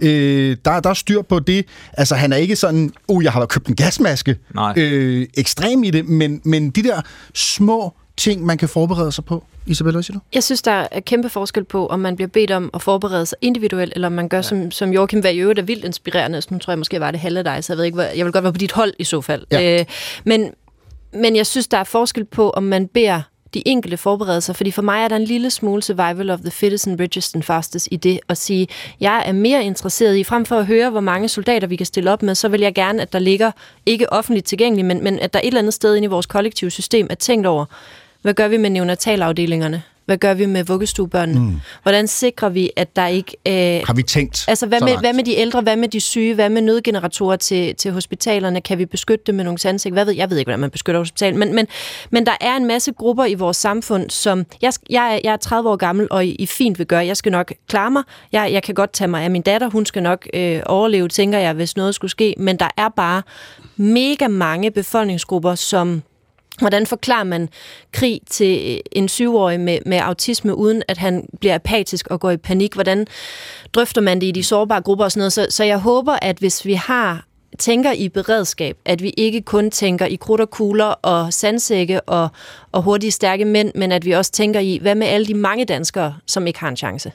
Ja. Øh, der, der er styr på det. Altså han er ikke sådan, oh jeg har købt en gasmaske. Nej. Øh, ekstrem i det, men, men de der små ting, man kan forberede sig på? Isabel, hvad siger du? Jeg synes, der er kæmpe forskel på, om man bliver bedt om at forberede sig individuelt, eller om man gør, ja. som, som Joachim var i øvrigt er vildt inspirerende. Nu tror jeg måske, var det halve dig, så jeg ved ikke, jeg vil godt være på dit hold i så fald. Ja. Øh, men, men jeg synes, der er forskel på, om man beder de enkelte forberede sig, fordi for mig er der en lille smule survival of the fittest and richest and fastest i det at sige, jeg er mere interesseret i, frem for at høre, hvor mange soldater vi kan stille op med, så vil jeg gerne, at der ligger, ikke offentligt tilgængeligt, men, men at der et eller andet sted inde i vores kollektive system er tænkt over, hvad gør vi med neonatalafdelingerne? Hvad gør vi med vuggestuebørnene? Mm. Hvordan sikrer vi, at der ikke... Øh, Har vi tænkt Altså, hvad med, hvad med de ældre? Hvad med de syge? Hvad med nødgeneratorer til, til hospitalerne? Kan vi beskytte dem med nogle sandsæk? Hvad ved jeg? ved ikke, hvordan man beskytter hospital. Men, men, men der er en masse grupper i vores samfund, som... Jeg, jeg, jeg er 30 år gammel, og I, I fint vil gøre. Jeg skal nok klare mig. Jeg, jeg kan godt tage mig af min datter. Hun skal nok øh, overleve, tænker jeg, hvis noget skulle ske. Men der er bare mega mange befolkningsgrupper, som Hvordan forklarer man krig til øh, en syvårig med, med autisme, uden at han bliver apatisk og går i panik? Hvordan drøfter man det i de sårbare grupper og sådan noget? Så, så jeg håber, at hvis vi har tænker i beredskab, at vi ikke kun tænker i krudt og kugler og sandsække og, og hurtige, stærke mænd, men at vi også tænker i, hvad med alle de mange danskere, som ikke har en chance?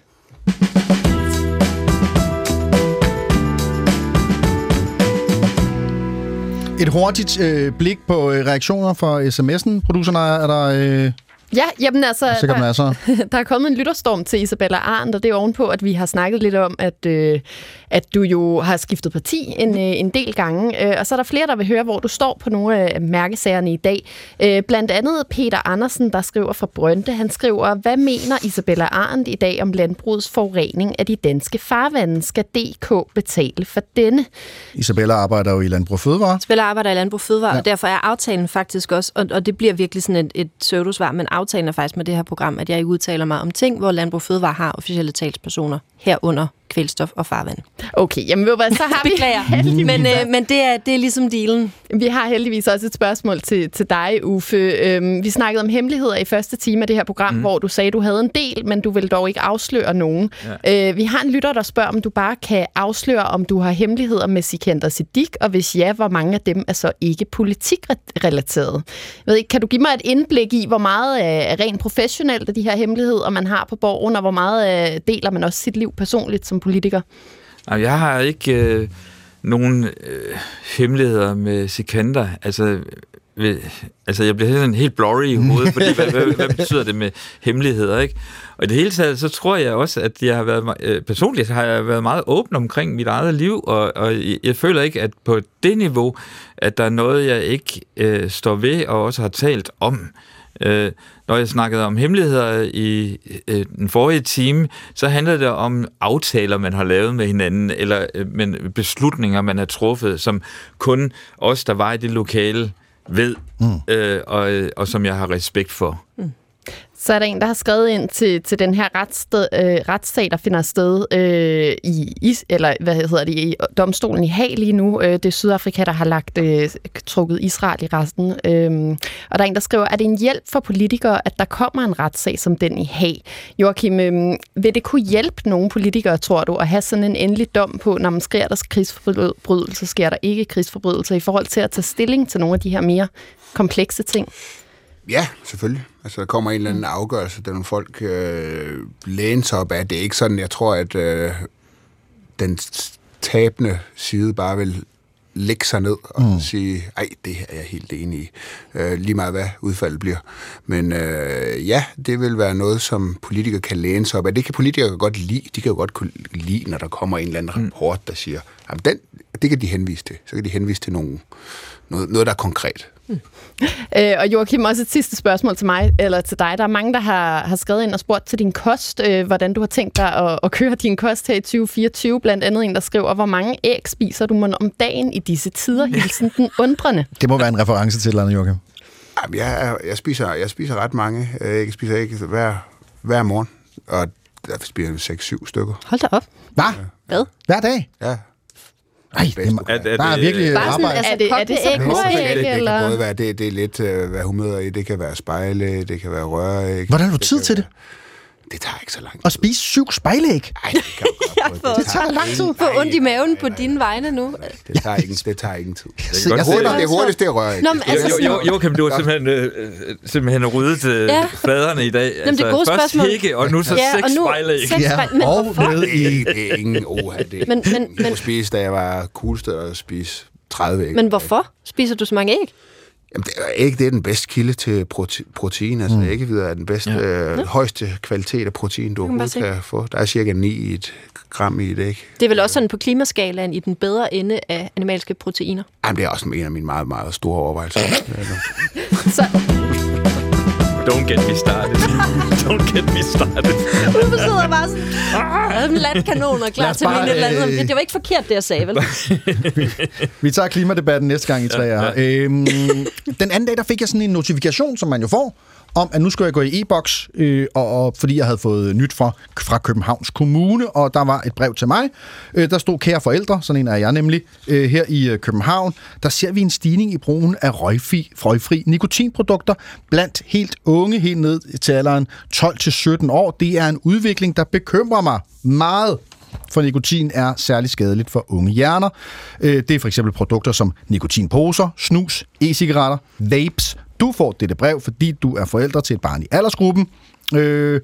Et hurtigt øh, blik på øh, reaktioner fra sms'en. Producerne, er der... Øh Ja, jamen altså, Sikkert der, masser. *laughs* der er kommet en lytterstorm til Isabella Arndt, og det er ovenpå, at vi har snakket lidt om, at, øh, at du jo har skiftet parti en, øh, en del gange, øh, og så er der flere, der vil høre, hvor du står på nogle af mærkesagerne i dag. Øh, blandt andet Peter Andersen, der skriver fra Brønte, han skriver, hvad mener Isabella Arndt i dag om landbrugets forurening af de danske farvande? Skal DK betale for denne? Isabella arbejder jo i Landbrug Fødevare. Isabella arbejder i Landbrug Fødevare, ja. og derfor er aftalen faktisk også, og, og det bliver virkelig sådan et, et pseudosvar, men aftalen er faktisk med det her program, at jeg ikke udtaler mig om ting, hvor Landbrug Fødevare har officielle talspersoner herunder kvælstof og farvand. Okay, jamen ved hvad, så har vi... Beklager, *laughs* men, øh, men det, er, det er ligesom dealen. Vi har heldigvis også et spørgsmål til, til dig, Uffe. Øhm, vi snakkede om hemmeligheder i første time af det her program, mm. hvor du sagde, at du havde en del, men du vil dog ikke afsløre nogen. Ja. Øh, vi har en lytter, der spørger, om du bare kan afsløre, om du har hemmeligheder med Sikander Siddiq, og hvis ja, hvor mange af dem er så ikke politikrelateret? Jeg ved ikke, kan du give mig et indblik i, hvor meget er rent professionelt af de her hemmeligheder, man har på borgen, og hvor meget deler man også sit liv personligt som politiker? Jeg har ikke øh, nogen øh, hemmeligheder med Sikander. Altså, øh, ved, altså jeg bliver sådan helt blurry i hovedet, fordi hvad, hvad, hvad betyder det med hemmeligheder, ikke? Og i det hele taget, så tror jeg også, at jeg har været, øh, personligt har jeg været meget åben omkring mit eget liv, og, og jeg føler ikke, at på det niveau, at der er noget, jeg ikke øh, står ved og også har talt om. Øh, når jeg snakkede om hemmeligheder i øh, den forrige time, så handler det om aftaler, man har lavet med hinanden, eller øh, men beslutninger, man har truffet, som kun os, der var i det lokale, ved, mm. øh, og, og som jeg har respekt for. Mm. Så er der en, der har skrevet ind til, til den her retssted, øh, retssag, der finder sted øh, i, is, eller hvad hedder det, i øh, domstolen i Haag lige nu. Øh, det er Sydafrika, der har lagt øh, trukket Israel i resten. Øh, og der er en, der skriver, er det en hjælp for politikere, at der kommer en retssag som den i Haag. Joachim, øh, vil det kunne hjælpe nogle politikere, tror du, at have sådan en endelig dom på, når man sker der krigsforbrydelse, sker der ikke krigsforbrydelser, i forhold til at tage stilling til nogle af de her mere komplekse ting? Ja, selvfølgelig. Altså, der kommer en eller anden afgørelse, der nogle folk øh, læner sig op af. Det er ikke sådan, jeg tror, at øh, den tabende side bare vil lægge sig ned og mm. sige, ej, det er jeg helt enig i, øh, lige meget hvad udfaldet bliver. Men øh, ja, det vil være noget, som politikere kan læne sig op af. Det kan politikere godt lide. De kan jo godt kunne lide, når der kommer en eller anden mm. rapport, der siger, jamen den, det kan de henvise til. Så kan de henvise til nogen, noget, noget der er konkret. Øh, og Joachim, også et sidste spørgsmål til mig, eller til dig. Der er mange, der har, har skrevet ind og spurgt til din kost, øh, hvordan du har tænkt dig at, at køre din kost her i 2024. Blandt andet en, der skriver, hvor mange æg spiser du om dagen i disse tider? Hilsen den undrende. Det må være en reference til eller andet, Joachim. Jamen, jeg, jeg, spiser, jeg spiser ret mange æg. Jeg spiser æg hver, hver morgen, og der spiser jeg 6-7 stykker. Hold da op. Hvad? Hvad? Hver dag? Ja. Ej, det, er, er, der er virkelig bare sådan, altså, er det, er det æg, æg, det, eller? Det kan både være, det, det er lidt, uh, hvad humør i. Det kan være spejle, det kan være røræg. Hvordan har du tid til det? Det tager ikke så lang tid. At spise syv spejlæg? Nej, det kan *laughs* jeg det tager lang tid. Få ondt i maven på dine vegne nu. Det tager ikke, det tager ingen tid. Det er, jeg hurtigt, det er hurtigst, det er røræg. Nå, men altså, jo, jo, jo, kan du simpelthen, øh, simpelthen ryddet øh, ja. fladerne i dag. Jamen, det er gode først spørgsmål. hække, og nu så ja, seks spejlæg. Seks ja, men og hvorfor? ned i... Det er ingen oha, det. Men, men, jeg kunne spise, da jeg var coolste at spise 30 æg. Men hvorfor spiser du så mange æg? Jamen, det er, æg det er den bedste kilde til prote- protein. Altså, mm. æggevidere er den bedste, ja. øh, ja. højeste kvalitet af protein, du overhovedet kan få. Der er cirka 9 i et gram i et æg. Det er vel også sådan på klimaskalaen i den bedre ende af animalske proteiner? Jamen, det er også en af mine meget, meget store overvejelser. *laughs* så... Don't get me started. *laughs* Don't get me started. Du sidder bare sådan, og klar til min et eller andet. Det, det var ikke forkert, det jeg sagde, vel? Vi tager klimadebatten næste gang i tre ja, ja. øhm, Den anden dag, der fik jeg sådan en notifikation, som man jo får, om, at nu skulle jeg gå i e-boks, øh, og, og, fordi jeg havde fået nyt fra, fra Københavns Kommune, og der var et brev til mig. Øh, der stod, kære forældre, sådan en er jeg nemlig, øh, her i øh, København, der ser vi en stigning i brugen af røgfri, røgfri nikotinprodukter blandt helt unge, helt ned til alderen 12-17 år. Det er en udvikling, der bekymrer mig meget for nikotin er særlig skadeligt for unge hjerner. Øh, det er for eksempel produkter som nikotinposer, snus, e-cigaretter, vapes, du får dette brev, fordi du er forældre til et barn i aldersgruppen. Øh,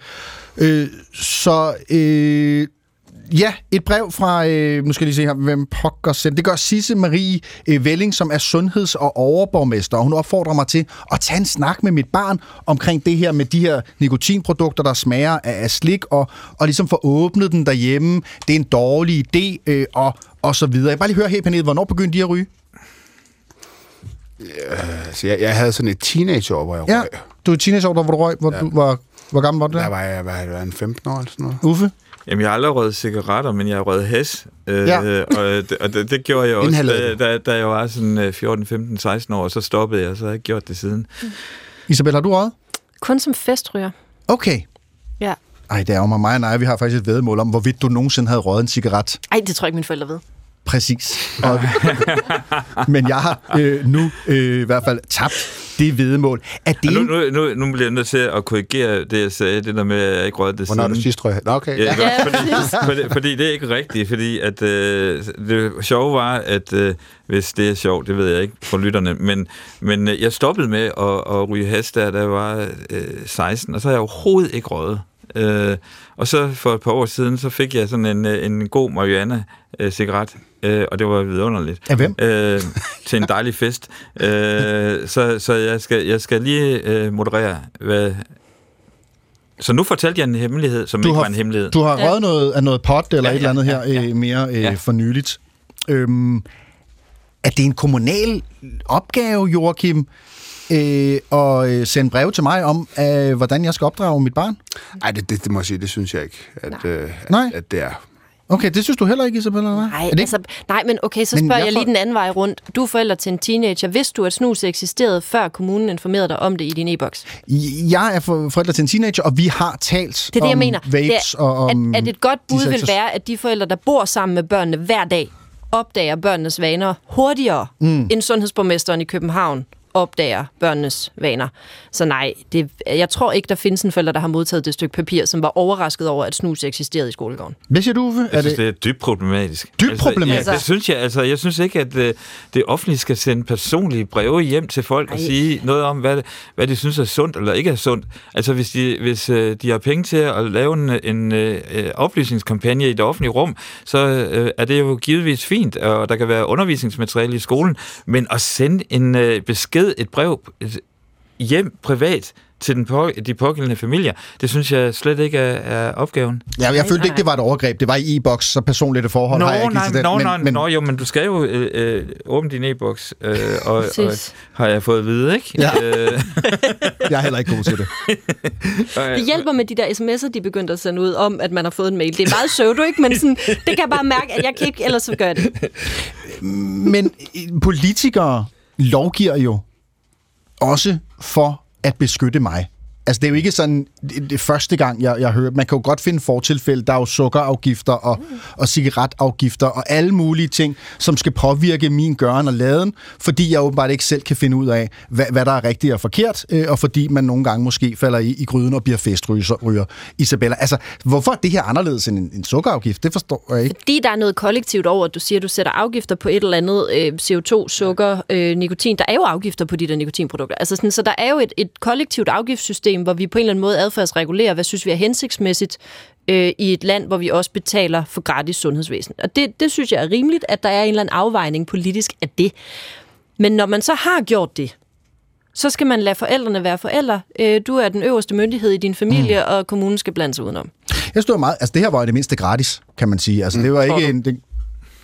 øh, så øh, ja, et brev fra, øh, nu skal jeg lige se her, hvem pokker sendte. Det gør Sisse Marie øh, Velling, som er sundheds- og overborgmester, og hun opfordrer mig til at tage en snak med mit barn omkring det her med de her nikotinprodukter, der smager af, af slik, og, og ligesom få åbnet den derhjemme. Det er en dårlig idé, øh, og, og så videre. Jeg bare lige høre her, Pernille, hvornår begyndte de at ryge? Ja, altså jeg, jeg havde sådan et teenageår, hvor jeg Ja, røg. du er teenageår, hvor du røg. Hvor, ja. du, hvor, hvor gammel var du Der der? var jeg, var jeg en 15 år eller sådan noget. Uffe? Jamen, jeg har aldrig røget cigaretter, men jeg har røget has. Øh, Ja. og, det, og det, det gjorde jeg også, da, da, da jeg var sådan øh, 14, 15, 16 år, og så stoppede jeg, så har jeg ikke gjort det siden. Isabel, har du røget? Kun som festryger. Okay. Ja. Ej, det er jo mig, mig og nej. Vi har faktisk et vedmål om, hvorvidt du nogensinde havde røget en cigaret. Ej, det tror jeg ikke, mine forældre ved. Præcis. Og, *laughs* men jeg har øh, nu øh, i hvert fald tabt det vedmål. Er det nu, nu, nu, nu bliver jeg nødt til at korrigere det, jeg sagde, det der med, at jeg ikke røget det Hvornår siden. du sidst røg? Nå, okay. Ja, Ja. Fordi, fordi, fordi det er ikke rigtigt, fordi at, øh, det sjove var, at øh, hvis det er sjovt, det ved jeg ikke for lytterne, men, men øh, jeg stoppede med at, at ryge has, der, da jeg var øh, 16, og så har jeg overhovedet ikke røget. Øh, og så for et par år siden, så fik jeg sådan en, øh, en god marihuana-cigaret, øh, og det var vidunderligt. Af hvem? Øh, til en dejlig fest. Øh, så så jeg, skal, jeg skal lige øh, moderere, hvad, så nu fortalte jeg en hemmelighed, som Du ikke har- var en hemmelighed. Du har røget noget af noget pot eller Ja, et eller andet ja, her øh, mere øh, for nyligt. Øhm, er det en kommunal opgave, Joachim, øh, at øh, sende brev til mig om, øh, hvordan jeg skal opdrage mit barn? Nej, det, det, det må jeg sige, det synes jeg ikke, at, øh, Nej. at, at det er. Okay, det synes du heller ikke, Isabella? Nej, ikke- altså, nej, men okay, så Men spørger jeg jeg, lige den anden vej rundt. Du er forælder til en teenager. Vidste du, at snus eksisterede, før kommunen informerede dig om det i din e-boks? Jeg er for- forældre til en teenager, og vi har talt Det er det, om jeg mener. vapes det er, og om... at, at et godt bud vil være, at de forældre, der bor sammen med børnene hver dag, opdager børnenes vaner hurtigere, mm. end sundhedsborgmesteren i København opdager børnenes vaner. Så nej, det, jeg tror ikke, der findes en forælder, der har modtaget det stykke papir, som var overrasket over, at snus eksisterede i skolegården. Hvad siger du, Uffe? Jeg synes, det er dybt problematisk. Dybt problematisk? Altså, ja, det synes jeg. Altså, jeg synes ikke, at øh, det offentlige skal sende personlige breve hjem til folk og Ej. sige noget om, hvad, det- hvad de synes er sundt eller ikke er sundt. Altså, hvis de, hvis, øh, de har penge til at lave en, en øh, øh, oplysningskampagne i det offentlige rum, så øh, er det jo givetvis fint, og der kan være undervisningsmateriale i skolen, men at sende en øh, besked, et brev et, hjem privat til den på, de pågældende familier, det synes jeg slet ikke er, er opgaven. Ja, jeg følte ikke, det var et overgreb. Det var i e-boks, så personligt et forhold Nå, har jeg ikke nej, til den. nå, men, nej, men, nå, jo, men du skal jo øh, øh, åbne din e-boks, øh, og, og Præcis. har jeg fået at vide, ikke? Ja. Øh, *laughs* jeg er heller ikke god til det. *laughs* Det hjælper med de der sms'er, de begyndte at sende ud om, at man har fået en mail. Det er meget pseudo, ikke? Men sådan, det kan jeg bare mærke, at jeg kan ikke, ellers så gør det. Men øh, politikere lovgiver jo også for at beskytte mig. Altså, det er jo ikke sådan det, det første gang, jeg, jeg hører. Man kan jo godt finde fortilfælde. Der er jo sukkerafgifter og, og cigaretafgifter og alle mulige ting, som skal påvirke min gøren og laden, fordi jeg åbenbart ikke selv kan finde ud af, hvad, hvad der er rigtigt og forkert, øh, og fordi man nogle gange måske falder i, i gryden og bliver festryger. Isabella, altså, hvorfor er det her anderledes end en, en sukkerafgift? Det forstår jeg ikke. Fordi der er noget kollektivt over, at du siger, at du sætter afgifter på et eller andet øh, CO2, sukker, øh, nikotin. Der er jo afgifter på de der nikotinprodukter. Altså sådan, så der er jo et, et kollektivt afgiftssystem, hvor vi på en eller anden måde adfærdsregulerer, hvad synes vi er hensigtsmæssigt øh, i et land, hvor vi også betaler for gratis sundhedsvæsen. Og det, det synes jeg er rimeligt, at der er en eller anden afvejning politisk af det. Men når man så har gjort det, så skal man lade forældrene være forældre. Øh, du er den øverste myndighed i din familie, mm. og kommunen skal blande sig udenom. Jeg stod meget, altså det her var jo det mindste gratis, kan man sige. Altså det var ikke en... Det,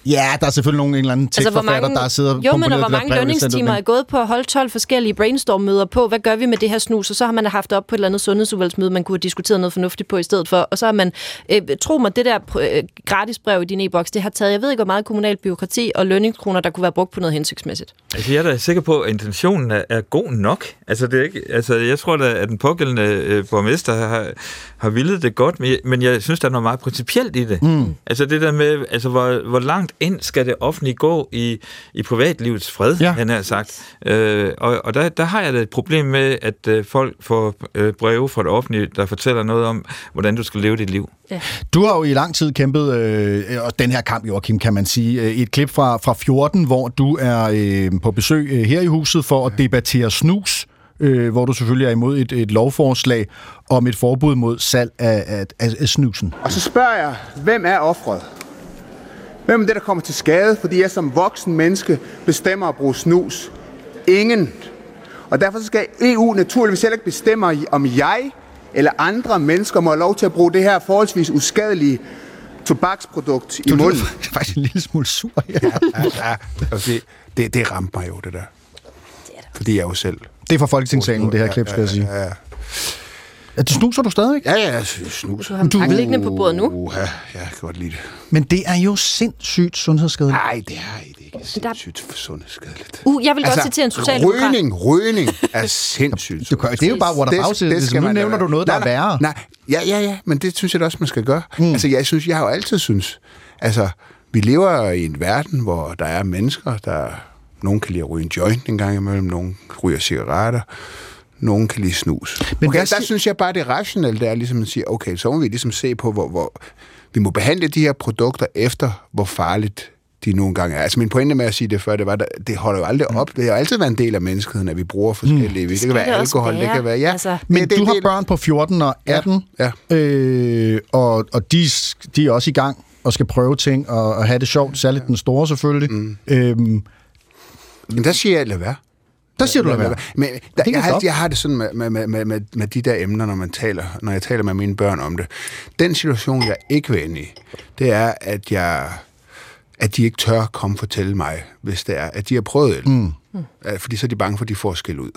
ja, der er selvfølgelig nogen en eller anden Altså, hvor tekstforfatter, mange, der sidder jo, men og hvor mange lønningstimer er gået på at holde 12 forskellige brainstorm-møder på, hvad gør vi med det her snus, og så har man haft op på et eller andet sundhedsudvalgsmøde, man kunne have diskuteret noget fornuftigt på i stedet for, og så har man, øh, tro mig, det der øh, gratis brev i din e-boks, det har taget, jeg ved ikke, hvor meget kommunalt byråkrati og lønningskroner, der kunne være brugt på noget hensigtsmæssigt. Altså, jeg er da sikker på, at intentionen er, er god nok. Altså, det er ikke, altså, jeg tror da, at den pågældende øh, borgmester har, har villet det godt, men jeg, men jeg synes, der er noget meget principielt i det. Mm. Altså, det der med, altså, hvor, hvor langt ind skal det offentlige gå i, i privatlivets fred, ja. han har sagt. Øh, og og der, der har jeg da et problem med, at øh, folk får øh, breve fra det offentlige, der fortæller noget om, hvordan du skal leve dit liv. Ja. Du har jo i lang tid kæmpet, øh, og den her kamp, Joachim, kan man sige, øh, et klip fra, fra 14, hvor du er øh, på besøg øh, her i huset for at debattere snus, øh, hvor du selvfølgelig er imod et, et lovforslag om et forbud mod salg af, af, af, af snusen. Og så spørger jeg, hvem er offret? Hvem er det, der kommer til skade, fordi jeg som voksen menneske bestemmer at bruge snus? Ingen. Og derfor skal EU naturligvis heller ikke bestemme, om jeg eller andre mennesker må have lov til at bruge det her forholdsvis uskadelige tobaksprodukt i Du munden. lyder faktisk en lille smule sur. Ja. Ja, ja. Altså, det, det, det ramte mig jo, det der. Fordi jeg jo selv... Det er fra Folketingssalen, det her klip, skal jeg sige. Ja, ja. Er det snuser du stadigvæk? Ja, ja, jeg snus. Du har en pakke liggende på bordet nu. Uh, ja, jeg kan godt lide det. Men det er jo sindssygt sundhedsskadeligt. Nej, det er ikke sindssygt for sundhedsskadeligt. Uh, jeg vil godt citere en socialdemokrat. Rygning, rygning er sindssygt. Du kan, det er jo bare what about it. skal Nu man nævner du noget, der være. er værre. Nej, ja, ja, ja, men det synes jeg også, man skal gøre. Mm. Altså, jeg synes, jeg har jo altid synes, altså, vi lever i en verden, hvor der er mennesker, der... Nogen kan lide at ryge en joint en gang imellem, nogen ryger cigaretter, nogen kan lide snus. Men Men okay, der synes jeg bare, det er rationelt, det er ligesom at sige, okay, så må vi ligesom se på, hvor, hvor vi må behandle de her produkter efter, hvor farligt de nogle gange er. Altså min pointe med at sige det før, det var, at det holder jo aldrig op. Det har altid været en del af menneskeheden, at vi bruger forskellige. Mm. Det, skal kan være det alkohol, det kan være... Ja, Altså- Men det er du har del- børn på 14 og 18, Ja, Øh, og, og de, de er også i gang og skal prøve ting og, og have det sjovt, særligt den store selvfølgelig. Mm. Øhm, Men der siger jeg, lad være. Der siger du lad være. Men der, jeg, har, jeg har det sådan med, med, med, med, med, med de der emner, når man taler, når jeg taler med mine børn om det. Den situation, jeg ikke vil ind i, det er, at jeg at de ikke tør komme og fortælle mig, hvis det er, at de har prøvet det. Mm. Fordi så er de bange for, at de får skæld ud.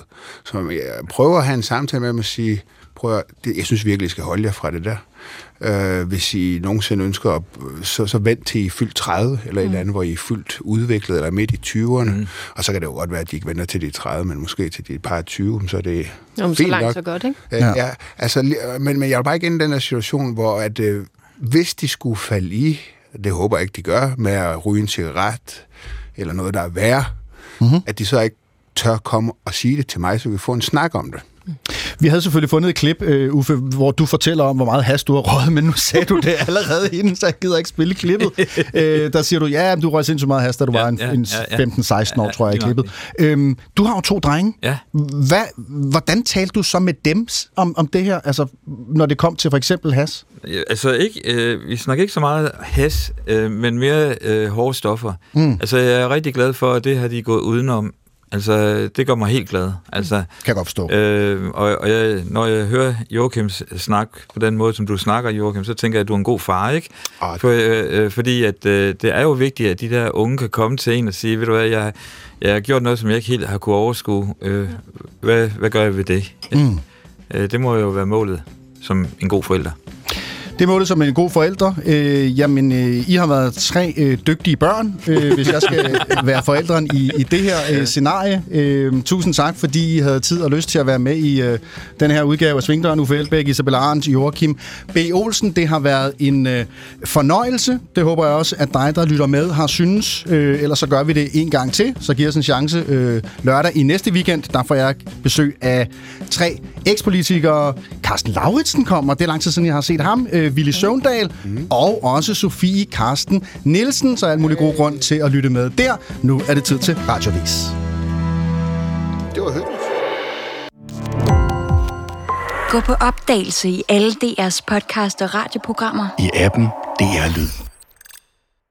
Så jeg prøver at have en samtale med dem og sige, prøv at, det, jeg synes virkelig, I skal holde jer fra det der. Øh, hvis I nogensinde ønsker, at, så, så vent til I er fyldt 30, eller mm. et eller andet, hvor I er fyldt udviklet, eller midt i 20'erne. Mm. Og så kan det jo godt være, at de ikke venter til de er 30, men måske til de er par 20, så er det Jamen, så fint langt, nok. så godt, ikke? Ja. ja altså, men, men jeg vil bare ikke ind i den her situation, hvor at, øh, hvis de skulle falde i, det håber jeg ikke, de gør, med at ryge en cigaret, eller noget, der er værre, mm-hmm. at de så ikke tør komme og sige det til mig, så vi får en snak om det. Vi havde selvfølgelig fundet et klip, uh, Uffe, hvor du fortæller om, hvor meget has du har røget, men nu sagde du det allerede inden, så jeg gider ikke spille klippet. uh, *laughs* der siger du, ja, du røg sindssygt meget has, da du ja, var en, ja, en ja, ja. 15-16 år, tror jeg, i klippet. Um, du har jo to drenge. Ja. Hvad, hvordan talte du så med dem om, om det her, altså, når det kom til for eksempel has? Altså ikke, øh, vi snakker ikke så meget has, øh, men mere øh, hårde stoffer. Mm. Altså jeg er rigtig glad for, at det har de gået udenom. Altså det gør mig helt glad. Altså, kan jeg godt forstå. Øh, og og jeg, når jeg hører Joachims snak på den måde, som du snakker, Joachim, så tænker jeg, at du er en god far, ikke? For, øh, øh, fordi at, øh, det er jo vigtigt, at de der unge kan komme til en og sige, ved du hvad, jeg, jeg har gjort noget, som jeg ikke helt har kunne overskue. Øh, hvad, hvad gør jeg ved det? Mm. Øh, det må jo være målet som en god forælder. Det er som en god forældre. Øh, jamen, øh, I har været tre øh, dygtige børn, øh, hvis jeg skal øh, være forældren i, i det her øh, scenarie. Øh, tusind tak, fordi I havde tid og lyst til at være med i øh, den her udgave af Svingdøren. Uffe Elbæk, Isabella Arndt, Joachim B. Olsen. Det har været en øh, fornøjelse. Det håber jeg også, at dig, der lytter med, har synes. Øh, ellers så gør vi det en gang til. Så giver os en chance øh, lørdag i næste weekend. Der får jeg besøg af tre ekspolitikere. Carsten Lauritsen kommer. Det er lang tid siden, jeg har set ham. Øh, ville Søvndal. Mm. Og også Sofie Karsten Nielsen. Så er alt muligt god grund til at lytte med der. Nu er det tid til Radiovis. Det var hyggeligt. Gå på opdagelse i alle DR's podcast og radioprogrammer. I appen DR Lyd.